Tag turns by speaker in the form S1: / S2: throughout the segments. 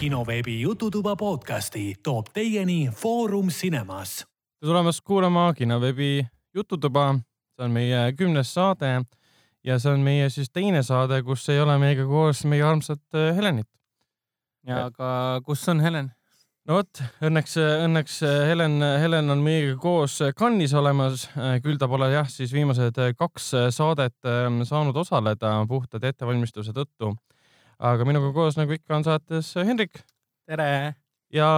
S1: kinoveebi Jututuba podcasti toob teieni Foorum Cinemas.
S2: tere tulemast kuulama kinoveebi Jututuba, see on meie kümnes saade ja see on meie siis teine saade, kus ei ole meiega koos meie armsat äh, Helenit.
S3: ja aga kus on Helen?
S2: no vot, õnneks, õnneks Helen, Helen on meiega koos Cannes'is olemas, küll ta pole jah, siis viimased kaks saadet ähm, saanud osaleda puhtad ettevalmistuse tõttu. Aga minuga koos, nagu ikka, on saates Hendrik.
S3: tere!
S2: ja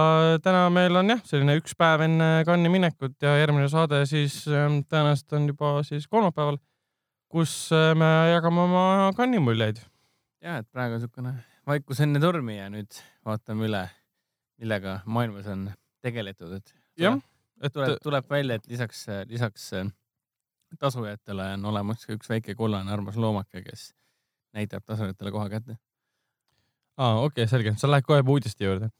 S2: täna meil on jah, selline üks päev enne Cannes'i minekut ja järgmine saade siis ähm, tõenäoliselt on juba siis kolmapäeval, kus äh, me jagame oma Cannes'i muljeid.
S3: ja, et praegu niisugune vaikus enne tormi ja nüüd vaatame üle millega maailmas on tegeletud, et
S2: jah,
S3: et tuleb, tuleb välja, et lisaks, lisaks äh, tasujatele on olemas ka üks väike kollane armas loomake, kes näitab tasujatele koha kätte.
S2: Aa, okei okay,, selge, sa lähed kohe uudiste juurde.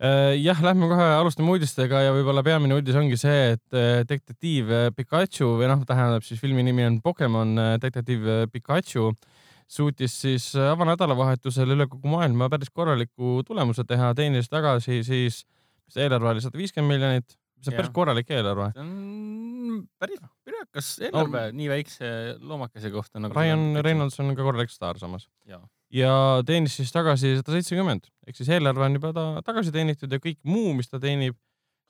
S2: Äh, jah, lähme kohe, alustame uudistega ja võib-olla peamine uudis ongi see, et äh, detektiiv Pikachu või noh, tähendab siis filmi nimi on Pokemon detektiiv Pikachu suutis siis äh, avanädalavahetusel üle kogu maailma päris korraliku tulemuse teha, teenis tagasi siis, mis eelarve oli sada viiskümmend miljonit, see on päris korralik eelarve.
S3: see on päris pürakas eelarve no, nii väikse loomakese kohta nagu.
S2: Ryan Reynolds on ka korralik staar samas. Ja teenis siis tagasi sada seitsekümmend, ehk siis eelarve on juba ta tagasi teenitud ja kõik muu, mis ta teenib,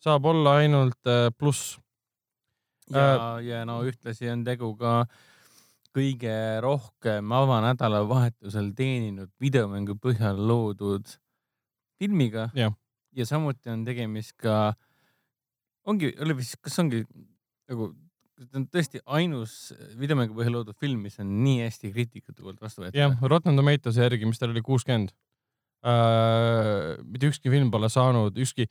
S2: saab olla ainult äh, pluss.
S3: ja äh,, ja no ühtlasi on tegu ka äh, kõige rohkem avanädalavahetusel teeninud videomängu põhjal loodud filmiga. ja samuti on tegemist ka, ongi, oli vist, kas ongi nagu, ta on tõesti ainus videomängu põhjal loodud film, mis on nii hästi kriitikute poolt vastu võetud.
S2: jah, Rotten Tomatoes'i järgi, mis tal oli kuuskümmend äh,. mitte ükski film pole saanud, ükski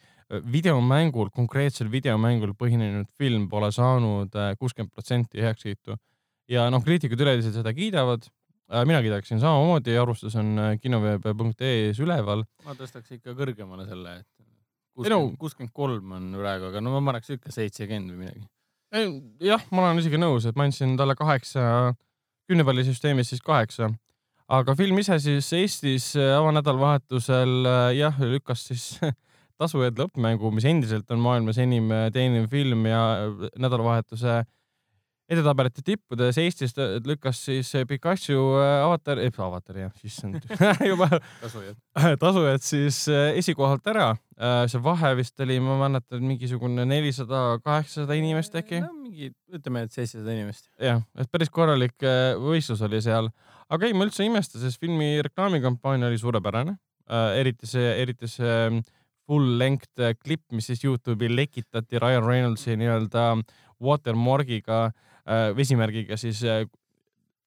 S2: videomängul, konkreetsel videomängul põhinenud film pole saanud äh, kuuskümmend protsenti heakskiitu ja noh, kriitikud üleüldiselt seda kiidavad. Äh, mina kiidaksin samamoodi, arvustus on äh, kinoveeb.ee-s üleval.
S3: ma tõstaks ikka kõrgemale selle, et kuuskümmend kolm on praegu, aga no ma paneks ikka seitsekümmend või midagi.
S2: Jah, ma olen isegi nõus, et ma andsin talle kaheksa, kümnepallisüsteemis siis kaheksa. Aga film ise siis Eestis äh, avanädalavahetusel jah, lükkas siis tasujad lõppmängu, mis endiselt on maailmas enim teeniv film ja nädalavahetuse edetabelite tippudes Eestis lükkas siis Pikachu äh, avatar, ei avatar jah, issand juba tasujad, tasujad siis äh, esikohalt ära. Äh, see vahe vist oli, ma mäletan, mingisugune nelisada, kaheksasada inimest äkki
S3: no,. mingi, ütleme, et seitsesada inimest.
S2: jah, et päris korralik võistlus oli seal, aga ei, ma üldse ei imesta, sest filmi reklaamikampaania oli suurepärane. eriti see, eriti see ähm, full length klipp, mis siis Youtube'i lekitati Ryan Reynoldsi nii-öelda watermark'iga äh, Äh, vesimärgiga siis äh,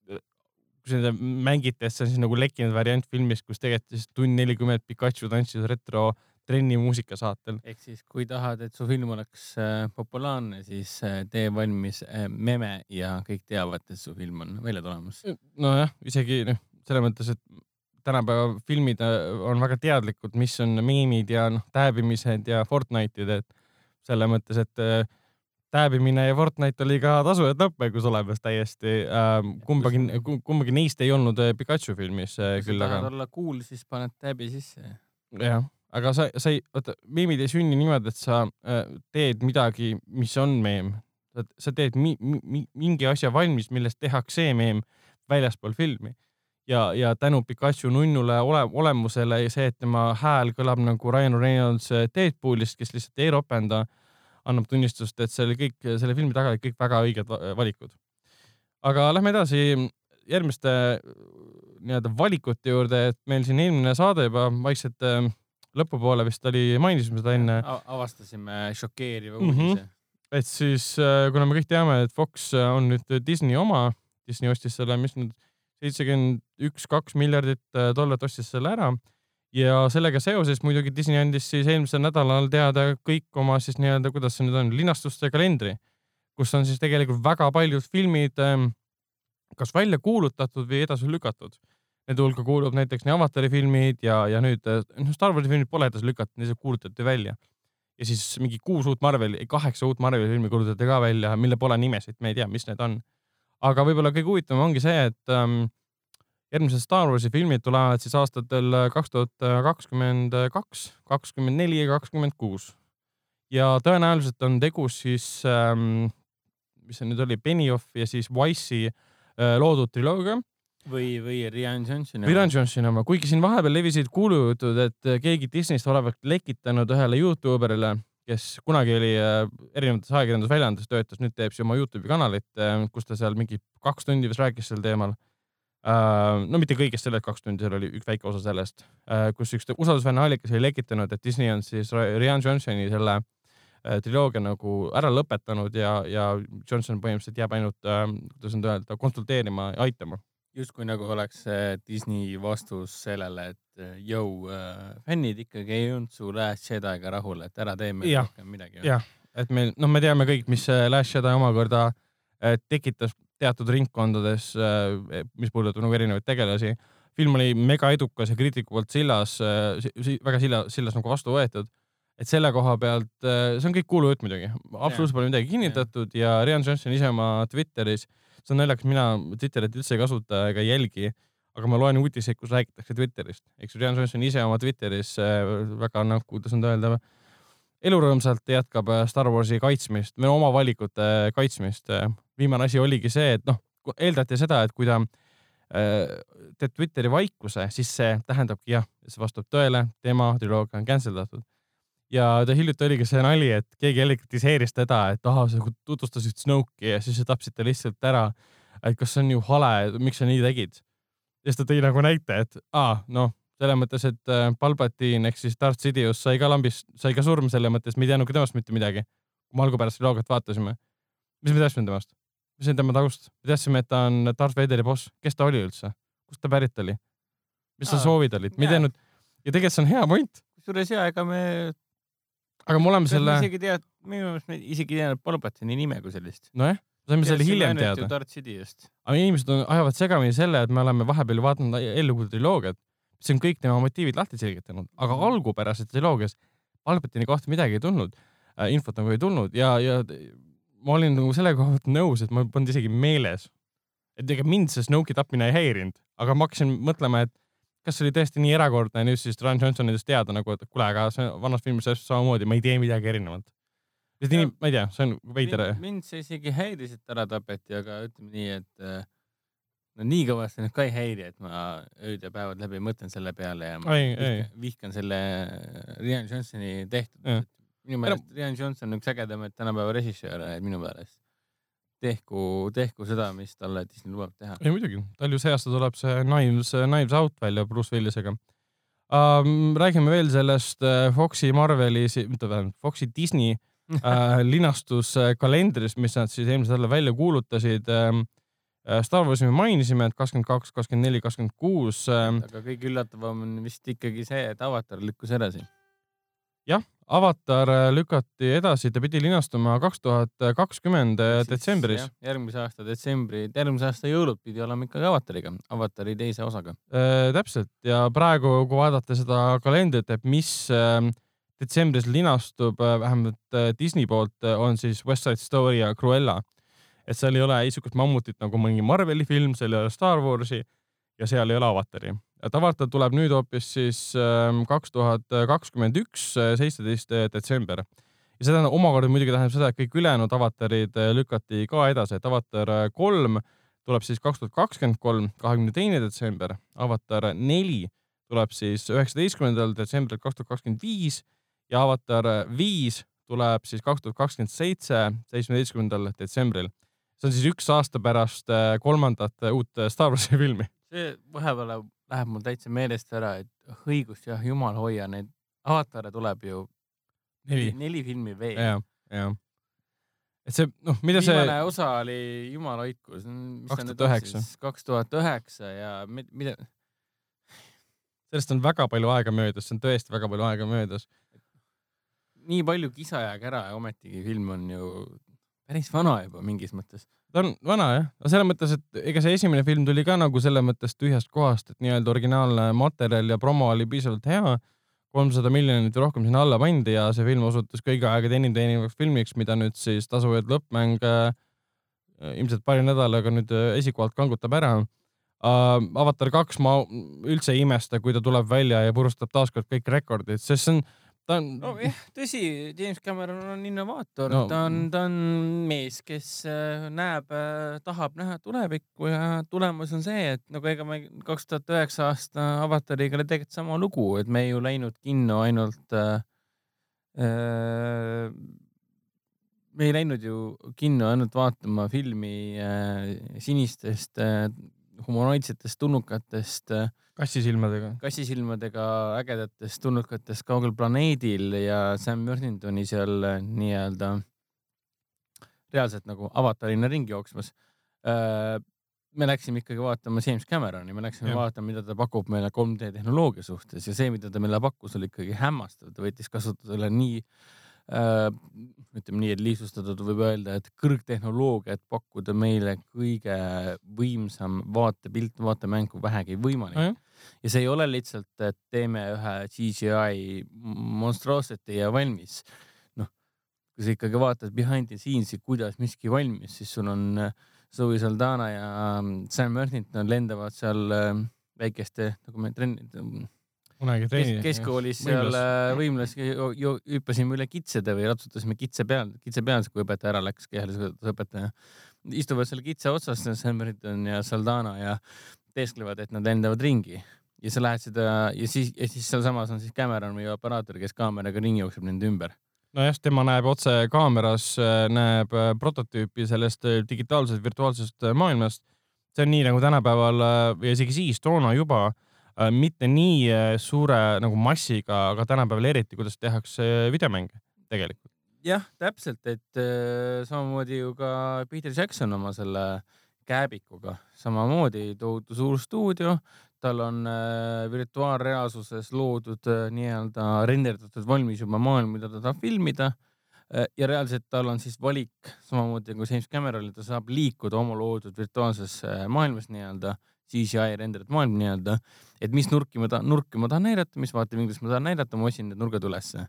S2: kui seda mängite, see on siis nagu lekkinud variant filmist, kus tegelikult siis tund nelikümmend Pikachu tantsis retro trenni muusikasaatel.
S3: ehk siis, kui tahad, et su film oleks äh, populaarne, siis tee valmis meme ja kõik teavad, et su film on välja tulemas.
S2: nojah, isegi noh, selles mõttes, et tänapäeva filmid on väga teadlikud, mis on meemid ja noh, tääbimised ja Fortnite'id, et selles mõttes, et tääbimine ja Fortnite oli ka tasujad lõppmängus olemas täiesti ähm,. kumbagi, kumbagi neist ei olnud äh, Pikachu filmis äh,
S3: küll, aga. kui tahad olla cool, siis paned tääbi sisse.
S2: jah, aga sa, sa ei, vaata, meemid ei sünni niimoodi, et sa äh, teed midagi, mis on meem. sa teed mi, mi, mingi asja valmis, millest tehakse meem väljaspool filmi. ja, ja tänu Pikachu nunnule ole, olemusele ja see, et tema hääl kõlab nagu Ryan Reynolds Deadpoolist, kes lihtsalt ei ropenda äh, annab tunnistust, et see oli kõik, selle filmi taga olid kõik väga õiged valikud. aga lähme edasi järgmiste nii-öelda valikute juurde, et meil siin eelmine saade juba vaikselt äh, lõpupoole vist oli, mainisime seda enne.
S3: avastasime šokeeriva mhm. uudise mm. -hmm.
S2: et siis, äh, kuna me kõik teame, et Fox on nüüd Disney oma, Disney ostis selle, mis nüüd seitsekümmend üks, kaks miljardit äh, dollarit ostis selle ära ja sellega seoses muidugi Disney andis siis eelmisel nädalal teada kõik oma siis nii-öelda, kuidas see nüüd on, linastuste kalendri, kus on siis tegelikult väga paljud filmid ähm, kas välja kuulutatud või edasi lükatud. Nende hulka kuulub näiteks nii Avatari filmid ja, ja nüüd, äh, noh, Star Warsi filmid pole edasi lükatud, lihtsalt kuulutati välja. ja siis mingi kuus uut Marveli, kaheksa uut Marveli filmi kuulutati ka välja, mille pole nimesid, me ei tea, mis need on. aga võib-olla kõige huvitavam ongi see, et ähm, järgmised Star Warsi filmid tulevad siis aastatel kaks tuhat kakskümmend kaks, kakskümmend neli ja kakskümmend kuus. ja tõenäoliselt on tegu siis ähm,, mis see nüüd oli, Benioff ja siis Wise'i äh, loodud triloogia
S3: või, või Rian Johnsoni
S2: või Rian Johnsoni oma, kuigi siin vahepeal levisid kuulujutud, et keegi Disneyst olevat lekitanud ühele Youtuberile, kes kunagi oli äh, erinevates ajakirjandusväljaandes töötas, nüüd teeb siis oma Youtube'i kanalit, äh, kus ta seal mingi kaks tundi vist rääkis sel teemal. Äh, no mitte kõigest sellest kaks tundi, seal oli üks väike osa sellest, kus üks usaldusväärne allikas oli lekitanud, et Disney on siis Rian Johnsoni selle triloogia nagu ära lõpetanud ja, ja Johnson põhimõtteliselt jääb ainult, kuidas nüüd öelda, konsulteerima ja aitama.
S3: Justkui nagu oleks Disney vastus sellele, et jõu äh,, fännid ikkagi ei olnud su Last Jedi'ga rahul, et ära tee meil rohkem midagi.
S2: jah, et meil, noh, me teame kõik, mis Last Jedi omakorda äh, tekitas teatud ringkondades äh,, mis puudutab nagu erinevaid tegelasi. film oli mega edukas ja kriitiku poolt sillas äh,, väga silla, sillas nagu vastu võetud. et selle koha pealt, äh, see on kõik kuulujutt muidugi, absoluutselt pole midagi kinnitatud ja, ja Rian Johnson ise oma Twitteris see on naljakas, mina Twitterit üldse ei kasuta ega ei jälgi, aga ma loen uudiseid, kus räägitakse Twitterist, eks ju, Rian Johnson ise oma Twitteris väga nagu, kuidas nüüd öelda, elurõõmsalt jätkab äh, Star Warsi kaitsmist või oma valikute kaitsmist. viimane asi oligi see, et noh, eeldati seda, et kui ta äh, teeb Twitteri vaikuse, siis see tähendabki jah, see vastab tõele, tema triloogia on cancel datud ja ta hiljuti oligi see nali, et keegi jälle kritiseeris teda, et ahah, sa tutvustasid Snoke'i ja siis sa tapsid ta lihtsalt ära. et kas see on ju hale, miks sa nii tegid? ja siis ta tõi nagu näite, et aa, noh, selles mõttes, et äh, Palpatine ehk siis Darth Sidious sai ka lambist, sai ka surma selles mõttes, me ei teadnud ka temast mitte midagi. kui me algupärast loogat vaatasime. mis me teadsime temast? mis on tema taust? me teadsime, et ta on Darth Vaderi boss. kes ta oli üldse? kust ta pärit oli? mis ta soovid olid? me ei teadnud. ja tegelikult see on hea point.
S3: kusjuures ja ega me
S2: aga me oleme selle.
S3: isegi tead, minu meelest me isegi ei teadnud Palpatini nime kui sellist.
S2: nojah, saime selle hiljem teada. aga inimesed on, ajavad segamini selle, et me oleme vahepeal vaadanud Ellugu triloogiat, mis on kõik tema motiivid lahti selgitanud, aga mhm. algupärases triloogias Palpatini kohta midagi ei tulnud äh,, infot nagu ei tulnud ja, ja ma olin nagu selle koha pealt nõus, et ma polnud isegi meeles, et ega mind see Snoke'i tapmine ei häirinud, aga ma hakkasin mõtlema, et kas see oli tõesti nii erakordne nüüd siis Ryan Johnsonidest teada nagu, et kuule, aga see vanas filmis täpselt samamoodi, ma ei tee midagi erinevat. ma ei tea, see on veider.
S3: mind see isegi häiris, et ära tapeti, aga ütleme nii, et äh, no nii kõvasti nüüd ka ei häiri, et ma ööd ja päevad läbi mõtlen selle peale ja ma ei, vihkan, vihkan selle Ryan Johnsoni tehtud. minu meelest Ryan Johnson on üks ägedamaid tänapäeva režissööre minu meelest tehku, tehku seda, mis talle Disney lubab teha.
S2: ei muidugi, tal ju see aasta tuleb see Knives, Knives Out välja Bruce Willisega um,. räägime veel sellest äh, Foxi Marveli, mitte tähendab Foxi Disney äh, linastuskalendrist, mis nad siis eelmisel nädalal välja kuulutasid ähm,. Star Warsi me mainisime, et kakskümmend kaks, kakskümmend neli, kakskümmend kuus. Ähm,
S3: aga kõige üllatavam on vist ikkagi see, et avatar lükkus edasi.
S2: jah, avatar äh, lükati edasi, ta pidi linastuma kaks tuhat kakskümmend äh, detsembris.
S3: järgmise aasta detsembri, järgmise aasta jõulud pidi olema ikkagi avatariga, avatari teise osaga
S2: äh,. täpselt ja praegu, kui vaadata seda kalendrit, et mis äh, detsembris linastub äh, vähemalt äh, Disney poolt, on siis West Side Story ja Cruella. Et seal ei ole niisugust mammutit nagu mõni Marveli film, seal ei ole Star Warsi ja seal ei ole avatari et avatar tuleb nüüd hoopis siis ähm, kaks tuhat kakskümmend üks, äh, seitseteist äh, detsember. ja see tähendab omakorda muidugi tähendab seda, et kõik ülejäänud avatarid äh, lükati ka edasi, et avatar kolm tuleb siis kaks tuhat kakskümmend kolm, kahekümne teine detsember, avatar neli tuleb siis üheksateistkümnendal detsembril kaks tuhat kakskümmend viis ja avatar viis tuleb siis kaks tuhat kakskümmend seitse, seitsmeteistkümnendal detsembril. See on siis üks aasta pärast kolmandat uut Star Warsi filmi.
S3: see vahepeal läheb mul täitsa meelest ära, et õigust jah, jumal hoia, neid avatare tuleb ju neli, neli filmi veel.
S2: ja, ja. et see, noh, mida
S3: see.
S2: viimane
S3: osa oli Jumala hoikus.
S2: kaks tuhat üheksa.
S3: kaks tuhat üheksa ja mida.
S2: sellest on väga palju aega möödas, see on tõesti väga palju aega möödas.
S3: nii palju kisa ja kära ja ometigi film on ju päris vana juba mingis mõttes
S2: ta on vana jah, no selles mõttes, et ega see esimene film tuli ka nagu selles mõttes tühjast kohast, et nii-öelda originaalne materjal ja promo oli piisavalt hea. kolmsada miljonit või rohkem sinna alla pandi ja see film osutus kõigi aegade enim teenivaks filmiks, mida nüüd siis tasujõud lõppmäng äh, ilmselt paari nädalaga nüüd äh, esikohalt kangutab ära. uh,. Avatar kaks ma üldse ei imesta, kui ta tuleb välja ja purustab taaskord kõik rekordid, sest see on ta on.
S3: nojah, tõsi, James Cameron on innovaator no., ta on, ta on mees, kes äh, näeb, äh, tahab näha tulevikku ja tulemus on see, et nagu ega me kaks tuhat üheksa aasta Avatariga oli tegelikult sama lugu, et me ei ju läinud kinno ainult äh,. Äh, me ei läinud ju kinno ainult vaatama filmi äh, sinistest äh, humanoidsetest tulnukatest äh,
S2: kassisilmadega.
S3: kassisilmadega ägedatest tulnukatest kaugel planeedil ja Sam Worthingtoni seal äh, nii-öelda reaalselt nagu avatarina ringi jooksmas. Äh, me läksime ikkagi vaatama James Cameroni, me läksime ja. vaatama, mida ta pakub meile 3D tehnoloogia suhtes ja see, mida ta meile pakkus, oli ikkagi hämmastav, ta võttis kasutusele nii äh, Äh, ütleme nii, et lihtsustatud võib öelda, et kõrgtehnoloogiat pakkuda meile kõige võimsam vaatepilt, vaatemäng kui vähegi võimalik mm. -hmm. ja see ei ole lihtsalt, et teeme ühe CGI monstrosity ja valmis. noh, kui sa ikkagi vaatad behind the scenes'i, kuidas miski valmis, siis sul on äh, Zoe Saldana ja ähm, Sam Worthington lendavad seal äh, väikeste nagu me trenn-,
S2: kunagi treeni
S3: Kesk. keskkoolis seal võimlas hüppasime üle kitsede või ratsutasime kitse peal, kitse peal, kui õpetaja ära läks, kehalise õpetaja. istuvad seal kitse otsas, Sam-Britton ja Saldana ja teesklevad, et nad lendavad ringi ja sa lähed seda ja siis, ja siis sealsamas on siis Cameron või operaator, kes kaameraga ringi jookseb nende ümber
S2: nojah, tema näeb otse kaameras, näeb äh, prototüüpi sellest äh, digitaalsest virtuaalsest äh, maailmast. see on nii nagu tänapäeval ja isegi siis toona juba Äh, mitte nii äh, suure nagu massiga, aga tänapäeval eriti, kuidas tehakse videomänge tegelikult.
S3: jah, täpselt, et äh, samamoodi ju ka Peter Jackson oma selle kääbikuga, samamoodi tohutu suur stuudio, tal on äh, virtuaalreaalsuses loodud äh, nii-öelda renderdatud valmis juba maailm, mida ta tahab filmida. Äh, ja reaalselt tal on siis valik samamoodi nagu James Cameronil, ta saab liikuda oma loodud virtuaalses maailmas nii-öelda. äh, CGI renderid maailm nii-öelda, et mis nurki ma tahan, nurki ma tahan näidata, mis vaatevinklist ma tahan näidata, ma otsin need nurgad ülesse.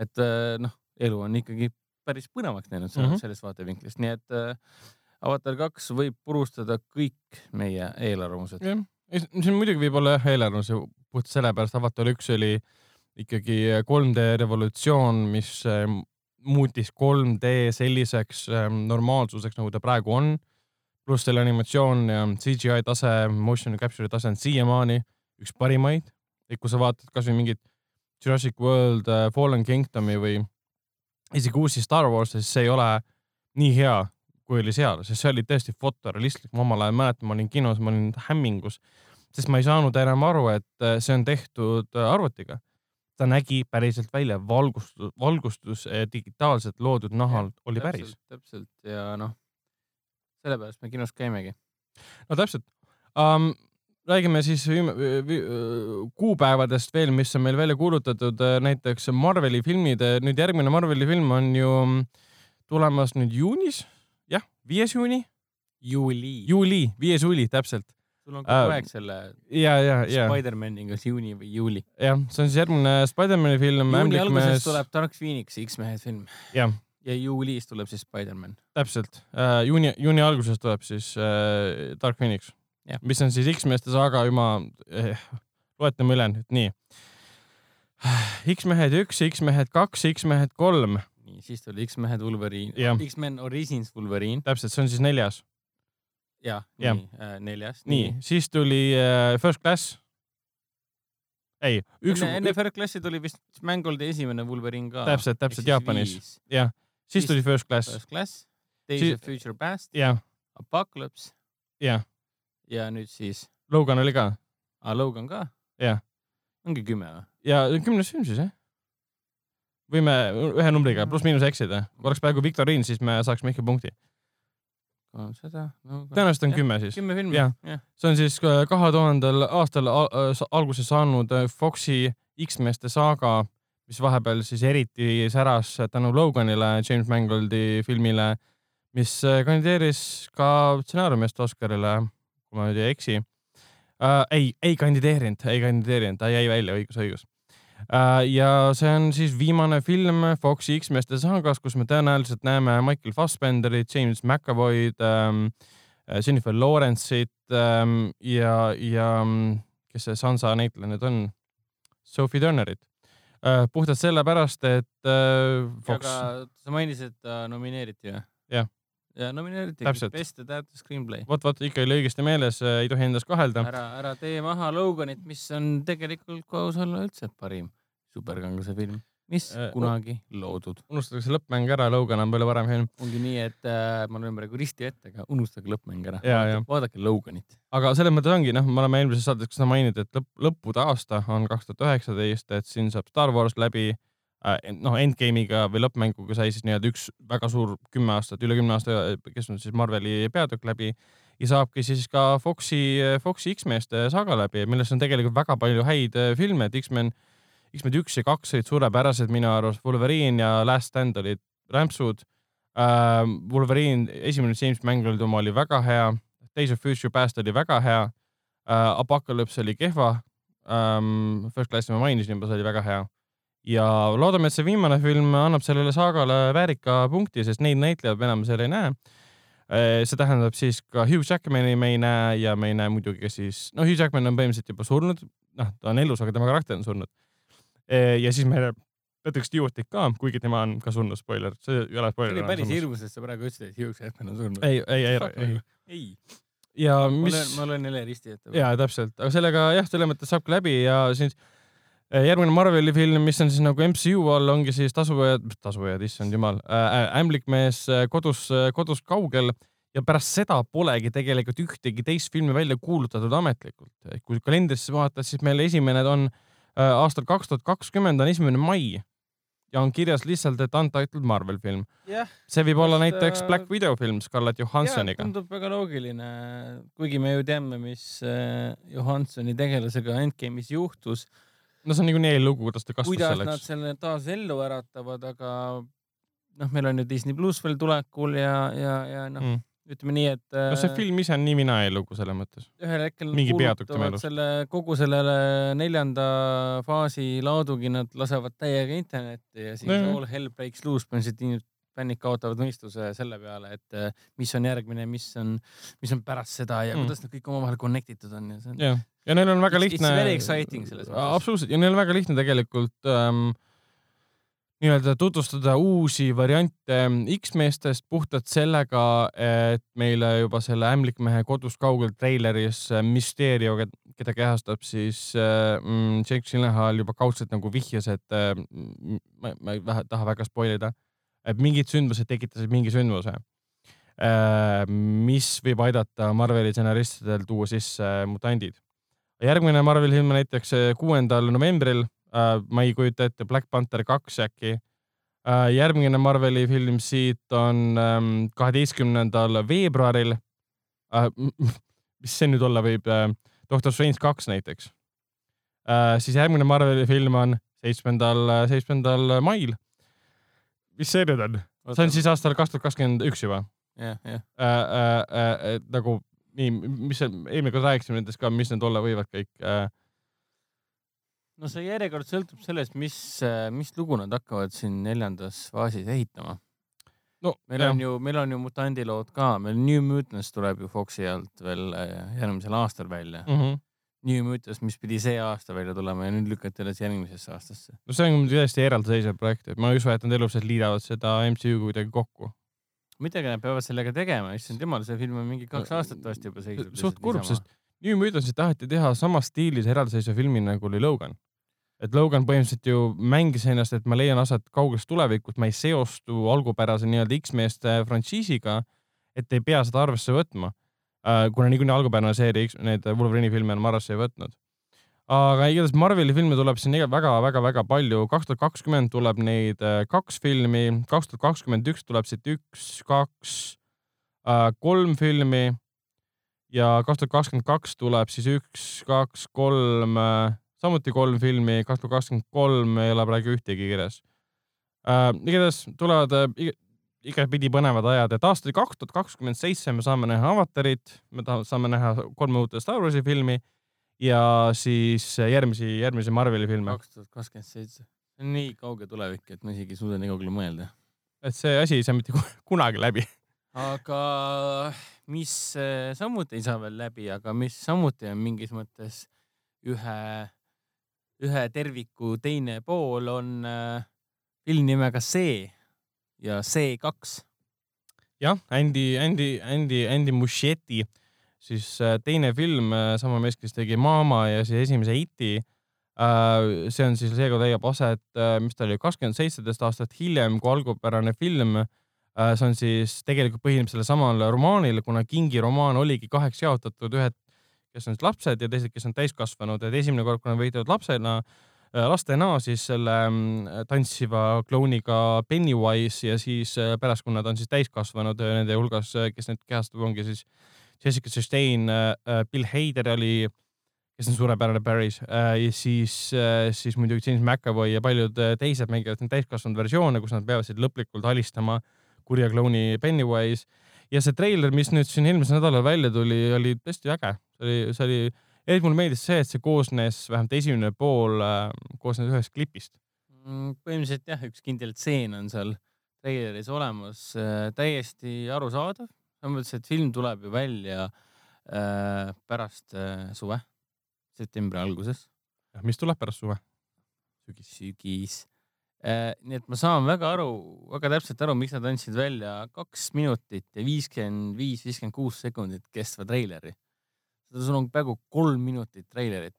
S3: et äh, noh, elu on ikkagi päris põnevaks läinud mm -hmm. sellest vaatevinklist, nii et äh, Avatar kaks võib purustada kõik meie eelarvamused.
S2: jah, siin muidugi võib olla jah eelarvamusi puht sellepärast, Avatar üks oli ikkagi 3D revolutsioon, mis äh, muutis 3D selliseks normaalsuseks, nagu ta praegu on pluss selle animatsioon ja CGI tase, motion capture'i tase on siiamaani üks parimaid. et kui sa vaatad kasvõi mingit Jurassic World uh, Fallen Kingdomi või isegi uusi Star Wars'e, siis see ei ole nii hea, kui oli seal, sest see oli tõesti fotorealistlik. ma omal ajal mäletan, ma olin kinos, ma olin hämmingus, sest ma ei saanud enam aru, et äh, see on tehtud äh, arvutiga. ta nägi päriselt välja, valgustus, valgustus digitaalselt loodud nahal ja, oli täpselt, päris.
S3: täpselt ja noh sellepärast me kinos käimegi.
S2: no täpselt um,. räägime siis kuupäevadest veel, mis on meil välja kuulutatud, näiteks Marveli filmid. nüüd järgmine Marveli film on ju tulemas nüüd juunis, jah, viies juuni.
S3: juuli.
S2: juuli, viies juuli, täpselt
S3: sul on kogu aeg selle
S2: ja, ja, ja.
S3: Spider-maniga juuni või juuli.
S2: jah, see on siis järgmine Spider-mani film.
S3: juuni alguses tuleb Dark Phoenix X-mehed film.
S2: jah
S3: ja juulis tuleb siis Spider-man.
S2: täpselt äh,, juuni, juuni alguses tuleb siis äh, Dark Phoenix, mis on siis X-meeste saaga juba eh,, loetame ülejäänud, nii. X-mehed üks, X-mehed kaks, X-mehed kolm.
S3: nii, siis tuli X-mehed Wolverine, X-men Origins Wolverine.
S2: täpselt, see on siis neljas.
S3: jah, nii äh,, neljas.
S2: nii, nii., siis tuli äh, First Class ei,
S3: üks. enne, enne First Classi tuli vist Mangoldi esimene Wolverine ka.
S2: täpselt, täpselt Jaapanis, jah siis tuli First Class.
S3: First Class, Days siis... Future Past.
S2: jah.
S3: Apocalypse.
S2: jah.
S3: ja nüüd siis.
S2: Logan oli ka.
S3: aa, Logan ka?
S2: jah.
S3: ongi kümme või?
S2: ja kümnes film siis jah. võime ühe numbriga pluss-miinus eksida, kui oleks praegu viktoriin, siis me saaksime ikka punkti.
S3: seda
S2: no,. tõenäoliselt on kümme siis.
S3: kümme filmi.
S2: see on siis äh, kahe tuhandel aastal alguse saanud äh, Foxi X-meeste saaga mis vahepeal siis eriti säras tänu Loganile, James Mangoldi filmile, mis äh, kandideeris ka stsenaariumist Oscarile, kui ma nüüd ei eksi äh,. ei, ei kandideerinud, ei kandideerinud, ta jäi välja, õigus, õigus äh,. ja see on siis viimane film Foxi X-meeste saagas, kus me tõenäoliselt näeme Michael Fassbenderit, James McAvoy'd ähm,, Jennifer Lawrence'it ähm, ja, ja kes see Sansa näitleja nüüd on, Sophie Turnerit äh,. Puhtalt sellepärast, et äh,
S3: Fox. sa mainisid, et ta nomineeriti või?
S2: jah
S3: ja nomineeriti Best Adapted Screenplay.
S2: vot, vot ikka oli õigesti meeles, ei tohi endast kahelda.
S3: ära, ära tee maha Loganit, mis on tegelikult, aus olla, üldse parim superkangelase film mis äh, kunagi loodud.
S2: unustatakse lõppmäng ära, Logan on palju parem film.
S3: ongi nii, et äh, ma löön praegu risti ette, aga unustage lõppmäng ära.
S2: vaadake,
S3: Loganit.
S2: aga selles mõttes ongi, noh, me oleme eelmises saates ka seda maininud, et lõpp, lõppude aasta on kaks tuhat üheksateist, et siin saab Star Wars läbi äh,. noh, Endgame'iga või lõppmänguga sai siis nii-öelda üks väga suur kümme aastat, üle kümne aasta, kes on siis Marveli peatükk läbi ja saabki siis ka Foxi, Foxi X-meeste saaga läbi, milles on tegelikult väga palju häid äh, filme, et X-men X-med üks ja kaks olid suurepärased minu arust, Wolverine ja Last Stand olid rämpsud uh,. Wolverine, esimene James Mangold oma oli väga hea, Days of Future Past oli väga hea uh,, Apocalypse oli kehva um,. First Classi ma mainisin juba, see oli väga hea. ja loodame, et see viimane film annab sellele saagale väärika punkti, sest neid näitlejaid me enam seal ei näe uh, see tähendab siis ka Hugh Jackmani me ei näe ja me ei näe muidugi ka siis, no Hugh Jackman on põhimõtteliselt juba surnud, noh, ta on elus, aga tema karakter on surnud ja siis meil Patrick Stewartit ka, kuigi tema on ka surnud, spoiler, see ei ole spoiler.
S3: see oli päris hirmus, et sa praegu ütlesid, et Hugh Jackman on surnud.
S2: ei, ei, ei, ei.
S3: ei.
S2: ja mis.
S3: ma olen jälle risti ette.
S2: ja täpselt, aga sellega jah, selles mõttes saabki läbi ja siis järgmine Marveli film, mis on siis nagu MCU all, ongi siis tasujad, tasujad, issand jumal äh,, ämblikmees kodus, kodus kaugel ja pärast seda polegi tegelikult ühtegi teist filmi välja kuulutatud ametlikult. kui kalendrisse vaatad, siis meil esimene on äh, Äh, aastal kaks tuhat kakskümmend on esimene mai ja on kirjas lihtsalt, et Untitled Marvel film
S3: yeah,.
S2: see võib olla näiteks äh... Black Widow film Scarlett Johansoniga.
S3: tundub väga loogiline, kuigi me ju teame, mis äh, Johansoni tegelasega Endgame'is juhtus.
S2: no see on niikuinii eellugu, kuidas ta kasvas
S3: kuidas
S2: selleks.
S3: Kuidas nad selle taas ellu äratavad, aga noh, meil on ju Disney pluss veel tulekul ja, ja, ja noh mm ütleme nii, et.
S2: no see äh, film ise on nii mina elugu selles mõttes.
S3: ühel hetkel
S2: elus.
S3: selle kogu sellele neljanda faasi laadugi nad lasevad täiega internetti ja siis no, all hell breaks loose, põhimõtteliselt fännid kaotavad mõistuse selle peale, et äh, mis on järgmine, mis on, mis on pärast seda ja mm. kuidas nad kõik omavahel connect itud on ja see on.
S2: ja, ja neil on väga lihtne.
S3: It's very exciting selles mõttes.
S2: absoluutselt ja neil on väga lihtne tegelikult ähm, nii-öelda tutvustada uusi variante X-meestest puhtalt sellega, et meile juba selle Ämblikmehe kodust kaugel treileris äh, Mysterio, keda kehastab siis äh, mm, Jake Gyllenhaal juba kaudselt nagu vihjas, et äh, ma, ma ei taha väga spoil ida, et mingid sündmused tekitasid mingi sündmuse mis võib aidata Marveli stsenaristidel tuua sisse mutandid. järgmine Marveli film näiteks kuuendal novembril. Ma ei kujuta ette, Black Panther kaks äkki uh,. järgmine Marveli film siit on um, kaheteistkümnendal veebruaril uh,. mis see nüüd olla võib? Doctor Strange kaks näiteks siis järgmine Marveli film on seitsmendal, seitsmendal mail. mis see nüüd on? see on siis aastal kaks tuhat kakskümmend üks juba.
S3: jah, jah.
S2: nagu nii, mis see, eelmine kord rääkisime nendest ka, mis need olla võivad kõik uh,
S3: no see järjekord sõltub sellest, mis, mis lugu nad hakkavad siin neljandas faasis ehitama. no meil jah. on ju, meil on ju mutandilood ka, meil New Mutants tuleb ju Foxi alt veel äh, järgmisel aastal välja
S2: mm. -hmm.
S3: New Mutants, mis pidi see aasta välja tulema ja nüüd lükati alles järgmisesse aastasse.
S2: no see on täiesti eraldiseisev projekt, et ma ei usu, et nad elus liidavad seda MCU kuidagi kokku
S3: midagi nad peavad sellega tegema, issand jumal, see film on mingi kaks aastat varsti juba seisnud.
S2: suht kurb, sest New Mutantsit taheti teha samas stiilis eraldiseisva filmi nagu oli Logan et Logan põhimõtteliselt ju mängis ennast, et ma leian aset kaugest tulevikust, ma ei seostu algupärase nii-öelda X-meeste frantsiisiga, et ei pea seda arvesse võtma. Äh, kuna niikuinii algupärane seeria, need Wolverine'i filme on ma arvesse ei võtnud. aga igatahes Marveli filme tuleb siin väga-väga-väga palju, kaks tuhat kakskümmend tuleb neid äh, kaks filmi, kaks tuhat kakskümmend üks tuleb siit üks, kaks, äh, kolm filmi ja kaks tuhat kakskümmend kaks tuleb siis üks, kaks, kolm samuti kolm filmi, kaks tuhat kakskümmend kolm ei ole praegu ühtegi kirjas äh,. igatahes tulevad äh, igatpidi põnevad ajad, et aastal kaks tuhat kakskümmend seitse me saame näha Avatarit, me saame näha kolme uut Star Warsi filmi ja siis järgmisi, järgmisi Marveli filme.
S3: kaks tuhat kakskümmend seitse, see on nii kauge tulevik, et ma isegi ei suuda nii kaugele mõelda.
S2: et see asi ei saa mitte kunagi läbi
S3: aga mis äh, samuti ei saa veel läbi, aga mis samuti on mingis mõttes ühe, ühe terviku teine pool, on äh, film nimega See ja See kaks.
S2: jah, Andy, Andy, Andy, Andy Muschietti, siis äh, teine film, sama mees, kes tegi Mama ja siis esimese Iti see on siis seekord leiab aset, mis ta oli, kakskümmend seitseteist aastat hiljem kui algupärane film see on siis tegelikult põhineb sellel samal romaanil, kuna Kingi romaan oligi kaheks jaotatud, ühed, kes on siis lapsed ja teised, kes on täiskasvanud, et esimene kord, kui nad võitlevad lapsena, äh, lastena siis selle mm, tantsiva klouniga Pennywise ja siis äh, pärast, kui nad on siis täiskasvanud, nende hulgas, kes neid kehastab, ongi siis Jessica Chastain, Bill Hader oli, kes on suurepärane Barry's ja siis, siis muidugi James McAvoy ja paljud teised mängivad neid täiskasvanud versioone, kus nad peavad siis lõplikult alistama äh, kurja klouni Pennywise ja see treiler, mis nüüd siin eelmisel nädalal välja tuli, oli tõesti äge. see oli, see oli, eriti mulle meeldis see, et see koosnes, vähemalt esimene pool äh, koosnes ühest klipist
S3: mm,. põhimõtteliselt jah, üks kindel tseen on seal treileris olemas äh,, täiesti arusaadav. selles mõttes, et film tuleb ju välja äh, pärast äh, suve, septembri alguses.
S2: mis tuleb pärast suve?
S3: sügis. sügis nii et ma saan väga aru, väga täpselt aru, miks nad andsid välja kaks minutit ja viiskümmend viis, viiskümmend kuus sekundit kestva treileri. sul on peaaegu kolm minutit treilerit,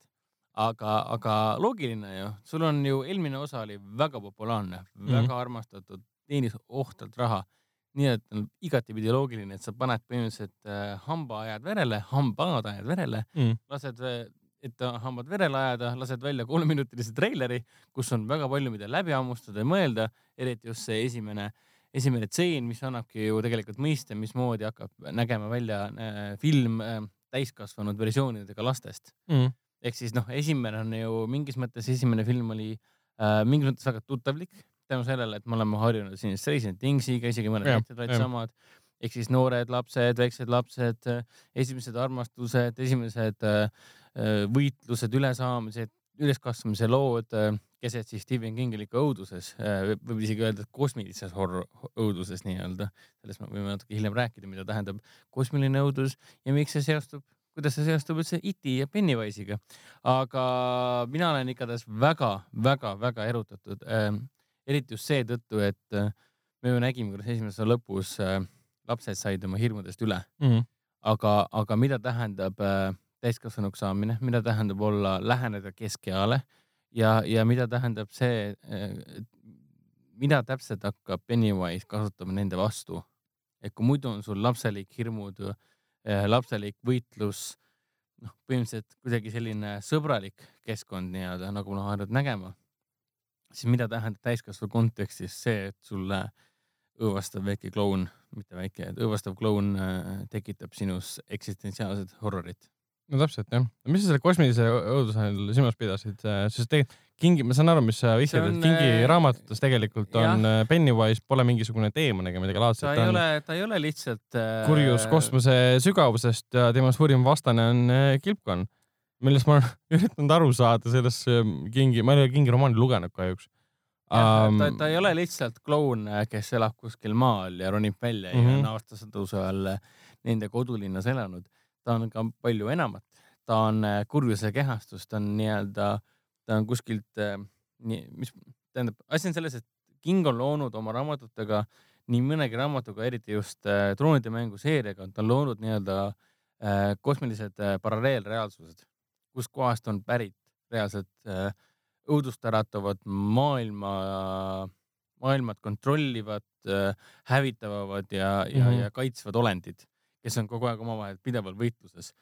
S3: aga, aga loogiline ju, sul on ju eelmine osa oli väga populaarne mm, -hmm. väga armastatud, teenis ohtralt raha. nii et igatipidi loogiline, et sa paned põhimõtteliselt äh, hambaajad verele, hambad ajad verele mm, -hmm. lased äh, et hambad verele ajada, lased välja kolmeminutilise treileri, kus on väga palju, mida läbi hammustada ja mõelda, eriti just see esimene, esimene tseen, mis annabki ju tegelikult mõiste, mismoodi hakkab nägema välja äh, film äh, täiskasvanud versioonidega lastest. Mm.. ehk siis noh, esimene on ju mingis mõttes, esimene film oli äh, mingis mõttes väga tuttavlik tänu sellele, et me oleme harjunud siin Stranger Thingsiga, isegi mõned näited olid samad ehk siis noored lapsed, väiksed lapsed, esimesed armastused, esimesed äh, Äh, võitlused, ülesaamised, üleskasvamise lood äh, keset siis Stephen Kingliku õuduses, äh, võib isegi öelda, kosmilises horror õuduses nii-öelda. sellest me võime natuke hiljem rääkida, mida tähendab kosmiline õudus ja miks see seostub, kuidas see seostub üldse E.T. ja Pennywise'iga. aga mina olen igatahes väga-väga-väga erutatud äh,, eriti just seetõttu, et me ju nägime, kuidas esimese lõpus äh, lapsed said oma hirmudest üle mm. -hmm. aga, aga mida tähendab äh, täiskasvanuks saamine, mida tähendab olla, läheneda keskeale ja, ja mida tähendab see, mida täpselt hakkab Pennywise kasutama nende vastu. et kui muidu on sul lapselik hirmud, eh, lapselik võitlus, noh, põhimõtteliselt kuidagi selline sõbralik keskkond nii-öelda, nagu me oleme harjunud nägema, siis mida tähendab täiskasvanu kontekstis see, et sulle õõvastav väike kloun, mitte väike, õõvastav kloun eh, tekitab sinus eksistentsiaalset horrorit
S2: no täpselt jah, mis sa selle kosmilise õuduse all silmas pidasid, sest tegelikult Kingi, ma saan aru, mis sa vihjad, et Kingi äh, raamatutes tegelikult on jah. Äh, Pennywise pole mingisugune teemon ega midagi laadset.
S3: ta ei ole, ta ei ole lihtsalt
S2: äh.... kurjus kosmose sügavusest ja tema suurim vastane on äh, kilpkonn, millest ma olen üritanud aru saada sellest Kingi, ma ei ole Kingi romaani lugenud kahjuks.
S3: Um, ta, ta ei ole lihtsalt kloun, kes elab kuskil maal ja ronib välja mm -hmm. ja on aastasaduse all nende kodulinnas elanud. Ta on ka palju enamat, ta on äh, kurjuse kehastus, ta on nii-öelda, ta on kuskilt äh, mis tähendab, asi on selles, et King on loonud oma raamatutega nii mõnegi raamatuga, eriti just äh, troonide mängu seeriaga, ta on loonud nii-öelda äh, kosmilised äh, paralleelreaalsused, kuskohast on pärit reaalselt äh, õudust äratavad maailma äh, maailmat kontrollivad äh,, hävitavad ja, ja mm, -hmm. ja kaitsvad olendid kes on kogu aeg omavahel pidevalt võitluses.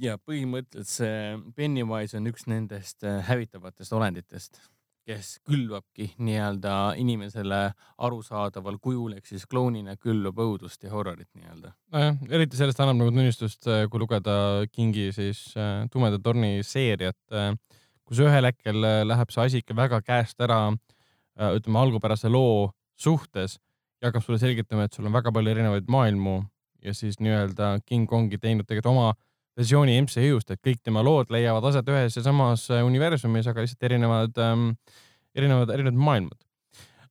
S3: ja põhimõtteliselt see Pennywise on üks nendest äh, hävitavatest olenditest, kes külvabki nii-öelda inimesele arusaadaval kujul ehk siis klounina külvab õudust ja horrorit nii-öelda.
S2: nojah, eriti sellest annab nagu tunnistust, äh, kui lugeda Kingi siis äh, Tumeda torni seeriat, kus ühel hetkel läheb see asi ikka väga käest ära, ütleme algupärase loo suhtes ja hakkab sulle selgitama, et sul on väga palju erinevaid maailmu ja siis nii-öelda King ongi teinud tegelikult oma versiooni MCU-st, et kõik tema lood leiavad aset ühes ja samas äh, universumis, aga lihtsalt erinevad ähm,, erinevad, erinevad maailmad.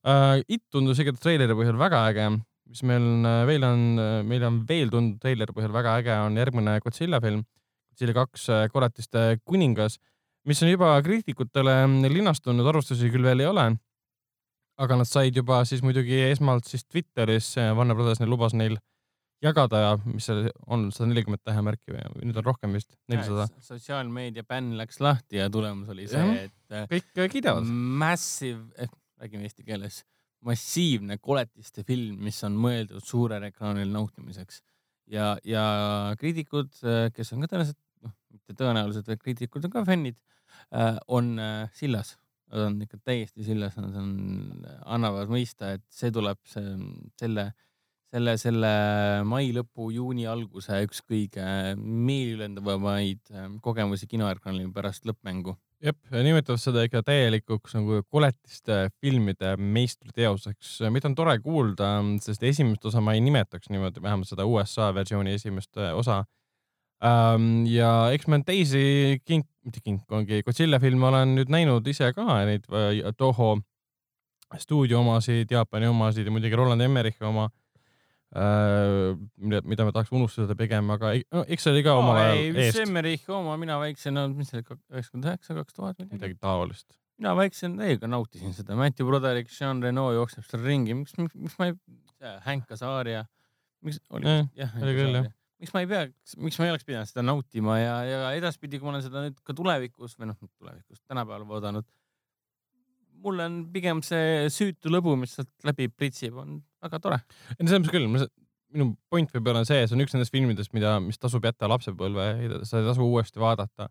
S2: Uh,. It tundus igatahes treileri põhjal väga äge. Mis meil on veel on, meil on veel tundnud treileri põhjal väga äge, on järgmine Godzilla film, Godzilla kaks koletiste kuningas, mis on juba kriitikutele linastunud, arvustusi küll veel ei ole. aga nad said juba siis muidugi esmalt siis Twitteris, Warner Brothers neil lubas neil jagada ja mis see on, sada nelikümmend tähemärki või nüüd on rohkem vist, nelisada.
S3: sotsiaalmeedia bänn läks lahti ja tulemus oli see, et
S2: kõik kiidavad.
S3: Massive, eh, räägime eesti keeles massiivne koletiste film, mis on mõeldud suurel ekraanil nautimiseks ja, ja kriitikud, äh, kes on ka tõenäoliselt, mitte tõenäoliselt, vaid kriitikud on ka fännid, äh, on äh, sillas. Nad on ikka täiesti sillas, nad on, annavad mõista, et see tuleb see, selle, selle, selle mai lõpu, juuni alguse üks kõige meeliülendavamaid kogemusi kinoekraanil pärast lõppmängu
S2: jep, nimetavad seda ikka täielikuks nagu koletiste filmide meistriteoseks, mida on tore kuulda, sest esimest osa ma ei nimetaks niimoodi, vähemalt seda USA versiooni esimest äh, osa. Ähm, ja ma teisi King, mitte King Kongi, Godzilla filme olen nüüd näinud ise ka, neid äh, Toho stuudio omasid, Jaapani omasid ja muidugi Roland Emmerichi oma Äh, mida, mida me tahaks unustada pigem, aga no, eks see oli ka omal ajal
S3: eest. Semmerich oma, mina väiksena, mis see oli, üheksakümmend üheksa, kaks tuhat
S2: midagi. midagi taolist.
S3: mina väiksena täiega nautisin seda, Matthew Broderick, Jean Reno jookseb seal ringi, miks, miks, miks ma ei, Hank Azaria, miks oli
S2: jah, oli küll jah
S3: miks ma ei peaks, miks ma ei oleks pidanud seda nautima ja, ja edaspidi, kui ma olen seda nüüd ka tulevikus või noh, tulevikus tänapäeval vaadanud, mulle on pigem see süütu lõbu, mis sealt läbi pritsib, on väga tore.
S2: ei no selles mõttes küll, minu point võib-olla on see, see on üks nendest filmidest, mida, mis tasub jätta lapsepõlve, seda ei tasu uuesti vaadata.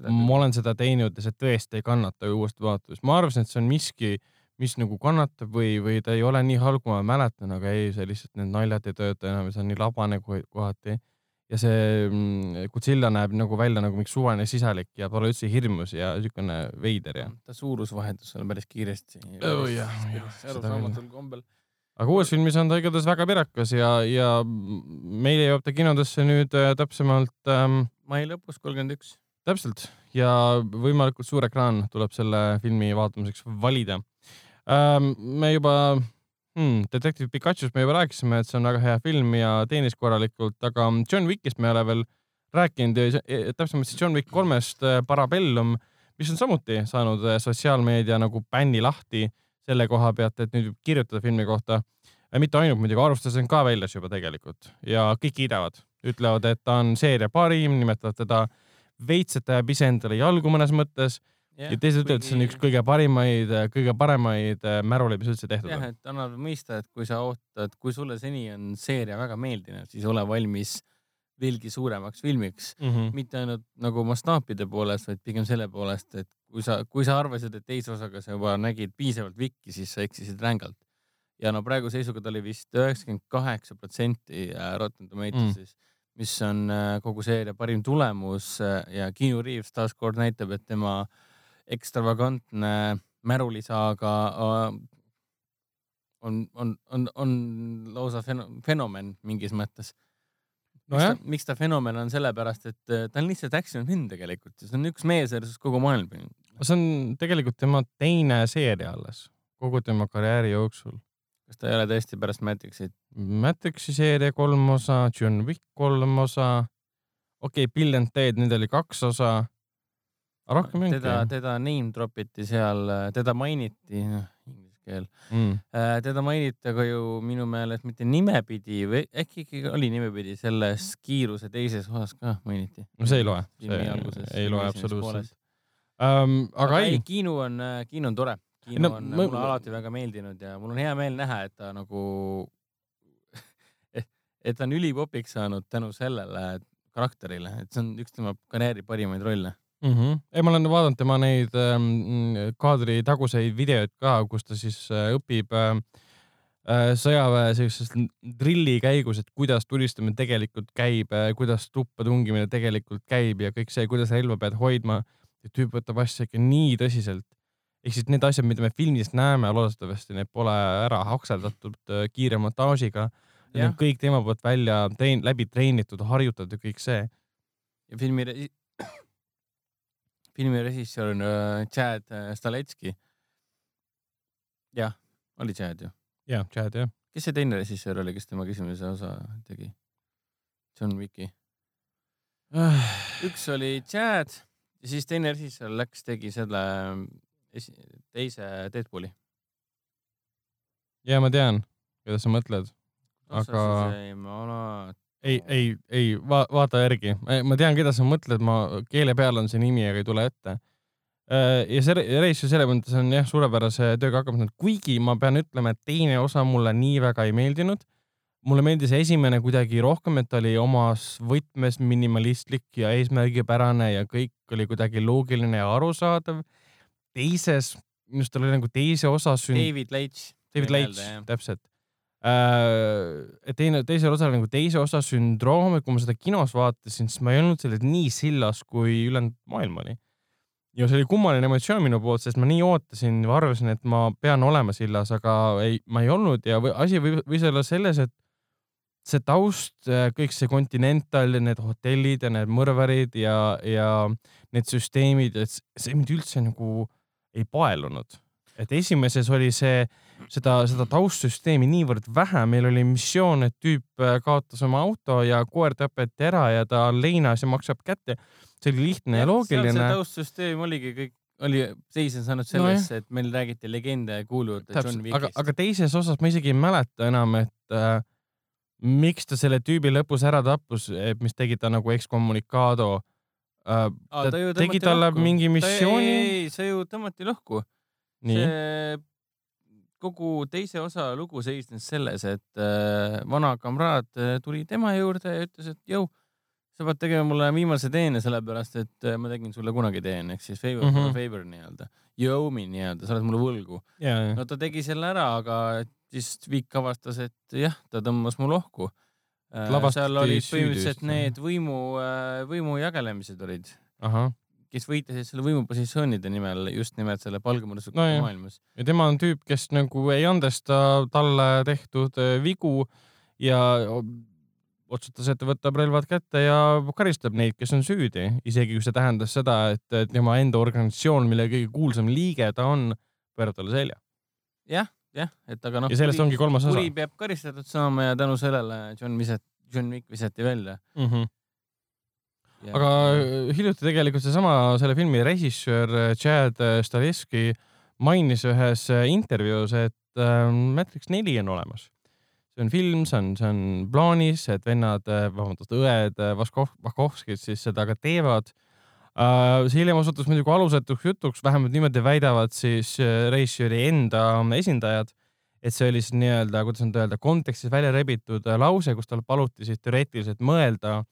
S2: ma olen seda teinud ja see tõesti ei kannata uuesti vaatamist. ma arvasin, et see on miski, mis nagu kannatab või, või ta ei ole nii halb, kui ma mäletan, aga ei, see lihtsalt need naljad ei tööta enam ja see on nii labane kohati ja see mm, Godzilla näeb nagu välja nagu mingi suvaline sisalik ja pole üldse hirmus ja niisugune veider ja.
S3: ta suurus vahetus seal päris kiiresti
S2: oh,.
S3: arusaamatul kombel.
S2: aga uues filmis on ta igatahes väga pirakas ja, ja meile jõuab ta kinodesse nüüd äh, täpsemalt ähm,.
S3: mai lõpus, kolmkümmend üks.
S2: täpselt ja võimalikult suur ekraan tuleb selle filmi vaatamiseks valida ähm,. me juba hmm,. Detective Pikachu'st me juba rääkisime, et see on väga hea film ja teenis korralikult, aga John Wickist me ei ole veel rääkinud täpsemalt siis John Wick kolmest äh, Parabellum, mis on samuti saanud äh, sotsiaalmeedia nagu bänni lahti selle koha pealt, et nüüd kirjutada filmi kohta. mitte ainult muidugi, arvustused on ka väljas juba tegelikult ja kõik kiidavad, ütlevad, et ta on seeria parim, nimetavad teda veits, et ta jääb iseendale jalgu mõnes mõttes ja teised ütlevad, et see on üks kõige parimaid, kõige paremaid äh, märuleid, mis üldse tehtud
S3: on. jah, et annab mõista, et kui sa ootad, kui sulle seni on seeria väga meeldinud, siis ole valmis veelgi suuremaks filmiks mm, -hmm. mitte ainult nagu mastaapide poolest, vaid pigem selle poolest, et kui sa, kui sa arvasid, et teise osaga sa juba nägid piisavalt vikki, siis sa eksisid rängalt. ja no praegu seisuga ta oli vist üheksakümmend kaheksa protsenti äh, Rotten Tomatoes'is mm., mis on äh, kogu seeria parim tulemus ja Keanu Reaves taaskord näitab, et tema äh, ekstravagantne märulisaaga äh, on, on, on, on lausa fenomen mingis mõttes. No miks, ta, miks ta fenomen on sellepärast, et äh, ta on lihtsalt action film tegelikult see on üks mees versus kogu maailm.
S2: see on tegelikult tema teine seeria alles kogu tema karjääri jooksul.
S3: kas ta ei ole tõesti pärast Matrixit?
S2: Matrixi seeria kolm osa, John Wick kolm osa, okei okay,, Bill and Ted, need oli kaks osa rohkem
S3: mingi. teda, teda name drop iti seal, teda mainiti, noh inglise keel mm., äh, teda mainiti aga ju minu meelest mitte nimepidi või äkki ikkagi oli nimepidi selles Kiiruse teises osas ka mainiti.
S2: no see ei loe, see alguses, ei loe absoluutselt. Um, aga, aga ei, ei,
S3: Kiinu on, Kiinu on tore. Kiinu no, on ma... mulle alati väga meeldinud ja mul on hea meel näha, et ta nagu et, et ta on ülipopiks saanud tänu sellele karakterile, et see on üks tema karjääri parimaid rolle
S2: mm. -hmm. ei, ma olen vaadanud tema neid ähm, kaadri taguseid videoid ka, kus ta siis äh, õpib äh, äh, sõjaväe sellises drilli käigus, et kuidas tulistamine tegelikult käib äh,, kuidas tuppa tungimine tegelikult käib ja kõik see, kuidas relva pead hoidma. tüüp võtab asja ikka nii tõsiselt. ehk siis need asjad, mida me filmis näeme, loodetavasti need pole ära hakseldatud äh, kiire montaažiga. Need on kõik tema poolt välja trein-, läbi treenitud, harjutatud ja kõik see.
S3: ja filmi filmi režissöör on äh, Chad äh, Staletski. jah, oli Chad ju?
S2: jah, Chad jah.
S3: kes see teine režissöör oli, kes temaga esimese osa tegi? John Wicki. üks oli Chad ja siis teine režissöör läks, tegi selle esi, teise Deadpooli.
S2: ja ma tean, keda sa mõtled, aga ei, ei, ei va, vaata järgi, ma tean, keda sa mõtled, ma keele peal on see nimi, aga ei tule ette. Äh, ja see reis ju selles mõttes on jah, suurepärase tööga hakkama saanud, kuigi ma pean ütlema, et teine osa mulle nii väga ei meeldinud mulle meeldis esimene kuidagi rohkem, et ta oli omas võtmes minimalistlik ja eesmärgipärane ja kõik oli kuidagi loogiline ja arusaadav. teises, minu arust tal oli nagu teise osa sünd-.
S3: David Leitch.
S2: David Leitch, täpselt. Et teine, teisel osal nagu teise osa sündroom, et kui ma seda kinos vaatasin, siis ma ei olnud selles nii sillas, kui ülejäänud maailm oli. ja see oli kummaline emotsioon minu poolt, sest ma nii ootasin, arvasin, et ma pean olema sillas, aga ei, ma ei olnud ja või, asi võis olla selles, et see taust, äh, kõik see Continental ja need hotellid ja need mõrvarid ja, ja need süsteemid, et see mind üldse nagu ei paelunud. et esimeses oli see, seda, seda taustsüsteemi niivõrd vähe, meil oli missioon, et tüüp äh, kaotas oma auto ja koer tapeti ära ja ta on leinas ja maksab kätte. see oli lihtne ja, ja loogiline.
S3: see taustsüsteem oligi kõik oli, seisnes ainult selles no, et meil räägiti legende ja kuulujute John Wickist.
S2: aga, aga teises osas ma isegi ei mäleta enam, et äh, miks ta selle tüübi lõpus ära tappus, mis tegi ta nagu ekskommunikado äh,? ta, ta tegi talle lõhku. mingi missiooni?
S3: ei, ei, see ju tõmmati lõhku. see kogu teise osa lugu seisnes selles, et äh, vana kamraad äh, tuli tema juurde ja ütles, et jõu, sa pead tegema mulle viimase teene, sellepärast et äh, ma tegin sulle kunagi teen, ehk siis favor mm -hmm. for favor nii-öelda. Me nii-öelda, sa oled mulle võlgu. no ta tegi selle ära, aga siis Viik avastas, et jah, ta tõmbas mu lohku. Äh, seal olid põhimõtteliselt need võimu, äh, võimu jagelemised olid. Kes võitlesid selle võimupositsioonide nimel just nimelt selle palgamõrsuka no, maailmas.
S2: ja tema on tüüp, kes nagu ei andesta talle tehtud äh, vigu ja otsustas, et ta võtab relvad kätte ja karistab neid, kes on süüdi, isegi kui see tähendas seda, et tema enda organisatsioon, mille kõige kuulsam liige ta on, pöörab talle selja.
S3: jah jah, et aga noh.
S2: ja sellest kuri, ongi kolmas osa.
S3: kuri peab karistatud saama ja tänu sellele John Viset, John Wick visati välja
S2: mm. -hmm. Ja... aga hiljuti tegelikult seesama selle filmi režissöör äh, Chad äh, Stahelski mainis ühes äh, intervjuus, et Matrix neli on olemas. see on film, see on, see on plaanis, et vennad, vabandust, õed Vaškovskid siis seda ka teevad Äh, see hiljem osutus muidugi alusetuks jutuks, vähemalt niimoodi väidavad siis äh, režissööri enda esindajad, et see oli siis nii-öelda, kuidas nüüd öelda, kontekstis välja rebitud äh, lause, kus tal paluti siis teoreetiliselt mõelda,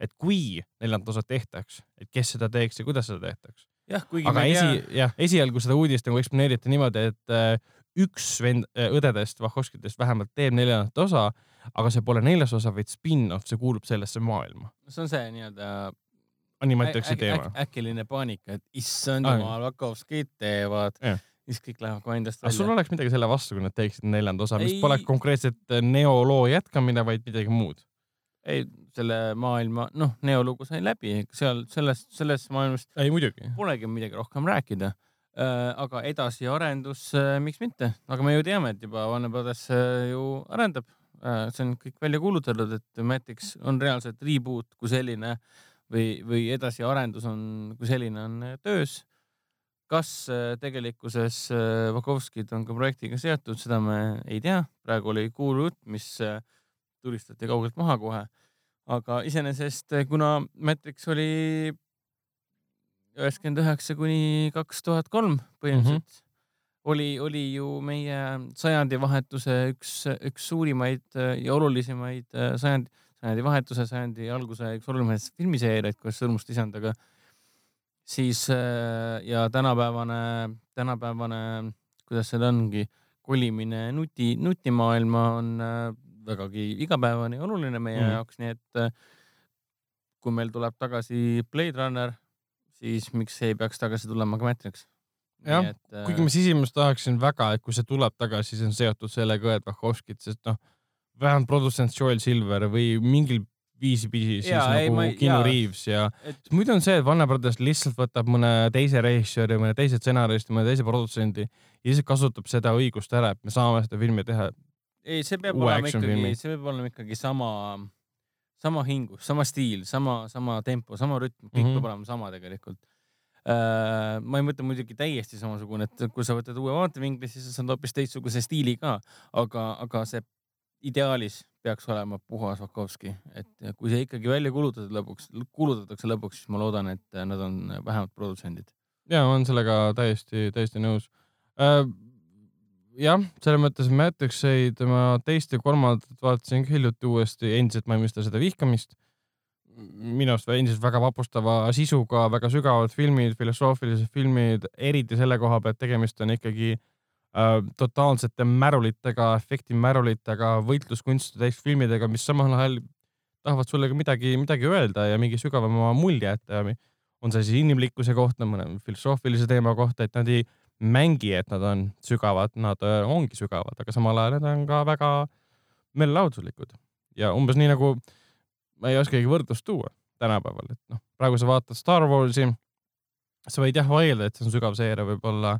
S2: et kui neljandat osa tehtaks, et kes seda teeks ja kuidas seda tehtaks.
S3: jah, kuigi
S2: aga esi, jah, esialgu seda uudist nagu eksponeeriti niimoodi, et üks vend, õdedest, Vahhovskitest vähemalt teeb neljandat osa, aga see pole neljas osa, vaid spin-off, see kuulub sellesse maailma.
S3: see on see nii-öelda
S2: animatakse teema äk,.
S3: äkiline paanika, et issand jumal, Vakovskid teevad. siis kõik lähevad kohe endast
S2: välja. sul oleks midagi selle vastu, kui nad teeksid neljanda osa, mis pole konkreetselt neoloo jätkamine, vaid midagi muud?
S3: Ei, selle maailma, noh, neolugu sai läbi, seal sellest, sellest maailmast.
S2: ei muidugi.
S3: Polegi midagi rohkem rääkida äh,. aga edasiarendus äh,, miks mitte, aga me ju teame, et juba Brothers äh, ju arendab äh,. see on kõik välja kuulutatud, et Matrix on reaalselt reboot kui selline äh, või, või edasiarendus on, kui selline on äh, töös. kas äh, tegelikkuses äh, Vakovskid on ka projektiga seotud, seda me ei tea, praegu oli kuulujutt, mis tulistati kaugelt maha kohe. aga iseenesest, kuna Matrix oli üheksakümmend üheksa kuni kaks tuhat kolm põhimõtteliselt mm, -hmm. oli, oli ju meie sajandivahetuse üks, üks suurimaid ja olulisemaid sajandi sajandivahetuse, sajandi alguse üks olulisemaid filmiseeriaid koos Sõrmuste isandaga. siis ja tänapäevane, tänapäevane, kuidas see ongi, kolimine nuti, nutimaailma on vägagi igapäevane ja oluline meie mm. jaoks, nii et äh, kui meil tuleb tagasi Blade Runner, siis miks ei peaks tagasi tulema ka Matrix?
S2: jah, kuigi ma sisimas tahaksin väga, et kui see tuleb tagasi, siis on seotud sellega, et Vahhovskid, sest noh vähemalt produtsent Joel Silver või mingil viisipidi siis ja, nagu ei, Keanu Reaves ja et... muidu on see, et Warner Brothers lihtsalt võtab mõne teise režissööri, mõne teise stsenaristi, mõne teise produtsendi ja lihtsalt kasutab seda õigust ära, et me saame seda filmi teha.
S3: Ei, see peab olema ikkagi, see peab olema ikkagi sama, sama hingus, sama stiil, sama, sama tempo, sama rütm, kõik mm -hmm. peab olema sama tegelikult äh,. ma ei mõtle muidugi täiesti samasugune, et kui sa võtad uue vaatevinkli, siis sa saad hoopis teistsuguse stiili ka, aga, aga see ideaalis peaks olema puhas Vakovski, et kui see ikkagi välja kulutada lõpuks, kulutatakse lõpuks, siis ma loodan, et nad on vähemalt produtsendid.
S2: ja ma olen sellega täiesti, täiesti nõus äh, jah, selles mõttes Matrixeid ma teist ja kolmandat vaatasin ka hiljuti uuesti, endiselt ma ei mõista seda vihkamist. minu arust endiselt väga vapustava sisuga, väga sügavad filmid, filosoofilised filmid, eriti selle koha pealt tegemist on ikkagi äh, totaalsete märulitega, efektimärulitega, võitluskunstide täis filmidega, mis samal ajal tahavad sulle ka midagi, midagi öelda ja mingi sügavama mulje jätta. on see siis inimlikkuse kohta, mõne filosoofilise teema kohta, et nad ei mängi, et nad on sügavad, nad äh, ongi sügavad, aga samal ajal nad on ka väga meelelahutuslikud ja umbes nii nagu ma ei oskagi võrdlust tuua tänapäeval, et noh, praegu sa vaatad Star Warsi, sa võid jah vaielda, et see on sügav seeria võib-olla,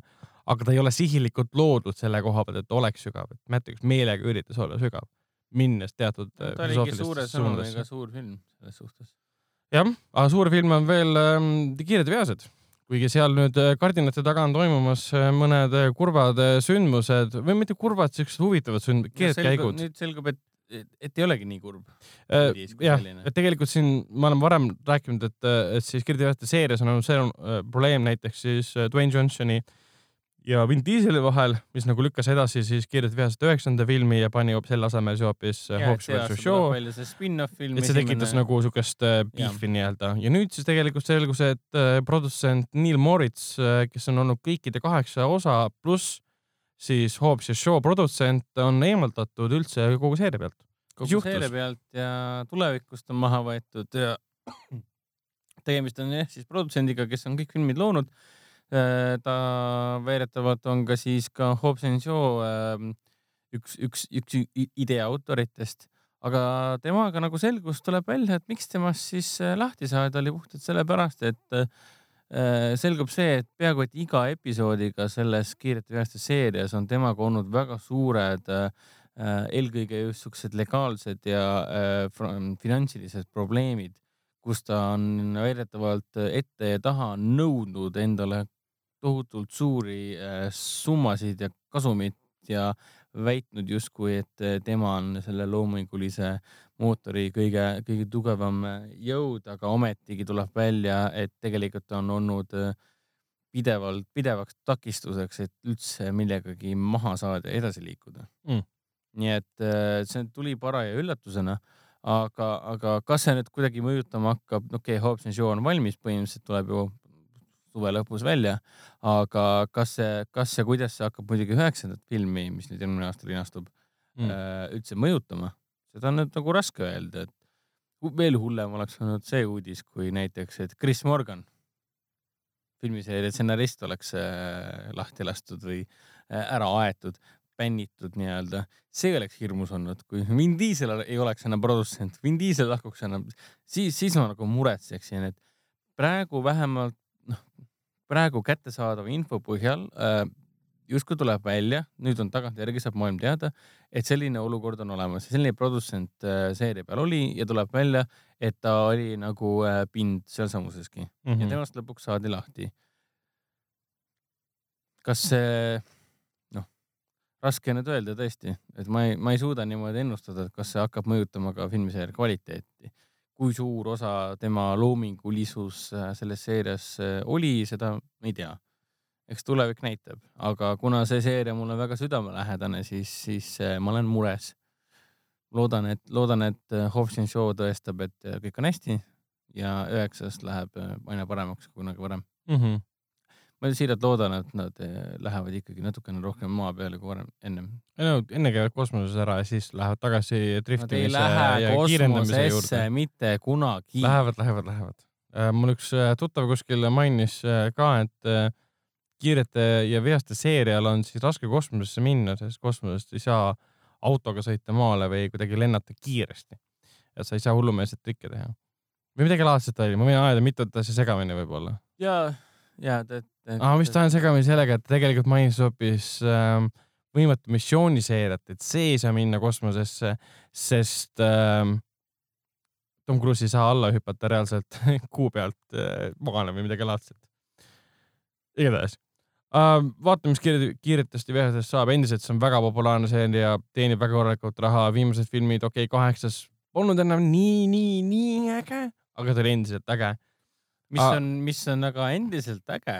S2: aga ta ei ole sihilikult loodud selle koha pealt, et oleks sügav, et Matrix meelega üritas olla sügav, minnes teatud
S3: no,. ta oligi suure sõnumiga suur film selles suhtes.
S2: jah, aga suur film on veel ähm, Kiired veased kuigi seal nüüd äh, kardinate taga on toimumas äh, mõned äh, kurvad sündmused või mitte kurvad, siuksed huvitavad sünd-, keerdkäigud.
S3: nüüd selgub, et, et ei olegi nii kurb
S2: äh,. jah, et tegelikult siin ma olen varem rääkinud, et, et siis Kirdi seerias on olnud see äh, probleem näiteks siis Dwayne Johnsoni äh, ja Vin Dieseli vahel, mis nagu lükkas edasi siis Kiired vihased üheksanda filmi ja pani selle asemel siis hoopis äh, Hobbs versus Shaw. et see tekitas nagu siukest beefi äh, nii-öelda. Ja nüüd siis tegelikult selgus, et äh, produtsent Neil Moritz, kes on olnud kõikide kaheksa osa pluss siis Hobbs ja Shaw produtsent on eemaldatud üldse kogu seeria pealt.
S3: kogu seeria pealt ja tulevikust on maha võetud ja tegemist on jah siis produtsendiga, kes on kõik filmid loonud ta väidetavalt on ka siis ka Hobson Shaw ähm, üks, üks, üks idee autoritest, aga temaga nagu selgus tuleb välja, et miks temast siis äh, lahti saada oli puhtalt sellepärast, et äh, selgub see, et peaaegu et iga episoodiga selles Kiirete veaste seerias on temaga olnud väga suured eelkõige just siuksed legaalsed ja finantsilised probleemid, kus ta on väidetavalt ette ja taha nõudnud endale tohutult suuri äh, summasid ja kasumit ja väitnud justkui, et äh, tema on selle loomingulise mootori kõige, kõige tugevam äh, jõud, aga ometigi tuleb välja, et tegelikult on olnud pidevalt, pidevaks takistuseks, et üldse millegagi maha saada ja edasi liikuda. Mm.. nii et see tuli paraja üllatusena, aga, aga kas see nüüd kuidagi mõjutama hakkab, okei okay,, Hobson Show on valmis, põhimõtteliselt tuleb ju suve lõpus välja. aga kas see, kas ja kuidas see hakkab muidugi üheksandat filmi, mis nüüd järgmine aasta linastub mm., äh, üldse mõjutama, seda on nüüd nagu raske öelda, et veel hullem oleks olnud see uudis, kui näiteks, et Chris Morgan, filmiseeria stsenarist oleks äh, lahti lastud või äh, ära aetud, bännitud nii-öelda. see oleks hirmus olnud, kui Vin Diesel ei oleks enam produtsent, Vin Diesel lahkuks enam, siis, siis ma nagu muretseksin, et praegu vähemalt noh, praegu kättesaadava info põhjal äh, justkui tuleb välja, nüüd on tagantjärgi saab maailm teada, et selline olukord on olemas, selline produtsent äh, seeria peal oli ja tuleb välja, et ta oli nagu äh, pind sealsamuseski mm -hmm. ja mhm. temast lõpuks saadi lahti. kas see, noh, raske nüüd öelda tõesti, et ma ei, ma ei suuda niimoodi ennustada, et kas see hakkab mõjutama ka filmiseeria kvaliteeti kui suur osa tema loomingulisus äh, selles seerias äh, oli, seda ei tea. eks tulevik näitab, aga kuna see seeria mulle väga südamelähedane, siis, siis äh, ma olen mures. loodan, et, loodan, et Hobbs Show tõestab, et kõik on hästi ja üheksast läheb aina paremaks kui kunagi varem mm. -hmm ma siiralt loodan, et nad eh, lähevad ikkagi natukene rohkem maa peale kui varem, ennem.
S2: no enne käivad kosmoses ära ja siis lähevad tagasi driftimise ja kiirendamise juurde.
S3: mitte kunagi.
S2: Lähevad, lähevad, lähevad. Äh, mul üks äh, tuttav kuskil mainis äh, ka, et kiirete ja veaste seerial on siis raske kosmosesse minna, sest kosmosest ei saa autoga sõita maale või kuidagi lennata kiiresti. et sa ei saa hullumeelseid trikke teha. või midagi laadset oli, ma võin ajada mitut asja segamini võib-olla.
S3: ja, ja, et
S2: aa, vist ajan segamini sellega, et tegelikult mainis hoopis ähm, võimatu missiooniseeriat, et see ei saa minna kosmosesse, sest äh, Tom Cruise ei saa alla hüpata reaalselt kuu pealt äh, maale või midagi laadset. igatahes. Uh,, vaatame, mis kiire, kiiretesti VHS saab, endiselt see on väga populaarne seeria, teenib väga korralikult raha, viimased filmid, okei okay,, kaheksas polnud enam nii, nii, nii äge, aga ta oli endiselt äge.
S3: mis on, mis on aga endiselt äge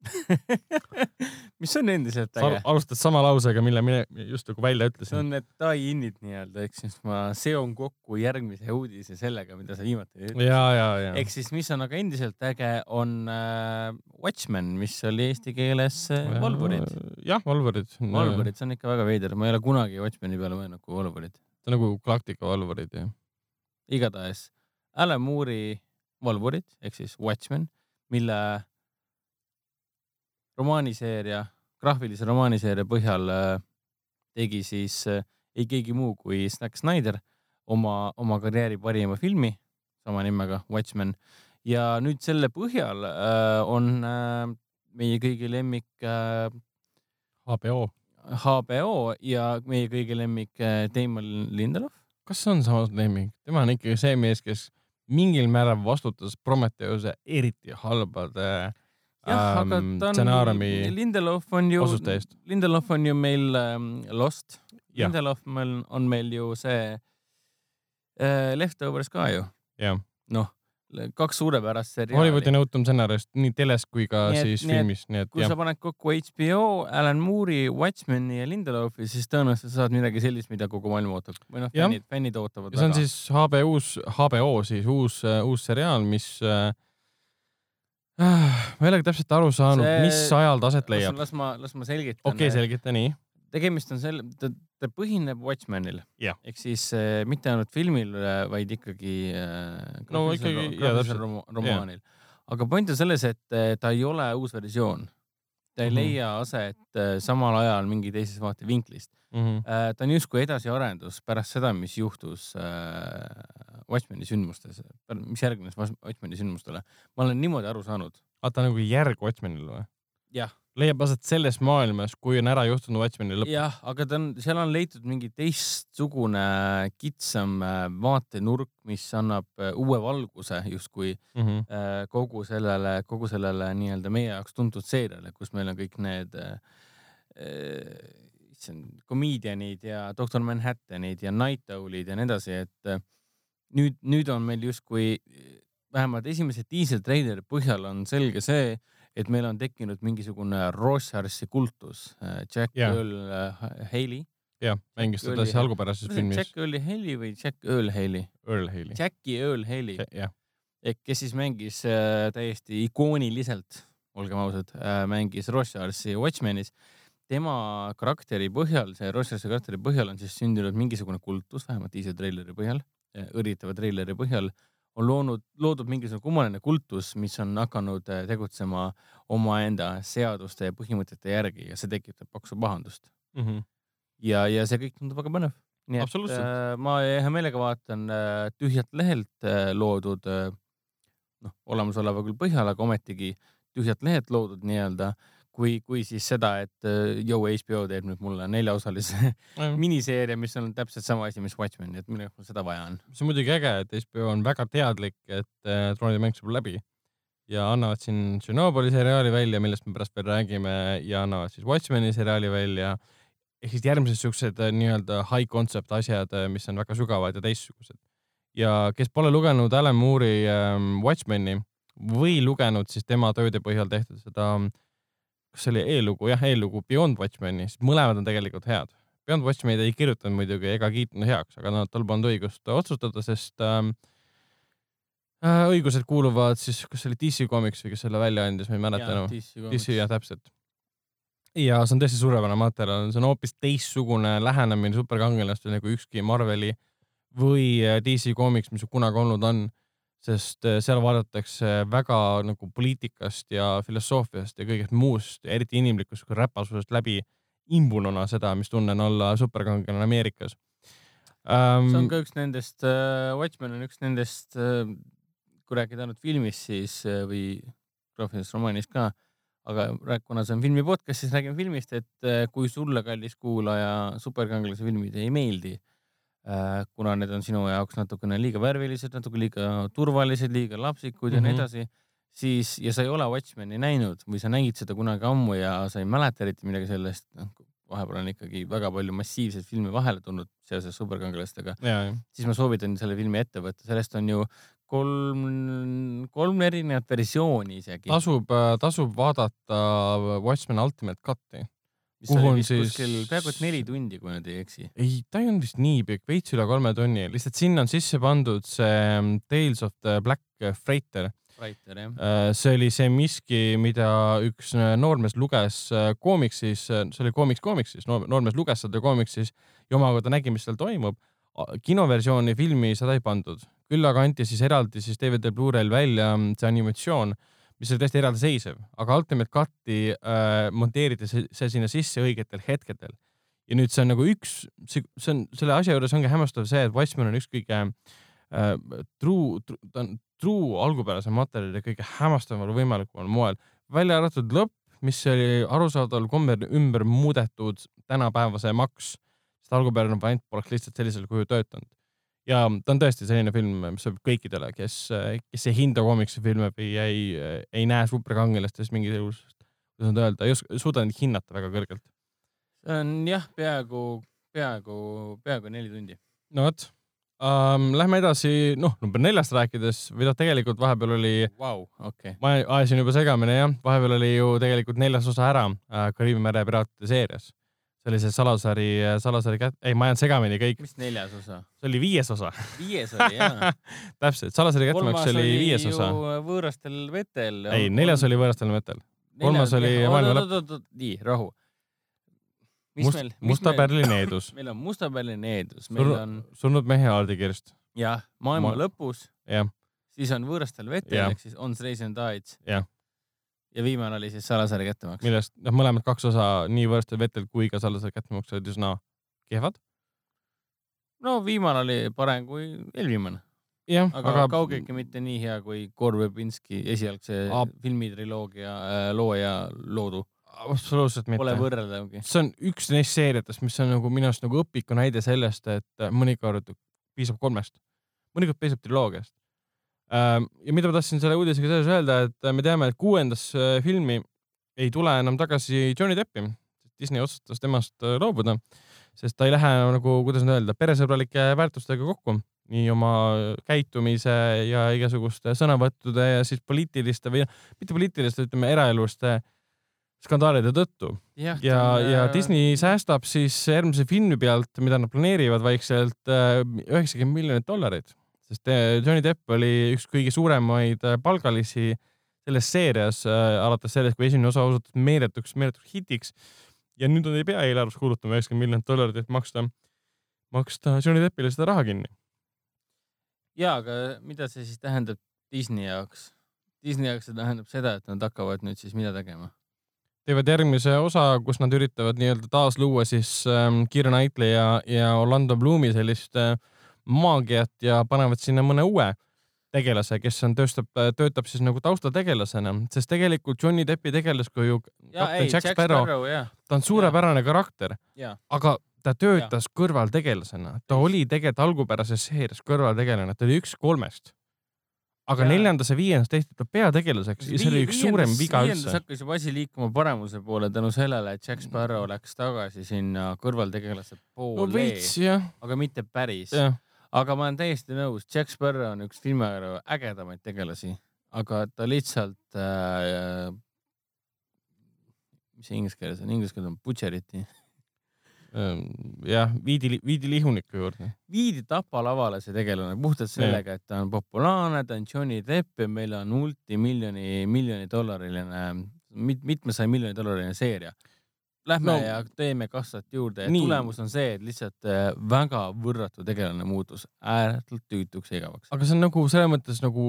S3: mis on endiselt äge.
S2: alustad sama lausega, mille ma just nagu välja ütlesin.
S3: see on need tie-in'id nii-öelda, ehk siis ma seon kokku järgmise uudise sellega, mida sa viimati
S2: ütlesid. ja, ja, ja.
S3: ehk siis, mis on aga endiselt äge, on äh, Watchmen, mis oli eesti keeles äh, Valvurid.
S2: jah, Valvurid.
S3: Valvurid, see on ikka väga veider, ma ei ole kunagi Watchmeni peale mõelnud kui Valvurid.
S2: see on nagu Galactica Valvurid, jah.
S3: igatahes Alan Moore'i Valvurid ehk siis Watchmen, mille romaaniseeria, graafilise romaaniseeria põhjal äh, tegi siis äh, ei keegi muu kui Zack Snyder oma, oma karjääri parima filmi sama nimega Watchmen ja nüüd selle põhjal äh, on äh, meie kõigi lemmik äh,
S2: HBO.
S3: HBO ja meie kõigi lemmik äh, Damon Lindelof.
S2: kas see on samas lemmik? tema on ikkagi see mees, kes mingil määral vastutas Prometheuse eriti halbade äh,
S3: jah ähm,, aga ta on, Lindelof on ju, Lindelof on ju meil ähm, Lost. Lindelof meil on meil ju see äh, Leftovers ka ju. noh, kaks suurepärast seriaali.
S2: Hollywoodi nõutum stsenarist nii teles kui ka nii et, siis nii filmis, nii et
S3: kui jah. sa paned kokku HBO, Alan Moore'i, Watchmeni ja Lindelofi, siis tõenäoliselt sa saad midagi sellist, mida kogu maailm ootab või noh, fännid, fännid ootavad.
S2: see on väga. siis HBO uus, HBO siis uus, uus seriaal, mis äh, ma ei olegi täpselt aru saanud see..., mis ajal ta aset leiab.
S3: las ma, las ma selgitan.
S2: okei okay,, selgita nii.
S3: tegemist on selle, ta, ta põhineb Watchmenil ehk siis äh, mitte ainult filmil, äh, vaid ikkagi äh,.
S2: no ikkagi, jaa täpselt.
S3: romaanil. aga point on selles, et äh, ta ei ole uus versioon. ta ei mm -hmm. leia aset äh, samal ajal mingi teisest vaatevinklist mm. -hmm. Äh, ta on justkui edasiarendus pärast seda, mis juhtus äh, Watchmeni sündmustes, mis järgnes Watchmeni sündmustele. ma olen niimoodi aru saanud.
S2: vaata nagu järg Watchmenile või?
S3: jah.
S2: leiab aset selles maailmas, kui on ära juhtunud Watchmeni lõpp.
S3: jah, aga ta on, seal on leitud mingi teistsugune kitsam äh, vaatenurk, mis annab äh, uue valguse justkui mm -hmm. kogu sellele, kogu sellele nii-öelda meie jaoks tuntud seeriale, kus meil on kõik need issand, komedianid ja doktor Manhattanid ja Night Owlid ja nii edasi, et nüüd, nüüd on meil justkui vähemalt esimese diiseltreileri põhjal on selge see, et meil on tekkinud mingisugune Rorschach'i kultus. Äh, Jack yeah. Earl äh, Haley.
S2: jah, mängis teda siis algupärases filmis.
S3: Jack Earl Haley või Jack Earl Haley?
S2: Earl Haley.
S3: Jackie Earl Haley.
S2: jah.
S3: ehk kes siis mängis äh, täiesti ikooniliselt, olgem ausad mängis Rorschach'i Watchmenis tema karakteri põhjal, see Rorschach'i karakteri põhjal on siis sündinud mingisugune kultus, vähemalt diiseltreileri põhjal Eh, õrritava treileri põhjal on loonud, loodud mingisugune kummaline kultus, mis on hakanud eh, tegutsema omaenda seaduste ja põhimõtete järgi ja see tekitab paksu pahandust mm. -hmm. ja, ja see kõik tundub väga põnev. nii et äh, ma hea meelega vaatan äh, tühjalt lehelt äh, loodud äh,, noh, olemasoleva küll põhjal, aga ometigi tühjalt lehelt loodud nii-öelda äh, kui, kui siis seda, et Yo äh, HBO teeb nüüd mulle neljaosalise miniseeria, mis on täpselt sama asi, mis Watchmen, et minu jaoks seda vaja on.
S2: see on muidugi äge, et HBO on väga teadlik, et äh, troonide mäng saab läbi ja annavad siin Tšernobõli seriaali välja, millest me pärast veel räägime ja annavad siis Watchmeni seriaali välja. ehk siis järgmised siuksed äh, nii-öelda high concept asjad, mis on väga sügavad ja teistsugused. ja kes pole lugenud Alan Moore'i ähm, Watchmeni või lugenud siis tema tööde põhjal tehtud seda äh, kas see oli eellugu, jah, eellugu Beyond Watchmeni, siis mõlemad on tegelikult head. Beyond Watchmeni ei kirjutanud muidugi ega kiitnud heaks, aga noh, tal polnud õigust otsustada, sest ähm, äh, õigused kuuluvad siis, kas see oli DC Comics või kes selle välja andis, ma ei mäleta enam. DC, jah, täpselt. ja see on tõesti suurepärane materjal, see on hoopis teistsugune lähenemine superkangelastele kui ükski Marveli või äh, DC Comics, mis kunagi olnud on sest äh, seal vaadatakse väga nagu poliitikast ja filosoofiast ja kõigest muust eriti inimlikust räpasusest läbi imbununa seda, mis tunne on olla superkangelane Ameerikas
S3: um,. see on ka üks nendest uh,, Watchmen on üks nendest uh,, kui rääkida ainult filmist, siis uh, või graafilisest romaanist ka, aga kuna see on filmi podcast, siis räägime filmist, et äh, kui sulle, kallis kuulaja, superkangelase filmid ei meeldi, kuna need on sinu jaoks natukene liiga värvilised, natuke liiga turvalised, liiga lapsikud mm -hmm. ja nii mhm. edasi, siis ja sa ei ole Watchmeni näinud või sa nägid seda kunagi ammu ja sa ei mäleta eriti midagi sellest, noh vahepeal on ikkagi väga palju massiivseid filme vahele tulnud seoses superkangelastega, siis ma soovitan selle filmi ette võtta, sellest on ju kolm, kolm erinevat versiooni isegi.
S2: tasub, äh, tasub vaadata Watchmen Ultimate Cut'i.
S3: Kuhu on siis peaaegu et neli tundi, kui nüüd ei eksi.
S2: ei, ta ei olnud vist nii pikk, veits üle kolme tunni, lihtsalt sinna on sisse pandud see ähm, Tales of the Black Freighter.
S3: Freighter, jah.
S2: Äh, see oli see miski, mida üks äh, noormees luges koomiksis, see oli koomiks koomiksis, noormees luges seda koomiksis ja omakorda nägi, mis seal toimub kinoversiooni filmi seda ei pandud, küll aga anti siis eraldi siis DVD Blu-ray'l välja mm, see animatsioon, mis oli täiesti eraldiseisev, aga Ultimate Cut'i äh, monteeriti see, see sinna sisse õigetel hetkedel. ja nüüd see on nagu üks, see, see on selle asja juures ongi hämmastav see, et Watchmen on üks kõige äh, true, ta on true algupärase materjali kõige hämmastaval võimalikumal moel, välja arvatud lõpp, mis oli arusaadaval kombel ümber muudetud tänapäevase maks, sest algupärane variant poleks lihtsalt sellisel kujul töötanud ja ta on tõesti selline film, mis sobib kõikidele, kes, kes ei hinda komiksifilme või ei, ei näe superkangelastes mingisugust, kuidas nüüd öelda, ei oska, suuda neid hinnata väga kõrgelt.
S3: see on jah, peaaegu, peaaegu, peaaegu neli tundi.
S2: no vot um,. Lähme edasi, noh, number neljast rääkides noh, tegelikult vahepeal oli
S3: wow,. Okay.
S2: ma ajasin juba segamini jah, vahepeal oli ju tegelikult neljas osa ära äh, Kariibi mere piraatide seerias see oli see Salasari, Salasari kät-, ei, ma ajan segamini kõik.
S3: mis neljas osa?
S2: see oli viies osa.
S3: viies oli jaa
S2: täpselt, Salasari kättemaks oli viies osa.
S3: võõrastel vetel.
S2: ei, neljas oli võõrastel vetel. kolmas oli maailma lõpp.
S3: nii, rahu.
S2: Must, Musta Pärli needus
S3: meil on Musta Pärli needus, meil on.
S2: surnud mehe aardikirst.
S3: jah, maailma Ma... lõpus.
S2: jah.
S3: siis on võõrastel vetel ehk siis On Racing Tides.
S2: jah
S3: ja viimane oli siis Salasari kättemaks.
S2: millest noh, mõlemad kaks osa, nii Võõrstel vetel kui ka Salasari kättemaks olid üsna kehvad.
S3: no viimane oli parem kui eelviimane. aga, aga kaugeltki mitte nii hea kui Gorvebinski esialgse A... filmitriloogia äh, looja loodu.
S2: absoluutselt mitte.
S3: Pole võrreldavgi.
S2: see on üks neist seeriatest, mis on nagu minu arust nagu õpiku näide sellest, et mõnikord piisab kolmest, mõnikord piisab triloogiast ja mida ma tahtsin selle uudisega seoses öelda, et me teame, et kuuendas äh, filmi ei tule enam tagasi Johnny Deppi. Disney otsustas temast äh, loobuda, sest ta ei lähe nagu, kuidas nüüd öelda, peresõbralike väärtustega kokku nii oma käitumise ja igasuguste sõnavõttude ja siis poliitiliste või mitte poliitiliste, ütleme eraeluste skandaalide tõttu. ja, ja, ja Disney säästab siis järgmise filmi pealt, mida nad planeerivad vaikselt, äh, üheksakümmend miljonit dollarit sest eh, Johnny Depp oli üks kõige suuremaid eh, palgalisi selles seerias äh, alates sellest, kui esimene osa osutus meeletuks, meeletuks hitiks. ja nüüd nad ei pea eelarves kulutama üheksakümmend miljonit dollarit, et maksta, maksta Johnny Deppile seda raha kinni.
S3: ja, aga mida see siis tähendab Disney jaoks? Disney jaoks see tähendab seda, et nad hakkavad nüüd siis mida tegema?
S2: teevad järgmise osa, kus nad üritavad nii-öelda taasluua siis ähm, Keira Knightley ja, ja Orlando Bloomi sellist äh, maagiat ja panevad sinna mõne uue tegelase, kes on, tööstab, töötab siis nagu taustategelasena, sest tegelikult Johnny Deppi tegelaskuju
S3: kapten Jack, Jack Sparrow, Sparrow,
S2: ta on suurepärane ja. karakter, aga ta töötas ja. kõrvaltegelasena, ta oli tegelikult algupärases seerias kõrvaltegelane, ta oli üks kolmest aga ja. neljandas ja viiendas tehti ta peategelaseks ja see oli üks suurem viga üldse. viiendas
S3: hakkas juba asi liikuma paremuse poole tänu sellele, et Jack Sparrow läks tagasi sinna kõrvaltegelase poole
S2: no,.
S3: aga mitte päris. Aga ma olen täiesti nõus, Jack Sparrow on üks filmi ägedamaid tegelasi, aga ta lihtsalt äh,, mis see inglise keeles on, inglise keeles on butcheriti.
S2: Ehm, jah, viidi, viidi lihuniku juurde.
S3: viidi Tapa lavale see tegelane puhtalt sellega, et ta on populaarne, ta on Johnny Depp ja meil on multimiljoni, miljoni dollariline, mit-, mitmesaja miljoni dollariline seeria lähme no, ja teeme kassat juurde. tulemus on see, et lihtsalt äh, väga võrratu tegelane muutus ääretult tüütuks ja igavaks.
S2: aga see on nagu selles mõttes nagu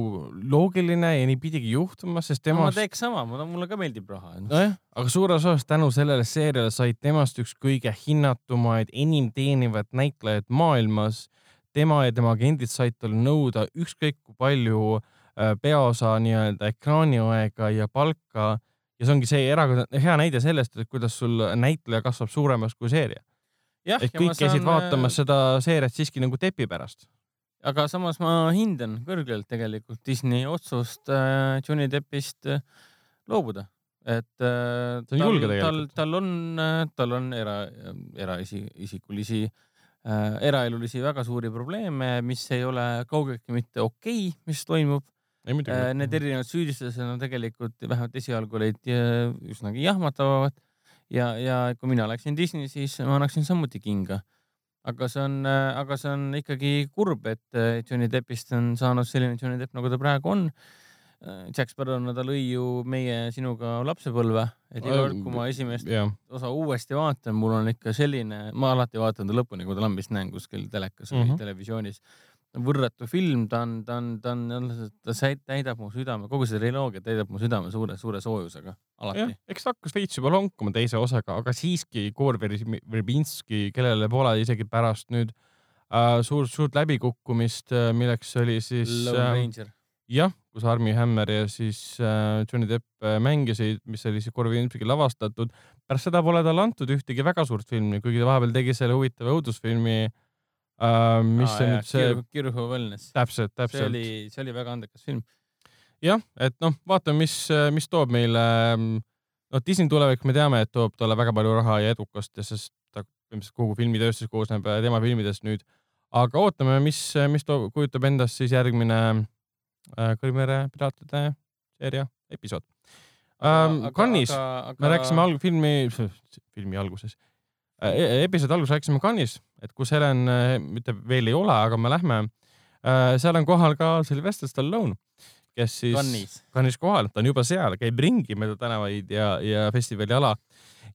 S2: loogiline ja nii pidigi juhtuma, sest temast
S3: no,. ma teeks sama, mulle ka meeldib raha.
S2: nojah, aga suures osas tänu sellele seeriale said temast üks kõige hinnatumaid, enim teenivaid näitlejaid maailmas. tema ja tema agendid said tal nõuda ükskõik kui palju äh, peaosa nii-öelda ekraaniaega ja palka ja see ongi see erakordne, hea näide sellest, et kuidas sul näitleja kasvab suuremaks kui seeria. et kõik käisid vaatamas seda seeriat siiski nagu tepi pärast
S3: aga samas ma hindan kõrgelt tegelikult Disney otsust äh, Johnny Deppist äh, loobuda, et äh,
S2: julge tegelikult.
S3: tal on, äh, tal on era, eraisikulisi äh,, eraelulisi väga suuri probleeme, mis ei ole kaugeltki mitte okei okay,, mis toimub. Äh, need erinevad süüdistused on tegelikult vähemalt esialgu olid äh, üsnagi jahmatavad ja, ja kui mina oleksin Disney, siis ma annaksin samuti kinga aga see on, äh, aga see on ikkagi kurb, et Johnny Deppist on saanud selline Johnny Depp, nagu ta praegu on Jack Sparrow'na ta lõi ju meie sinuga lapsepõlve, et iga kord, kui ma esimest yeah. osa uuesti vaatan, mul on ikka selline, ma alati vaatan ta lõpuni, kui ta lambist näen kuskil telekas mm -hmm. või televisioonis. Võrratu film, ta on, ta on, ta on, ta täidab mu südame, kogu see triloogia täidab mu südame suure, suure soojusega, alati.
S2: eks ta hakkas veits juba lonkuma teise osaga, aga siiski Gore Verbinski, kellele pole isegi pärast nüüd äh, suurt, suurt läbikukkumist, äh, milleks oli siis.
S3: Äh,
S2: jah, kus Armi Hammer ja siis äh, Johnny Depp äh, mängisid, mis oli siis Impsiga lavastatud. pärast seda pole talle antud ühtegi väga suurt filmi, kuigi ta vahepeal tegi selle huvitava õudusfilmi äh,. Mis Aa, see nüüd see.
S3: Kirhu Wellness.
S2: täpselt, täpselt.
S3: see oli, see oli väga andekas film.
S2: jah, et noh, vaatame, mis, mis toob meile. noh, Disney tulevik, me teame, et toob talle väga palju raha ja edukust ja sest ta põhimõtteliselt kogu filmitööstus koosneb äh, tema filmidest nüüd. aga ootame, mis, mis toob, kujutab endast siis järgmine Äh, Kõrvere piraatide seeria episood ähm,. Cannes'is me rääkisime alg-, filmi, filmi alguses äh, e, episoodi alguses rääkisime Cannes'is, et kus Helen äh, mitte veel ei ole, aga me lähme. seal on kohal ka Sylvester Stallone, kes siis
S3: Cannes'is
S2: Cannes'is kohal, ta on juba seal, käib ringi mööda tänavaid ja, ja festivali ala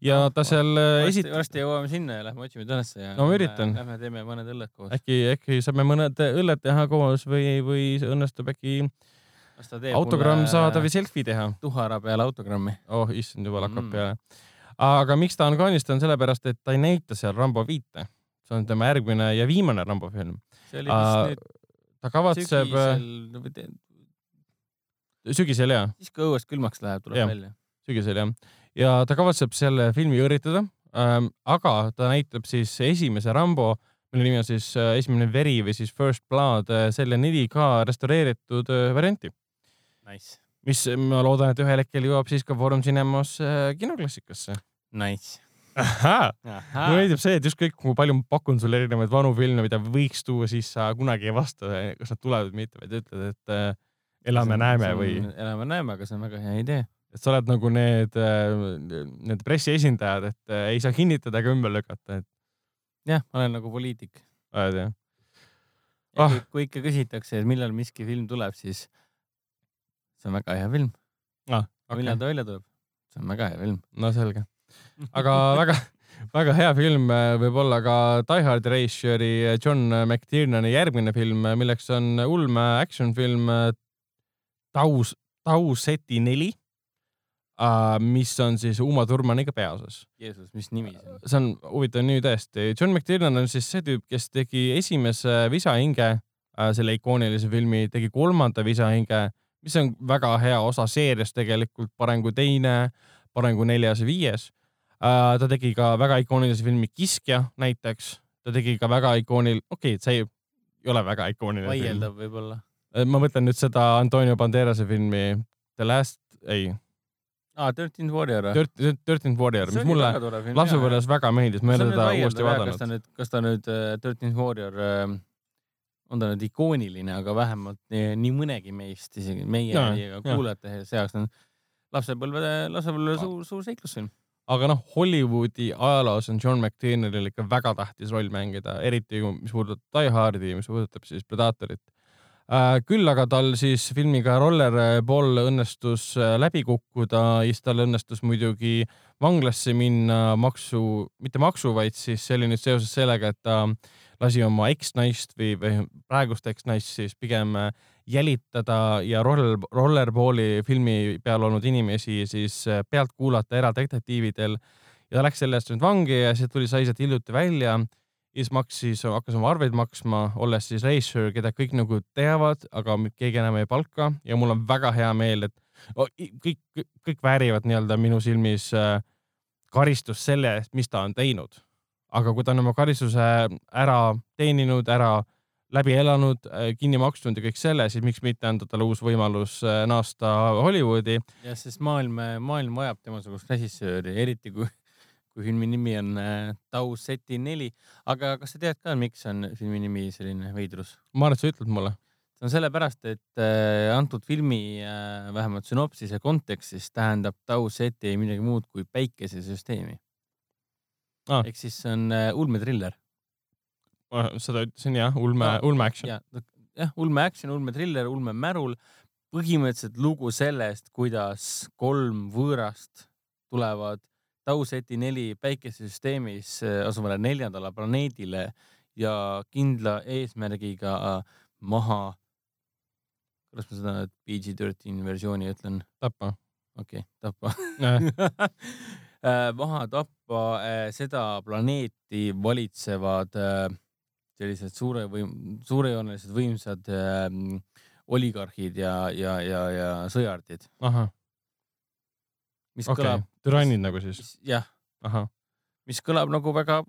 S2: ja ta seal
S3: esit-. varsti jõuame sinna ja lähme otsime ta ülesse ja.
S2: no ma üritan.
S3: Lähme teeme mõned õlled koos.
S2: äkki, äkki saame mõned õlled teha koos või, või õnnestub äkki autogramm saada või selfie teha.
S3: tuhara peale autogrammi.
S2: oh issand, juba hakkab mm. peale. aga miks ta on kaanis, ta on sellepärast, et ta ei näita seal Rambo viite. See on tema järgmine ja viimane Rambo film.
S3: see oli vist uh, nüüd.
S2: ta kavatseb. sügisel. sügisel jaa.
S3: siis kui õuest külmaks läheb, tuleb ja. välja.
S2: sügisel jah ja ta kavatseb selle filmi üritada ähm,, aga ta näitab siis esimese Rambo, mille nimi on siis äh, Esimene veri või siis First Blood äh,, selle 4K restaureeritud äh, varianti
S3: nice..
S2: mis ma loodan, et ühel hetkel jõuab siis ka Foorum Cinemas äh, kinoklassikasse.
S3: Nice
S2: mulle meeldib see, et ükskõik kui palju ma pakun sulle erinevaid vanu filme, mida võiks tuua, siis sa kunagi ei vasta, kas nad tulevad või mitte, vaid ütled, et äh, elame-näeme või.
S3: elame-näeme, aga see on väga hea idee
S2: et sa oled nagu need, äh, need pressiesindajad, et ei saa kinnitada ega ümber lükata, et.
S3: jah, ma olen nagu poliitik.
S2: oled jah?
S3: Ah. Kui, kui ikka küsitakse, et millal miski film tuleb, siis see on väga hea film
S2: ah,. Okay.
S3: millal ta välja tuleb? see on väga hea film.
S2: no selge. Aga väga, väga hea film äh, võib olla ka Die Hard režissööri John McTiernani järgmine film, milleks on ulme action film Taus, Tauseti neli uh,, mis on siis Uma Thurmaniga peaosas.
S3: Jeesus, mis nimi see
S2: on? see on huvitav nimi tõesti. John McTiernan on siis see tüüp, kes tegi esimese Visahinge uh,, selle ikoonilise filmi, tegi kolmanda Visahinge, mis on väga hea osa seeriast tegelikult, parem kui teine, parem kui neljas ja viies. Ta tegi ka väga ikoonilise filmi Kiskja näiteks, ta tegi ka väga ikoonil-, okei okay,, see ei, ei ole väga ikooniline
S3: film. vaieldav võib-olla.
S2: ma mõtlen nüüd seda Antonio Banderase filmi The Last, ei
S3: aa, Thirteenth Warrior või?
S2: Thirteenth Warrior, mis mulle lapsepõlves väga meeldis, ma ei ole teda uuesti vaadanud.
S3: kas ta nüüd, kas ta nüüd äh, Thirteenth Warrior äh, on ta nüüd ikooniline, aga vähemalt nii, nii mõnegi meist, isegi meie ja kuulajate seas on lapsepõlve, lapsepõlve suur, suur seiklusfilm.
S2: Aga noh, Hollywoodi ajaloos on John McTierneril ikka väga tähtis roll mängida, eriti mis puudutab Die Hardi, mis puudutab siis Predatorit Äh, küll aga tal siis filmiga Rollerball õnnestus äh, läbi kukkuda, siis tal õnnestus muidugi vanglasse minna maksu, mitte maksu, vaid siis see oli nüüd seoses sellega, et ta lasi oma eksnaist või, või praegust eksnaist siis pigem äh, jälitada ja roller, Rollerballi filmi peal olnud inimesi siis pealt kuulata eradetektiividel. Ja ta läks selle eest nüüd vangi ja see tuli, sai sealt hiljuti välja. Siis maksis, hakkas oma arveid maksma, olles siis reisijal, keda kõik nagu teavad, aga keegi enam ei palka. Ja mul on väga hea meel, et kõik, kõik väärivad nii-öelda minu silmis äh, karistust selle eest, mis ta on teinud. aga kui ta on oma karistuse ära teeninud, ära läbi elanud, äh, kinni maksnud ja kõik selle, siis miks mitte anda talle uus võimalus äh, naasta Hollywoodi.
S3: jah, sest maailm, maailm vajab temasugust režissööri, eriti kui, kui filmi nimi on Tau Seti neli. aga kas sa tead ka, miks on filmi nimi selline veidrus?
S2: ma arvan, et sa ütled mulle
S3: see on sellepärast, et äh, antud filmi äh, vähemalt sünopsise kontekstis tähendab Tau Seti midagi muud kui päikesesüsteemi ah.. ehk siis see on äh, ulmetriller.
S2: Seda ütlesin jah, ulme ah,, ulme action.
S3: jah, ulme action, ulme triller, ulme märul. põhimõtteliselt lugu sellest, kuidas kolm võõrast tulevad Tau Seti neli päikesesüsteemis asuvale neljandale planeedile ja kindla eesmärgiga maha kuidas ma seda PG-13 versiooni ütlen?
S2: tappa.
S3: okei okay,, tappa äh, maha tappa äh, seda planeeti valitsevad äh, sellised suure võim-, suurejoonelised võimsad oligarhid ja, ja, ja, ja sõjardid. mis okay. kõlab.
S2: türannid nagu siis?
S3: jah. mis kõlab nagu väga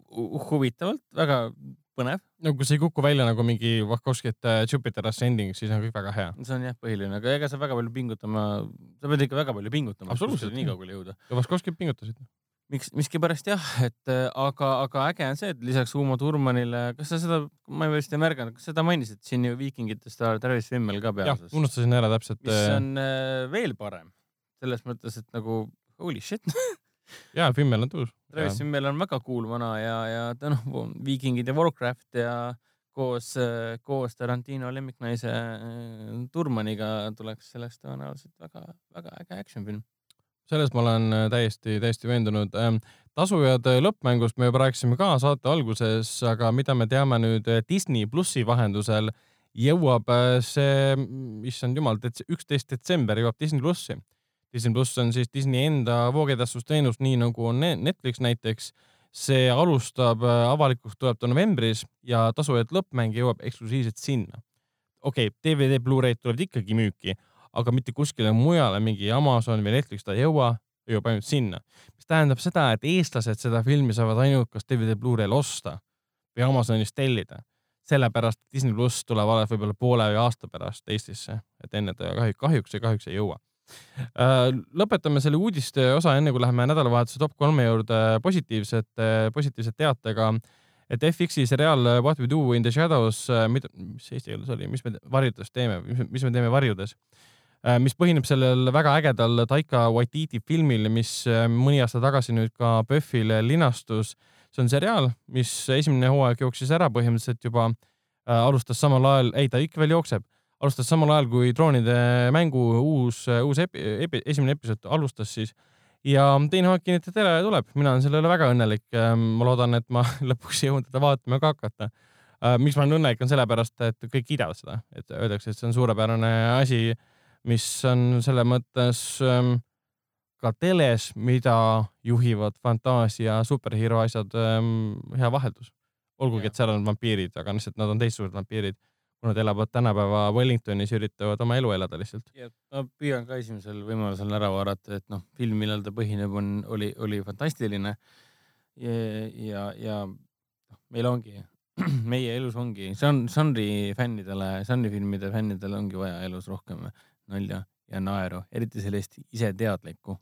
S3: huvitavalt, väga põnev.
S2: no kui see ei kuku välja nagu mingi Wachowskite Jupiter Ascending, siis on kõik väga hea.
S3: see on jah põhiline, aga ega sa väga palju pingutama, sa pead ikka väga palju pingutama.
S2: absoluutselt.
S3: nii kaugele jõuda.
S2: ja Wachowskid pingutasid.
S3: Miks, miskipärast jah, et äh, aga, aga äge on see, et lisaks Umo Turmanile, kas sa seda, ma vist ei märganud, kas seda mainisid siin ju Viikingitest Travis Fimmel ka peaosas?
S2: jah, unustasin ära täpselt.
S3: mis äh, on äh, veel parem selles mõttes, et nagu holy shit
S2: ja Fimmel on tuus.
S3: Travis Fimmel on väga cool vana ja, ja ta noh, Viikingid ja Warcraft ja koos, koos Tarantino lemmiknaise Turmaniga tuleks sellest tõenäoliselt väga-väga äge action film.
S2: Selles ma olen äh, täiesti, täiesti veendunud. Ähm, tasujad äh, lõppmängust me juba rääkisime ka saate alguses, aga mida me teame nüüd Disney plussi vahendusel, jõuab see, issand jumal, üksteist detsember jõuab Disney plussi Disney pluss on siis Disney enda voogedastusteenus, nii nagu on Netflix näiteks. see alustab, äh, avalikuks tuleb ta novembris ja tasujad lõppmäng jõuab eksklusiivselt sinna. okei okay,, DVD Blu-ray'd tulevad ikkagi müüki, aga mitte kuskile mujale, mingi Amazon või Netflix ta ei jõua, jõuab ainult sinna. mis tähendab seda, et eestlased seda filmi saavad ainult kas DVD Blu-ray'l osta või Amazonist tellida sellepärast Disney pluss tuleb alles võib-olla poole või aasta pärast Eestisse, et enne ta kahjuks, kahjuks ja kahjuks ei jõua. Äh, lõpetame selle uudiste osa, enne kui läheme nädalavahetuse top kolme juurde positiivsete, positiivse teatega. et FX-i seriaal What we do in the shadows, äh, mida, mis eesti keeles oli, mis me varjudes teeme, mis me teeme varjudes, äh, mis põhineb sellel väga ägedal Taika Waititi filmil, mis mõni aasta tagasi nüüd ka PÖFFil linastus. see on seriaal, mis esimene hooaeg jooksis ära põhimõtteliselt juba, alustas samal ajal, ei ta ikka veel jookseb alustas samal ajal, kui droonide mängu uus, uus epi, epi, esimene episood alustas siis ja teine hooaeg kinnitati tele tuleb, mina olen selle üle väga õnnelik. Ähm, ma loodan, et ma lõpuks jõuan teda vaatama ka hakata. Äh, miks ma olen õnnelik, on sellepärast, et kõik kiidavad seda, et öeldakse, et see on suurepärane asi, mis on selle mõttes ähm, ka teles, mida juhivad fantaasia superhero asjad, ähm, hea vaheldus. olgugi, et seal on vampiirid, aga lihtsalt nad on teistsugused vampiirid kui nad elavad tänapäeva Wellingtonis, üritavad oma elu elada lihtsalt.
S3: ma püüan ka esimesel võimalusel ära vaadata, et noh, film, millel ta põhineb, on, oli, oli fantastiline. ja, ja, ja noh, meil ongi, meie elus ongi, see on žanri fännidele, žanrifilmide fännidele ongi vaja elus rohkem nalja ja naeru, eriti sellist iseteadlikku.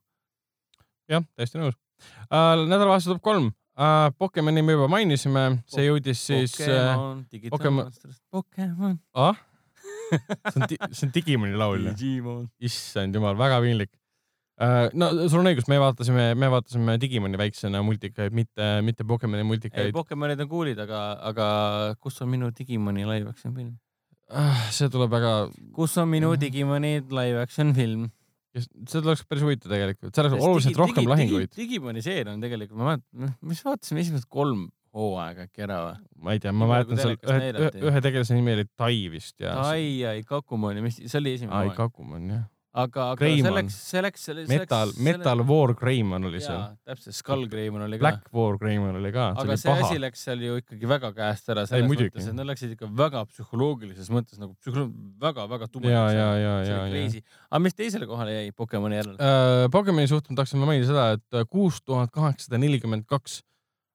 S2: jah, täiesti nõus äh,. nädalavahetus tuleb kolm Uh, Pokemoni me juba mainisime, see jõudis siis.
S3: Pokemon, Pokemon. Pokemon.
S2: ah? see on, see on Digimoni laul issand jumal, väga piinlik uh,. no sul on õigus, me vaatasime, me vaatasime Digimoni väiksena multikaid, mitte, mitte Pokemoni multikaid.
S3: Pokemonid on cool'id, aga, aga kus on minu Digimoni live action film
S2: uh,? See tuleb väga.
S3: kus on minu Digimoni live action film?
S2: see tuleks päris huvitav tegelikult, seal oleks oluliselt digi, rohkem digi, lahinguid.
S3: Digimoni seeria on tegelikult, ma mäletan, mis vaatasime esimesed kolm hooaega äkki ära või?
S2: ma ei tea, ma mäletan seal ühe, ühe tegelase nimi oli Tai vist ja.
S3: Tai ja Ikakumon ja mis, see oli esimene
S2: hooaeg. Ikakumon jah.
S3: Aga, aga
S2: Greymon.
S3: selleks, selleks, selleks.
S2: Metal, Metal War Greymon oli seal.
S3: täpselt, Skull Greymon oli ka.
S2: Black War Greymon oli ka.
S3: aga see paha. asi läks seal ju ikkagi väga käest ära selles
S2: Ei,
S3: mõttes, et nad läksid ikka väga psühholoogilises mõttes nagu psühholoog-, väga-väga tumedaks.
S2: ja, ja, ja, ja, ja.
S3: aga mis teisele kohale jäi Pokemoni järel
S2: uh,? Pokemoni suhtes ma tahaksin mainida seda, et kuus tuhat kaheksasada nelikümmend kaks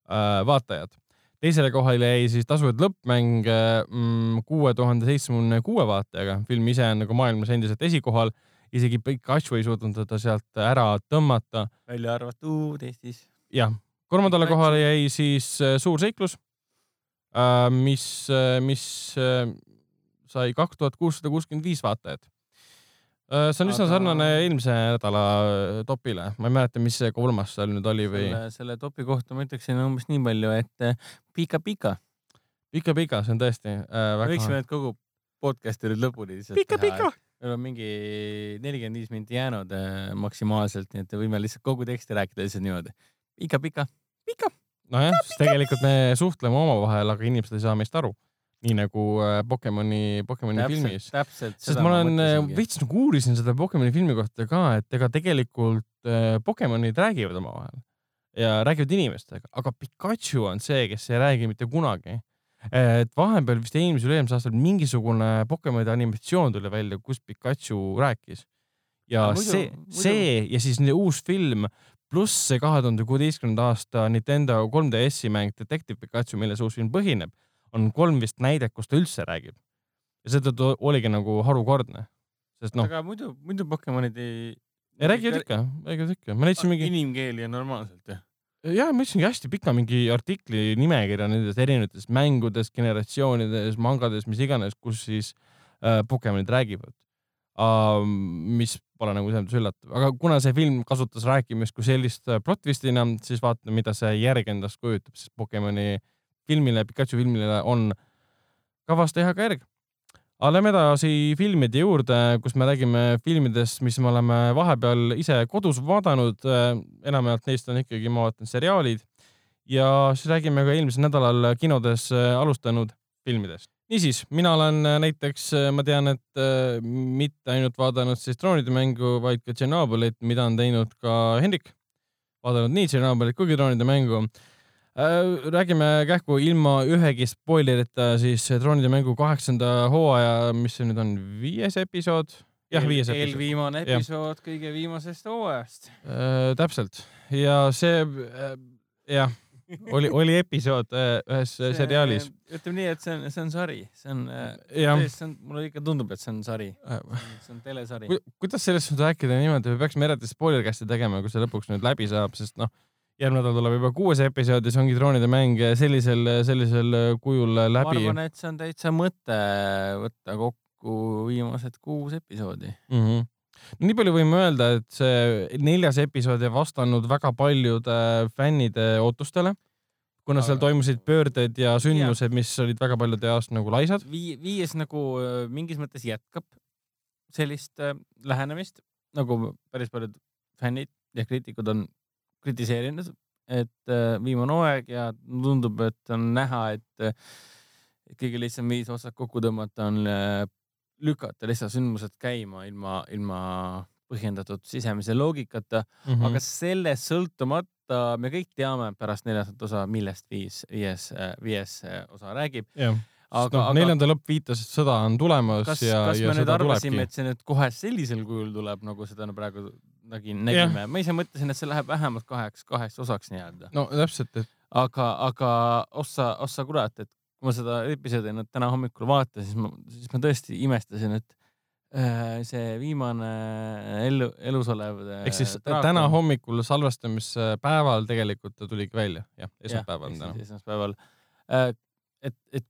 S2: äh, vaatajat teisele kohale jäi siis tasuvad lõppmäng mm, kuue tuhande seitsmekümne kuue vaatajaga. film ise on nagu maailmas endiselt esikohal. Isegi Pikachu ei suutnud teda sealt ära tõmmata.
S3: välja arvatud Eestis.
S2: jah, kolmandale kohale jäi siis äh, Suur seiklus, äh, mis, äh, mis sai kaks tuhat kuussada kuuskümmend viis vaatajat see on üsna Aga... sarnane eelmise nädala topile, ma ei mäleta, mis see kolmas seal nüüd oli või?
S3: selle, topi kohta ma ütleksin umbes nii palju, et pika-pika.
S2: Pika-pika, see on tõesti äh, väga.
S3: võiksime nüüd kogu podcast'i nüüd lõpuni lihtsalt
S2: pika, teha. pika-pika.
S3: Meil on mingi nelikümmend viis minti jäänud äh, maksimaalselt, nii et võime lihtsalt kogu teksti rääkida lihtsalt niimoodi. pika-pika, pika.
S2: nojah, sest tegelikult me suhtleme omavahel, aga inimesed ei saa meist aru nii nagu äh, Pokemoni, Pokemoni täpselt, filmis. sest ma olen äh, veits nagu uurisin seda Pokemoni filmi kohta ka, et ega tegelikult Pokemonid räägivad omavahel ja räägivad inimestega, aga Pikachu on see, kes ei räägi mitte kunagi. Et vahepeal vist eelmisel, eelmisel aastal mingisugune Pokemonide animatsioon tuli välja, kus Pikachu rääkis. ja muidu, see, see ja siis uus film pluss see kahe tuhande kuueteistkümnenda aasta Nintendo 3DS-i mäng Detective Pikachu, milles uus film põhineb on kolm vist näidet, kus ta üldse räägib. ja seetõttu oligi nagu harukordne, sest noh.
S3: aga muidu, muidu Pokemonid ei.
S2: ei räägivad ikka, räägivad ikka, ma leidsin mingi.
S3: inimkeeli on normaalselt jah?
S2: Ja ma leidsingi hästi pika mingi artikli nimekirja nendest erinevatest mängudest, generatsioonides, mangades, mis iganes, kus siis äh, Pokemonid räägivad uh,. mis pole nagu selles mõttes üllatav, aga kuna see film kasutas rääkimist kui sellist äh, plot twist'ina, siis vaatame, mida see järg endast kujutab, sest Pokemoni filmile, Pikachu filmile on kavas teha ka järg. Aga lähme edasi filmide juurde, kus me räägime filmidest, mis me oleme vahepeal ise kodus vaadanud. enamjaolt neist on ikkagi, ma vaatan, seriaalid ja siis räägime ka eelmisel nädalal kinodes alustanud filmidest. niisiis, mina olen näiteks, ma tean, et mitte ainult vaadanud siis troonide mängu, vaid ka Tšernobõlit, mida on teinud ka Hendrik. vaadanud nii Tšernobõlit kui ka troonide mängu räägime kähku ilma ühegi spoilerita siis troonide mängu kaheksanda hooaja, mis see nüüd on, viies episood? jah, viies
S3: episood. eelviimane episood ja. kõige viimasest hooajast
S2: äh,. täpselt ja see äh, jah, oli, oli episood äh, ühes see, seriaalis.
S3: ütleme nii, et see on, see on sari, see on, äh, see on, mulle ikka tundub, et see on sari, see on telesari
S2: Ku,. kuidas sellest nüüd rääkida niimoodi, me peaksime eraldi spoilercast'i tegema, kui see lõpuks nüüd läbi saab, sest noh järgmine nädal tuleb juba kuues episood ja see ongi troonide mäng sellisel, sellisel kujul läbi.
S3: ma arvan, et see on täitsa mõte võtta kokku viimased kuus episoodi
S2: mm. -hmm nii palju võime öelda, et see neljas episood ei vastanud väga paljude fännide ootustele, kuna seal toimusid pöörded ja sündmused, mis olid väga paljude jaoks nagu laisad
S3: Vi. viies nagu äh, mingis mõttes jätkab sellist äh, lähenemist, nagu päris paljud fännid ja kriitikud on kritiseerinud, et äh, viimane hooaeg ja tundub, et on näha, et äh, kõige lihtsam viis otsad kokku tõmmata on äh, lükata lihtsalt sündmused käima ilma, ilma põhjendatud sisemise loogikata mm, -hmm. aga sellest sõltumata me kõik teame pärast neljandat osa, millest viis, viies, viies osa räägib
S2: yeah aga no,, aga. neljanda lõpp viitas, et sõda on tulemas
S3: kas,
S2: ja,
S3: kas
S2: ja
S3: me nüüd arvasime, et see nüüd kohe sellisel kujul tuleb, nagu seda praegu nägin, nägime, ma ise mõtlesin, et see läheb vähemalt kaheks, kaheks osaks nii-öelda.
S2: no täpselt, et.
S3: aga, aga ossa, ossa kurat, et kui ma seda episoodi nüüd täna hommikul vaatasin, siis ma, siis ma tõesti imestasin, et äh, see viimane ellu, elus olev.
S2: Äh, ehk siis draakon, täna hommikul salvestamispäeval tegelikult ta tuligi välja, jah, esmaspäeval on täna.
S3: esmaspäeval, äh, et, et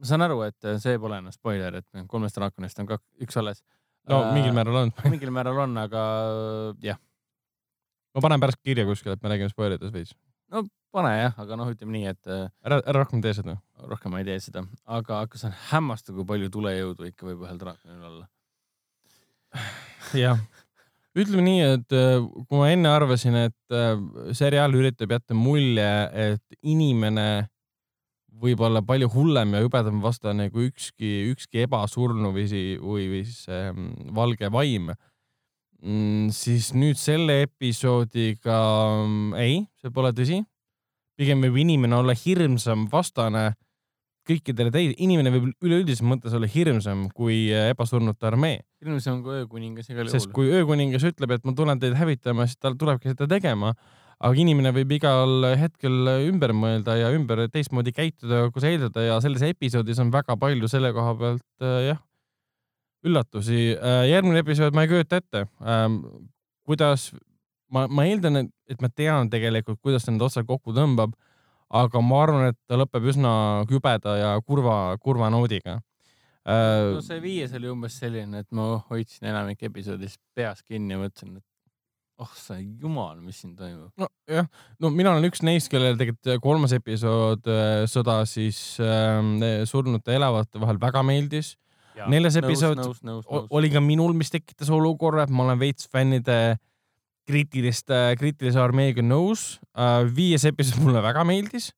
S3: ma saan aru, et see pole enam spoiler, et kolmest draakonist on ka üks alles
S2: no äh, mingil määral on
S3: mingil määral on, aga jah.
S2: ma panen pärast kirja kuskile, et me räägime spoilerides veits.
S3: no pane jah, aga noh, ütleme nii, et.
S2: Äh, ära, ära rohkem tee seda.
S3: rohkem ma ei tee seda, aga, aga see on hämmastav, kui palju tulejõudu ikka võib ühel draakonil olla.
S2: jah, ütleme nii, et äh, kui ma enne arvasin, et seriaal üritab jätta mulje, et inimene võib-olla palju hullem ja hõbedam vastane kui ükski, ükski ebasurnu või, või, või siis ähm, valge vaim mm,. siis nüüd selle episoodiga ähm, ei, see pole tõsi. pigem võib inimene olla hirmsam vastane kõikidele teile, inimene võib üleüldises mõttes olla hirmsam kui äh, ebasurnute armee.
S3: hirmsam kui öökuningas igal
S2: juhul. sest kui öökuningas ütleb, et ma tulen teid hävitama, siis tal tulebki seda tegema. Aga inimene võib igal hetkel ümber mõelda ja ümber teistmoodi käituda, kui sa eeldada ja selles episoodis on väga palju selle koha pealt äh, jah, üllatusi. Äh, järgmine episood ma ei kujuta ette, ähm, kuidas, ma, ma eeldan, et ma tean tegelikult, kuidas ta need otsad kokku tõmbab aga ma arvan, et ta lõpeb üsna kübeda ja kurva, kurva noodiga
S3: äh,. no see viies oli umbes selline, et ma hoidsin enamik episoodist peas kinni mõtlesin, et oh sa jumal, mis siin toimub.
S2: nojah, no mina olen üks neist, kellel tegelikult kolmas episood äh, Sõda siis äh, surnute elavate vahel väga meeldis. neljas episood nõus, nõus, nõus, oli ka minul, mis tekitas olukorra, et ma olen veits fännide äh, kriitilist, kriitilise armeega nõus. Äh, viies episood mulle väga meeldis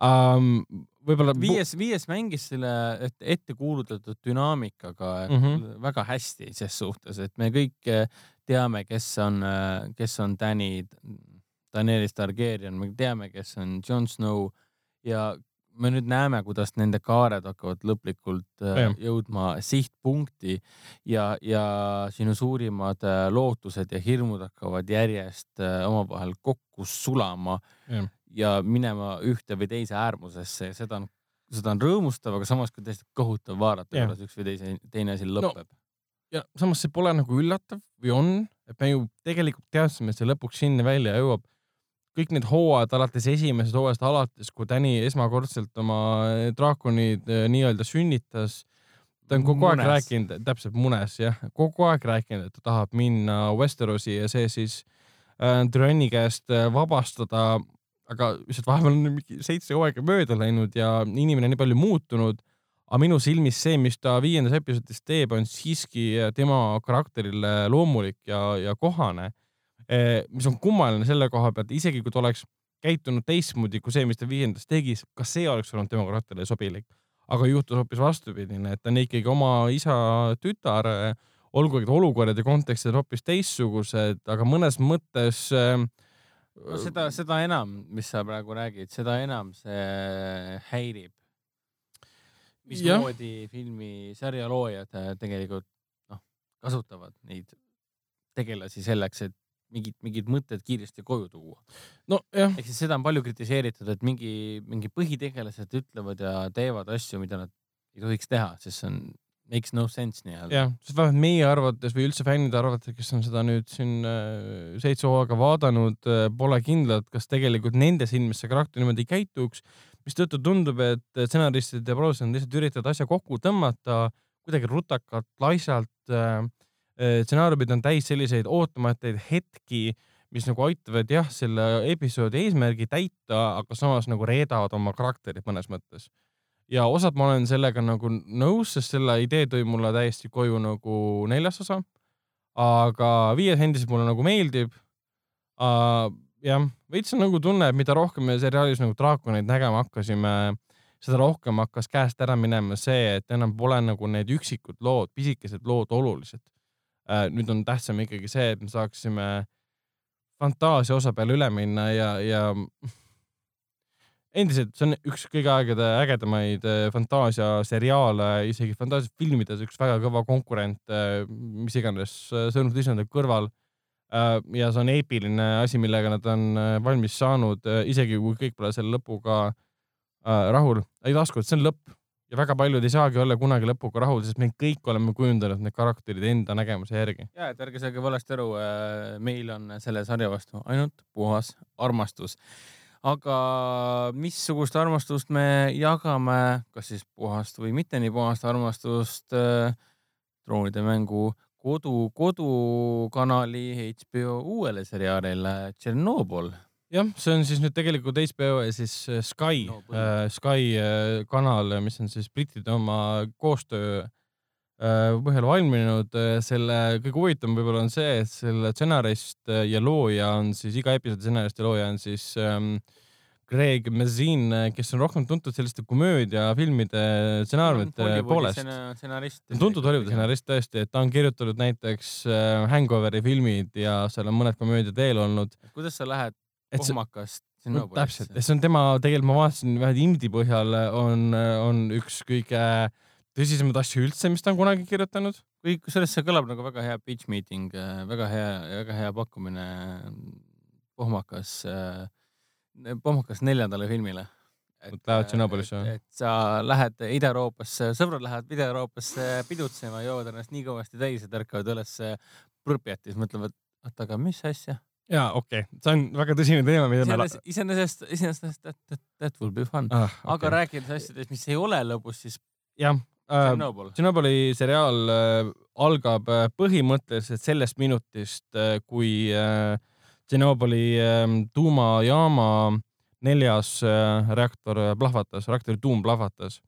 S2: um,. Võib-olla.
S3: viies, viies mängis selle ette kuulutatud dünaamikaga mm -hmm. väga hästi ses suhtes, et me kõik äh, teame, kes on, äh, kes on Danny, Daenerys Targaryen, me teame, kes on Jon Snow ja me nüüd näeme, kuidas nende kaared hakkavad lõplikult äh, ja. jõudma sihtpunkti ja, ja sinu suurimad lootused ja hirmud hakkavad järjest omavahel kokku sulama ja. Ja minema ühte või teise äärmusesse ja seda on, seda on rõõmustav, aga samas ka täiesti kohutav vaadata, kuidas üks või teise, teine asi lõpeb no
S2: ja samas see pole nagu üllatav või on, et me ju tegelikult teadsime, et see lõpuks sinna välja jõuab kõik need hooajad alates esimesest hooajast alates, kui Täni esmakordselt oma eh, draakonid eh, nii-öelda sünnitas, ta on kogu munes. aeg rääkinud, täpselt munes jah, kogu aeg rääkinud, et ta tahab minna Westerosi ja see siis äh, Tyranni käest vabastada. Aga lihtsalt vahepeal on mingi seitse hooaega mööda läinud ja inimene on nii palju muutunud. aga minu silmis see, mis ta viiendas episoodis teeb, on siiski tema karakterile loomulik ja, ja kohane Eh, mis on kummaline selle koha pealt, isegi kui ta oleks käitunud teistmoodi kui see, mis ta viiendas tegi, ka see oleks olnud tema karakterile sobilik. aga juhtus hoopis vastupidine, et ta on ikkagi oma isa tütar, olgugi et olukorrad ja kontekstid hoopis teistsugused, aga mõnes mõttes äh,
S3: no seda, seda enam, mis sa praegu räägid, seda enam see häirib. mismoodi filmi sarjaloojad äh, tegelikult noh, kasutavad neid tegelasi selleks, et mingid, mingid mõtted kiiresti koju tuua.
S2: nojah.
S3: ehk siis seda on palju kritiseeritud, et mingi, mingi põhitegelased ütlevad ja teevad asju, mida nad ei tohiks teha, sest see on makes no sense nii-öelda.
S2: jah, sest vähemalt meie arvates või üldse fännide arvates, kes on seda nüüd siin äh, seitse hooaega vaadanud äh,, pole kindlad, kas tegelikult nende silmis see karakter niimoodi käituks, mistõttu tundub, et stsenaristid ja produtsendid lihtsalt üritavad asja kokku tõmmata kuidagi rutakalt, laisalt äh, Äh, stsenaariumid on täis selliseid ootamatuid hetki, mis nagu aitavad jah, selle episoodi eesmärgi täita, aga samas nagu reedavad oma karakterit mõnes mõttes. Ja osad ma olen sellega nagu nõus, sest selle idee tõi mulle täiesti koju nagu neljas osa. aga viies endiselt mulle nagu meeldib uh,. jah, veits on nagu tunne, et mida rohkem me seriaalis nagu draakoneid nägema hakkasime, seda rohkem hakkas käest ära minema see, et enam pole nagu need üksikud lood, pisikesed lood olulised Äh, nüüd on tähtsam ikkagi see, et me saaksime fantaasia osa peale üle minna ja, ja endiselt, see on üks kõigi aegade ägedamaid äh, fantaasiaseriaale, isegi fantaasiafilmides üks väga kõva konkurent, äh, mis iganes, Sõrmus Disney'de kõrval. ja see on eepiline asi, millega nad on valmis saanud, isegi kui kõik pole selle lõpuga rahul. ei tasku, et see on lõpp ja väga paljud ei saagi olla kunagi lõpuga rahul, sest me kõik oleme kujundanud need karakterid enda nägemuse järgi.
S3: ja, et ärge saage valesti aru, äh, meil on selle sarja vastu ainult puhas armastus. Aga missugust armastust me jagame, kas siis puhast või mitte nii puhast armastust äh, troonide mängu kodu, kodukanali HBO uuele seriaalile Tšernobõl?
S2: Jah, see on siis nüüd tegelikult HBO ja siis äh, Sky no,, äh, Sky äh, kanal, mis on siis brittide oma koostöö äh, põhjal valminud. Äh, selle kõige huvitavam võib-olla on see, et selle stsenarist ja looja on siis iga episoodi stsenarist ja looja on siis ähm, Greg Mazin, kes on rohkem tuntud selliste komöödiafilmide stsenaariumite poolest.
S3: stsenarist.
S2: tuntud Hollywoodi stsenarist tõesti, et ta on kirjutanud näiteks äh, Hangoveri filmid ja seal on mõned komöödiad veel olnud.
S3: kuidas sa lähed pohmakast
S2: no, täpselt, see on tema, tegelikult ma vaatasin ühe IMDi põhjal on, on üks kõige tõsisemaid asju üldse, mis ta on kunagi kirjutanud.
S3: kõik, kusjuures see kõlab nagu väga hea pitch meeting, väga hea, väga hea pakkumine pohmakas, pohmakas neljandale filmile.
S2: Lähevad Tšernobõlisse
S3: või? et sa lähed Ida-Euroopasse, sõbrad lähevad Ida-Euroopasse pidutsema, joovad ennast nii kõvasti täis, et ärkavad üles Prõpjatis, mõtlevad, oota, aga mis asja
S2: jaa, okei okay., see on väga tõsine teema, mida
S3: me. iseenesest, iseenesest that, that, that will be fun ah,. Okay. aga rääkides asjadest, mis ei ole lõbus, siis.
S2: jah äh,. Tšernobõli seriaal äh, algab äh, põhimõtteliselt sellest minutist kui Tšernobõli äh, tuumajaama neljas reaktor plahvatas, reaktori tuum plahvatas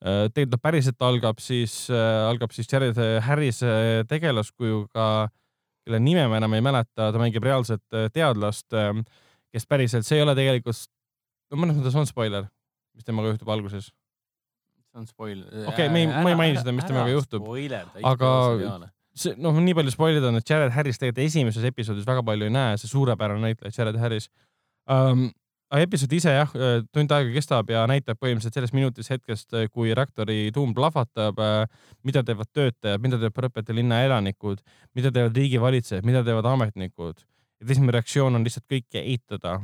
S2: tegelikult ta päriselt algab siis algab siis Jared Harrise tegelaskujuga kelle nime ma enam ei mäleta, ta mängib reaalset teadlast, ähm, kes päriselt, see ei ole tegelikult, no mõnes mõttes on spoiler, mis temaga juhtub alguses.
S3: See on spoiler.
S2: okei okay,, me ei, ma ei maini seda, mis temaga juhtub, aga see noh, nii palju spoilida on, et Jared Harris tegelikult esimeses episoodis väga palju ei näe, see suurepärane näitleja Jared Harris um, aga episood ise jah, äh, tund aega kestab ja näitab põhimõtteliselt sellest minutist hetkest, äh, kui reaktori tuum plahvatab, äh, mida teevad töötajad, mida teevad Põrpete linna elanikud, mida teevad riigivalitsejad, mida teevad ametnikud. et esimene reaktsioon on lihtsalt kõike eitada,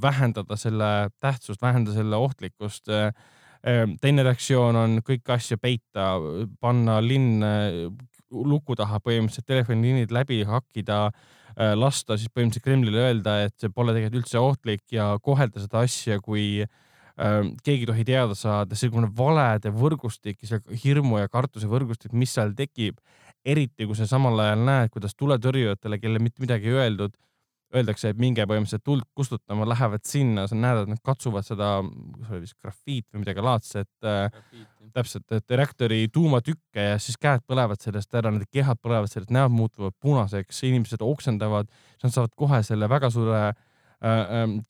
S2: vähendada selle tähtsust, vähendada selle ohtlikkust. Teine reaktsioon on kõiki asju peita, panna linn luku taha põhimõtteliselt, telefoniliinid läbi hakkida Äh, lasta siis põhimõtteliselt Kremlile öelda, et see pole tegelikult üldse ohtlik ja kohelda seda asja kui äh, keegi ei tohi teada saada, selline valede võrgustik, hirmu ja kartuse võrgustik, mis seal tekib, eriti kui sa samal ajal näed, kuidas tuletõrjujatele, kellele mitte midagi ei öeldud, öeldakse, et minge põhimõtteliselt tuld kustutama, lähevad sinna, sa näed, et nad katsuvad seda, kas oli vist grafiit või midagi laadset äh, täpselt, et reaktori tuumatükke ja siis käed põlevad sellest ära, nende kehad põlevad sellest, näod muutuvad punaseks, inimesed oksendavad, nad saavad kohe selle väga suure äh,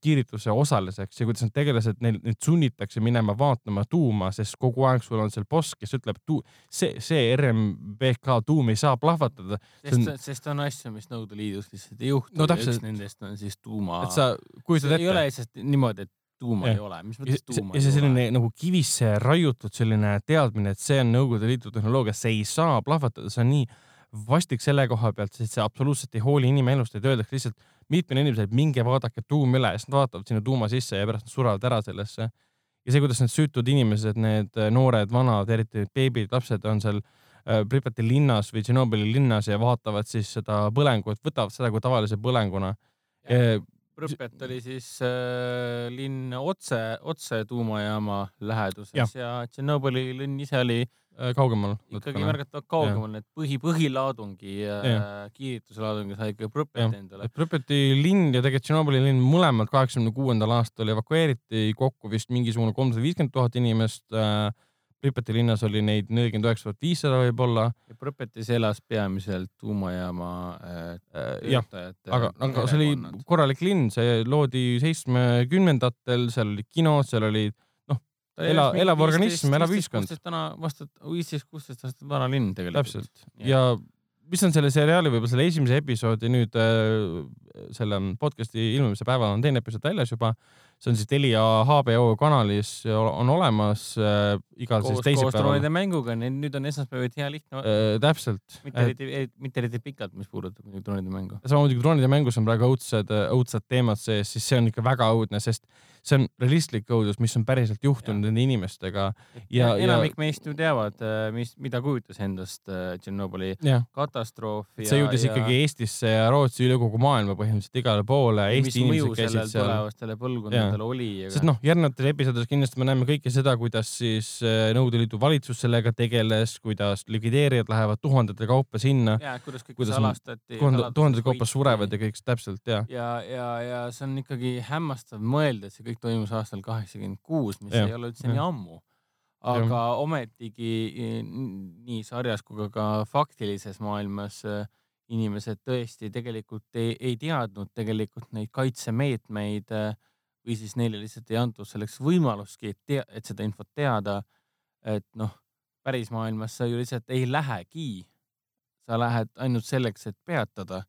S2: kiirituse osaliseks ja kuidas need tegelased, neil, neid sunnitakse minema vaatama tuuma, sest kogu aeg sul on seal boss, kes ütleb, see, see RMBK tuum ei saa plahvatada.
S3: sest on..., sest on asju, mis Nõukogude Liidus lihtsalt ei juhtu
S2: no, ja üks
S3: nendest on siis tuuma.
S2: et sa kujutad ette.
S3: ei ole lihtsalt niimoodi, et tuuma ja. ei ole, mis mõttes tuuma
S2: ja, ei see selline ole? nagu kivisse raiutud selline teadmine, et see on Nõukogude Liidu tehnoloogia, see ei saa plahvatada, see on nii vastik selle koha pealt, sest see absoluutselt ei hooli inimelust, et öeldakse lihtsalt mitmele inimesele, et minge vaadake tuum üle ja siis nad vaatavad sinna tuuma sisse ja pärast nad surevad ära sellesse. ja see, kuidas need süütud inimesed, need noored, vanad, eriti beebid, lapsed on seal äh, Pripjati linnas või Tšernobõli linnas ja vaatavad siis seda põlengut, võtavad seda kui tavalise põlenguna.
S3: Prõpet oli siis äh, linn otse, otse tuumajaama läheduses ja, ja Tšernobõli linn ise oli
S2: äh, kaugemal.
S3: ikkagi märgatavalt kaugemal, need põhi, põhilaadungi äh,, kiirituse laadungi sai ikka Prõpet endale.
S2: Prõpeti linn ja tegelikult Tšernobõli linn mõlemad kaheksakümne kuuendal aastal evakueeriti kokku vist mingisugune kolmsada viiskümmend tuhat inimest äh, Pripeti linnas oli neid nelikümmend üheksa tuhat viissada võib-olla.
S3: Pripetis elas peamiselt tuumajaama äh,
S2: töötajate. aga, aga see oli korralik linn, see loodi seitsmekümnendatel, seal olid kinod, seal olid noh, ela, elav organism, elav ühiskond.
S3: täna vastu viisteist, kuusteist aastat vana linn tegelikult.
S2: täpselt ja, ja mis on selle seriaali võib-olla selle esimese episoodi nüüd äh, selle podcast'i ilmumise päeval on teine episood väljas juba see on siis Telia HBO kanalis on olemas äh, igal koos, siis teisipäeval. koos
S3: droonide mänguga, nüüd on esmaspäeviti hea lihtne
S2: äh,. täpselt.
S3: mitte eriti et..., mitte eriti pikalt, mis puudutab droonide mängu.
S2: samamoodi kui droonide mängus on praegu õudsed, õudsed teemad sees, siis see on ikka väga õudne, sest see on realistlik õudus, mis on päriselt juhtunud nende inimestega.
S3: ja, ja enamik meist ju teavad, äh, mis, mida kujutas endast äh, Tšernobõli katastroof.
S2: see jõudis ja... ikkagi Eestisse ja Rootsi üle kogu maailma põhimõtteliselt igale poole.
S3: mis mõju sellel tulevastele põlvkondadele oli.
S2: sest noh, järgnevates episoodides kindlasti me näeme kõike seda, kuidas siis äh, Nõukogude Liidu valitsus sellega tegeles, kuidas likvideerijad lähevad tuhandete kaupa sinna.
S3: kuidas kõik kuidas salastati.
S2: tuhandete kaupa surevad ja kõik täpselt ja.
S3: ja, ja, ja see on ikkagi hämmastav mõelda, et see kõik kõik toimus aastal kaheksakümmend kuus, mis ja. ei ole üldse ja. nii ammu. aga ja. ometigi nii sarjas kui ka faktilises maailmas äh, inimesed tõesti tegelikult ei, ei teadnud tegelikult neid kaitsemeetmeid äh, või siis neile lihtsalt ei antud selleks võimalustki, et tea, et seda infot teada. et noh, pärismaailmas sa ju lihtsalt ei lähegi. sa lähed ainult selleks, et peatada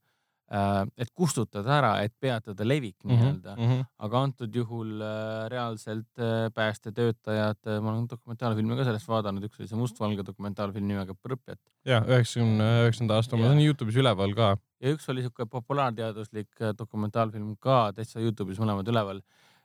S3: et kustutada ära, et peatada levik mm -hmm, nii-öelda mm. -hmm. aga antud juhul äh, reaalselt äh, päästetöötajad, ma olen dokumentaalfilme ka sellest vaadanud, üks oli see mustvalge dokumentaalfilm nimega Prõpjat.
S2: ja üheksakümne üheksanda aasta, mul on Youtube'is üleval ka.
S3: ja üks oli siuke populaarteaduslik dokumentaalfilm ka täitsa Youtube'is mõlemad üleval.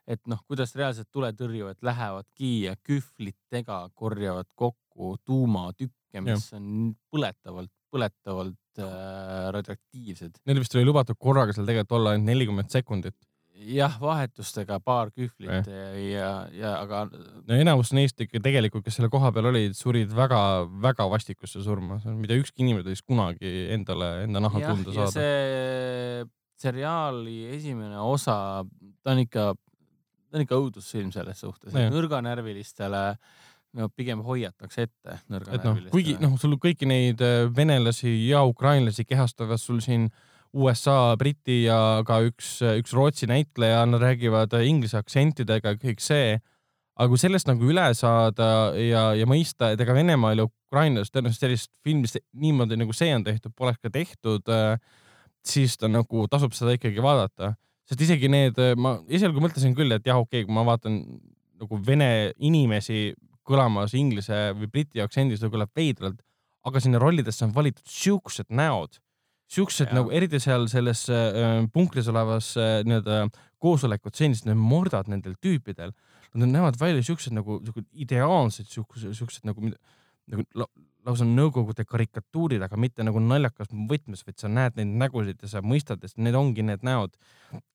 S3: et noh, kuidas reaalselt tuletõrjujad lähevadki ja kühvlitega korjavad kokku tuumatükke, mis ja. on põletavalt, põletavalt äh, radioaktiivsed.
S2: Neil vist oli lubatud korraga seal tegelikult olla ainult nelikümmend sekundit.
S3: jah, vahetustega paar kühvlit ja, ja, ja aga.
S2: no enamus neist ikka tegelikult, kes selle koha peal olid, surid väga-väga vastikusse surma, mida ükski inimene ei tahaks kunagi endale, enda naha tunda saada.
S3: see seriaali esimene osa, ta on ikka, ta on ikka õudusfilm selles suhtes, nõrganärvilistele äh, no pigem hoiatakse ette nõrganärvilistele
S2: no,. kuigi noh, sul kõiki neid äh, venelasi ja ukrainlasi kehastavad sul siin USA, Briti ja ka üks, üks Rootsi näitleja, nad räägivad äh, inglise aktsentidega, kõik see. aga kui sellest nagu üle saada ja, ja mõista, et ega Venemaal ja Ukrainas tõenäoliselt sellist filmi niimoodi nagu see on tehtud, poleks ka tehtud, äh, siis ta nagu tasub seda ikkagi vaadata. sest isegi need, ma esialgu mõtlesin küll, et jah, okei okay,, kui ma vaatan nagu vene inimesi kõlamas inglise või briti aktsendis, ta kõlab veidralt, aga sinna rollidesse on valitud siuksed näod, siuksed ja. nagu eriti seal selles äh, punkris olevas äh, nii-öelda koosolekutseenis, need mordad nendel tüüpidel, nad näevad välja siuksed nagu, nagu ideaalsed, siuksed, siuksed nagu, nagu lausa nõukogude karikatuurid, aga mitte nagu naljakas võtmes, vaid sa näed neid nägusid ja sa mõistad, et need ongi need näod,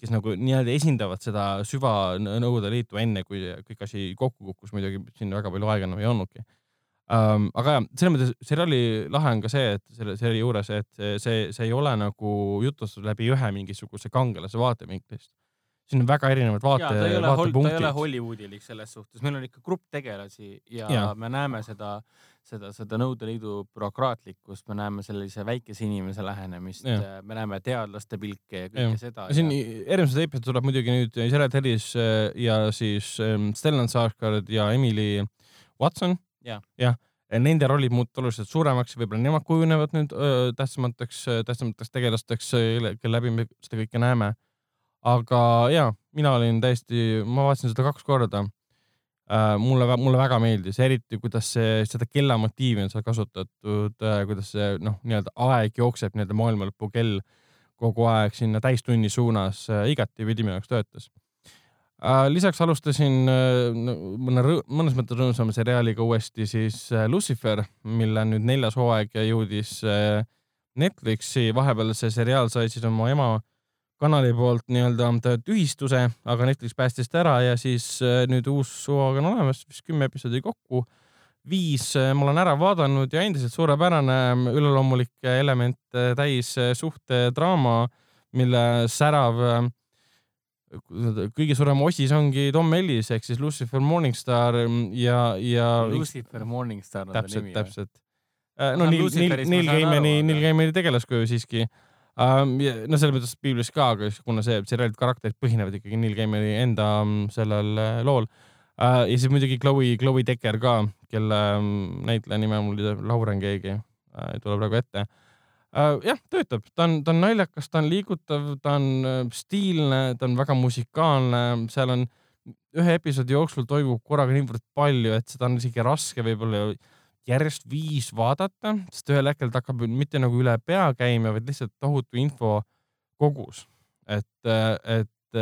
S2: kes nagu nii-öelda esindavad seda süva Nõukogude Liitu enne, kui kõik asi kokku kukkus, muidugi siin väga palju aega enam ei olnudki um,. aga jah, selles mõttes seriaali lahe on ka see, et selle seriaali juures, et see, see ei ole nagu jutustus läbi ühe mingisuguse kangelase vaatevinklist siin on väga erinevad vaate, vaatepunktid.
S3: ta ei ole Hollywoodilik selles suhtes, meil on ikka grupp tegelasi ja, ja. me näeme seda seda, seda Nõukogude Liidu bürokraatlikkust, me näeme sellise väikese inimese lähenemist, me näeme teadlaste pilke ja kõike ja. seda.
S2: siin ja... järgmises episoodis tuleb muidugi nüüd Jared Harris äh, ja siis ähm, Stellan Skarsgård ja Emily Watson
S3: ja..
S2: jah, nende rollid muutuvad oluliselt suuremaks ja võib-olla nemad kujunevad nüüd öö, tähtsamateks, tähtsamateks tegelasteks, kelle läbi me seda kõike näeme. aga ja, mina olin täiesti, ma vaatasin seda kaks korda Äh, mulle, mulle väga meeldis, eriti kuidas see, seda kellamotiivi on seal kasutatud, äh, kuidas see noh, nii-öelda aeg jookseb, nii-öelda maailmalõpu kell kogu aeg sinna täistunni suunas, äh, igatipidi minu jaoks töötas. lisaks alustasin mõne, mõnes mõttes rõõmsama seriaaliga uuesti siis Lucifer, mille nüüd neljas hooaeg jõudis Netflixi, vahepeal see seriaal sai siis oma ema kanali poolt nii-öelda tühistuse, aga Netflix päästis ta ära ja siis äh, nüüd uus hooaeg on olemas, vist kümme episoodi kokku. viis äh, ma olen ära vaadanud ja endiselt suurepärane üleloomulikke elemente täis äh, suhtedraama, mille särav kõige suurem osis ongi Tom Ellis ehk siis Lucifer Morningstar ja, ja.
S3: Lucifer Morningstar
S2: on ta nimi. täpselt, täpselt. no Neil, Neil, Neil Gaimani, Neil Gaimani tegelaskuju siiski. No selles mõttes piiblis ka, kuna see seriaalid karakterid põhinevad ikkagi Neil Gaimani enda sellel uh, lool. Uh,. ja siis muidugi Chloe, Chloe Decker ka, kelle näitleja nime mul Lauren keegi uh, ei tule praegu ette. Jah, töötab, ta on, ta on naljakas, ta on liigutav, ta on stiilne, ta on väga musikaalne, seal on ühe episoodi jooksul toimub korraga niivõrd palju, et seda on isegi raske võib-olla järjest viis vaadata, sest ühel hetkel ta hakkab mitte nagu üle pea käima, vaid lihtsalt tohutu info kogus. et, et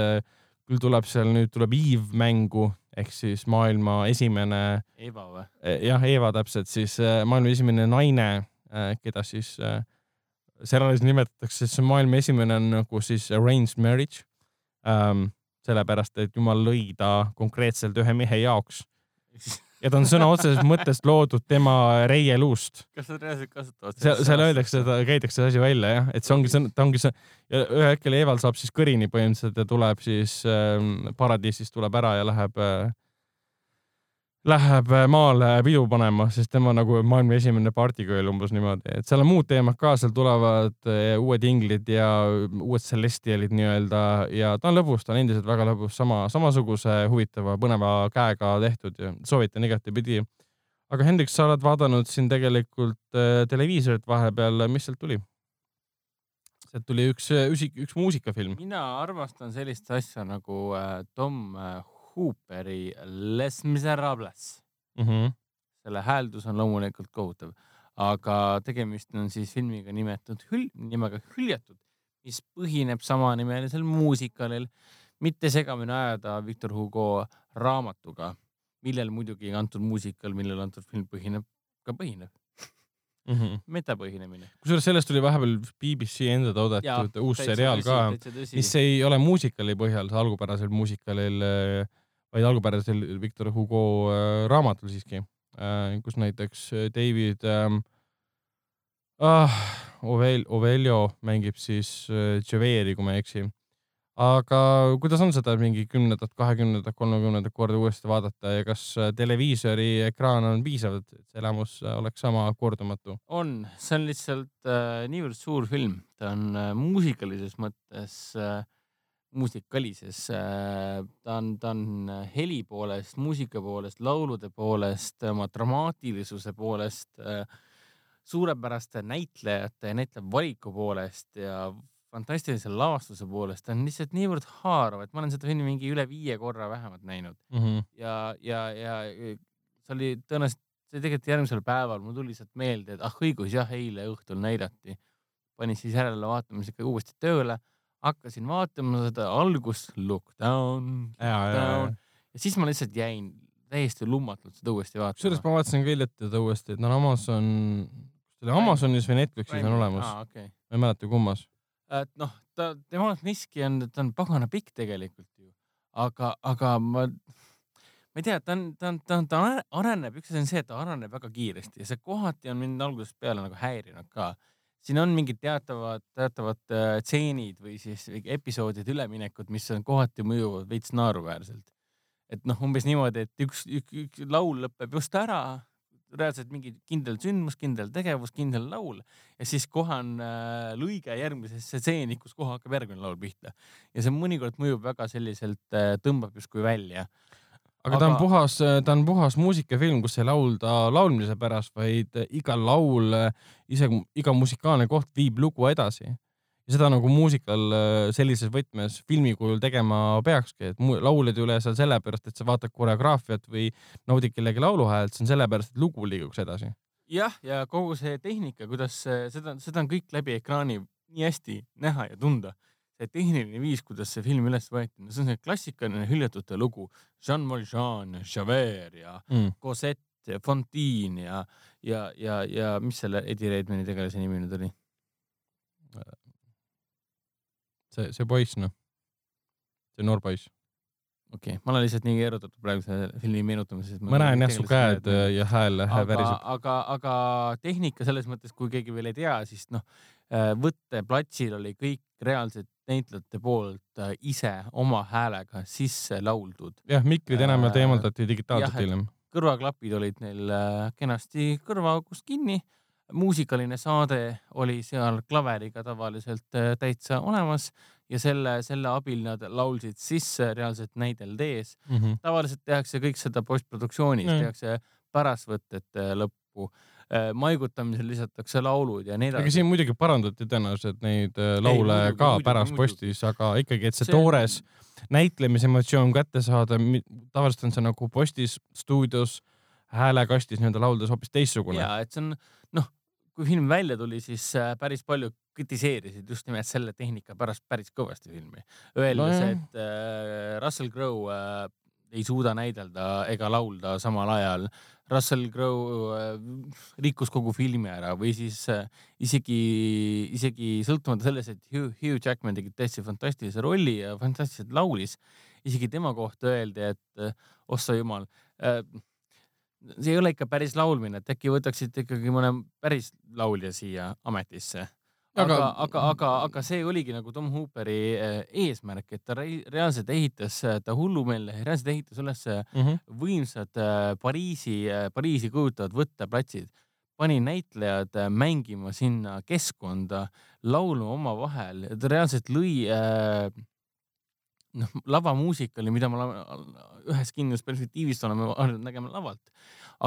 S2: küll tuleb seal nüüd tuleb Eve mängu ehk siis maailma esimene.
S3: Eva või?
S2: jah, Eva täpselt siis maailma esimene naine, keda siis seriaalis nimetatakse, siis maailma esimene on nagu siis arranged marriage ähm,. sellepärast, et jumal lõi ta konkreetselt ühe mehe jaoks ja ta on sõna otseses mõttes loodud tema reieluust.
S3: kas nad reaalselt kasutavad
S2: seda? seal, seal öeldakse seda, käidakse see asi välja jah, et see ongi see, ta ongi see ja ühel hetkel Eval saab siis kõrini põhimõtteliselt ja tuleb siis äh, paradiisist tuleb ära ja läheb äh, läheb äh, maale pidu panema, sest tema nagu maailma esimene partikõel umbes niimoodi, et seal on muud teemad ka, seal tulevad äh, uued inglid ja uued celestialid nii-öelda ja ta on lõbus, ta on endiselt väga lõbus, sama, samasuguse huvitava, põneva käega tehtud ja soovitan igatepidi. aga Hendrik, sa oled vaadanud siin tegelikult äh, televiisorit vahepeal, mis sealt tuli? sealt tuli üks, üks, üks muusikafilm.
S3: mina armastan sellist asja nagu Tom Hooperi Les Miserables
S2: mm. -hmm.
S3: selle hääldus on loomulikult kohutav, aga tegemist on siis filmiga nimetatud hül-, nimega Hüljatud, mis põhineb samanimelisel muusikalil, mitte segamini ajada Victor Hugo raamatuga, millel muidugi antud muusikal, millel antud film põhineb, ka põhineb
S2: mm -hmm.
S3: metapõhinemine.
S2: kusjuures sellest tuli vahepeal BBC enda toodetud uus seriaal ka, mis ei ole muusikali põhjal, algupärasel muusikalil äh, vaid algupärasel Victor Hugo äh, raamatul siiski, äh, kus näiteks äh, David ähm, ah, Ovel, Ovelio mängib siis Javeri, kui ma ei eksi. aga kuidas on seda mingi kümnendat, kahekümnendat, kolmekümnendat korda uuesti vaadata ja kas televiisori ekraan on piisav, et see elamus oleks sama kordumatu?
S3: on, see on lihtsalt äh, niivõrd suur film, ta on äh, muusikalises mõttes äh, muusikalises. Äh, ta on, ta on heli poolest, muusika poolest, laulude poolest, oma dramaatilisuse poolest, äh, suurepäraste näitlejate ja näitleja valiku poolest ja fantastilise lavastuse poolest, ta on lihtsalt niivõrd haarav, et ma olen seda filmi mingi üle viie korra vähemalt näinud
S2: mm. -hmm.
S3: ja, ja, ja see oli tõenäoliselt, see tegelikult järgmisel päeval mul tuli lihtsalt meelde, et ah õigus jah, eile õhtul näidati. panin siis järele vaatamisega uuesti tööle hakkasin vaatama seda algust, look down, look down ja siis ma lihtsalt jäin täiesti lummatult seda uuesti vaatama.
S2: kusjuures ma vaatasin ka hiljuti teda uuesti, et no Amazon, kas ta oli Amazonis või Netflixis on olemas
S3: ah,. Okay.
S2: ma ei mäleta, kummas.
S3: et noh, ta, tema miski on, ta on pagana pikk tegelikult ju, aga, aga ma, ma ei tea, ta on, ta on, ta on, ta areneb, üks asi on see, et ta areneb väga kiiresti ja see kohati on mind algusest peale nagu häirinud ka siin on mingid teatavad, teatavad äh, tseenid või siis episoodide üleminekud, mis on kohati mõjuvad veits naeruväärselt. et noh, umbes niimoodi, et üks, üks, üks laul lõpeb just ära, reaalselt mingi kindel sündmus, kindel tegevus, kindel laul ja siis kohe on äh, lõige järgmisesse stseeni, kus kohe hakkab järgmine laul pihta ja see mõnikord mõjub väga selliselt äh,, tõmbab justkui välja
S2: aga ta on puhas, ta on puhas muusikafilm, kus ei laulda laulmise pärast, vaid iga laul, isegi iga musikaalne koht viib lugu edasi. ja seda nagu muusikal sellises võtmes filmi kujul tegema peakski, et laulad ei ole seal sellepärast, et sa vaatad koreograafiat või naudid kellegi lauluhäält, see on sellepärast, et lugu liiguks edasi.
S3: jah, ja kogu see tehnika, kuidas seda, seda on kõik läbi ekraani nii hästi näha ja tunda see tehniline viis, kuidas see film üles võeti, no see on see klassikaline hüljatute lugu. Jean Valjean, Javert ja mm. Cosette ja Fontaine ja, ja, ja, ja mis selle Eddie Redmayni tegelase nimi nüüd oli?
S2: see, see poiss noh, see noor poiss
S3: okei okay., ma olen lihtsalt nii erutatud praegu selle filmi meenutamises.
S2: ma näen jah, su käed ja hääl väriseb.
S3: aga, aga tehnika selles mõttes, kui keegi veel ei tea, siis noh, võtteplatsil oli kõik reaalsed näitlejate poolt äh, ise oma häälega sisse lauldud.
S2: jah, mikrid enamjaolt äh, eemaldati digitaalselt hiljem.
S3: kõrvaklapid olid neil kenasti kõrvaaugust kinni muusikaline saade oli seal klaveriga tavaliselt täitsa olemas ja selle, selle abil nad laulsid sisse reaalselt näidel tees
S2: mm. -hmm.
S3: tavaliselt tehakse kõik seda postproduktsioonis mm, -hmm. tehakse pärastvõtete lõppu äh, maigutamisel lisatakse laulud ja nii edasi.
S2: aga siin muidugi parandati tõenäoliselt neid äh, laule Ei, muidugi, ka muidugi, pärast muidugi. postis, aga ikkagi, et see, see toores näitlemisemotsioon kätte saada, tavaliselt on see nagu postis, stuudios, häälekastis nii-öelda lauldes hoopis teistsugune.
S3: ja, et see on noh, kui film välja tuli, siis äh, päris palju kritiseerisid just nimelt selle tehnika pärast päris kõvasti filmi, öeldes no,, et äh, Russell Crowe äh, ei suuda näidelda ega laulda samal ajal. Russell Crowe äh, rikkus kogu filmi ära või siis äh, isegi, isegi sõltumata sellest, et Hugh, Hugh Jackman tegi täiesti fantastilise rolli ja fantastiliselt laulis, isegi tema kohta öeldi, et äh, ossa jumal see ei ole ikka päris laulmine, et äkki võtaksite ikkagi mõne päris laulja siia ametisse. Aga, aga, aga, aga, aga see oligi nagu Tom Hooperi äh, eesmärk, et ta reaalselt ehitas, ta hullumeelne, reaalselt ehitas üles mm -hmm. võimsad Pariisi, Pariisi kujutavad võtteplatsid, pani näitlejad mängima sinna keskkonda, laulma omavahel, ta reaalselt lõi äh, noh, lavamuusika oli, mida ma ühest kindlast perspektiivist oleme harjunud nägema lavalt.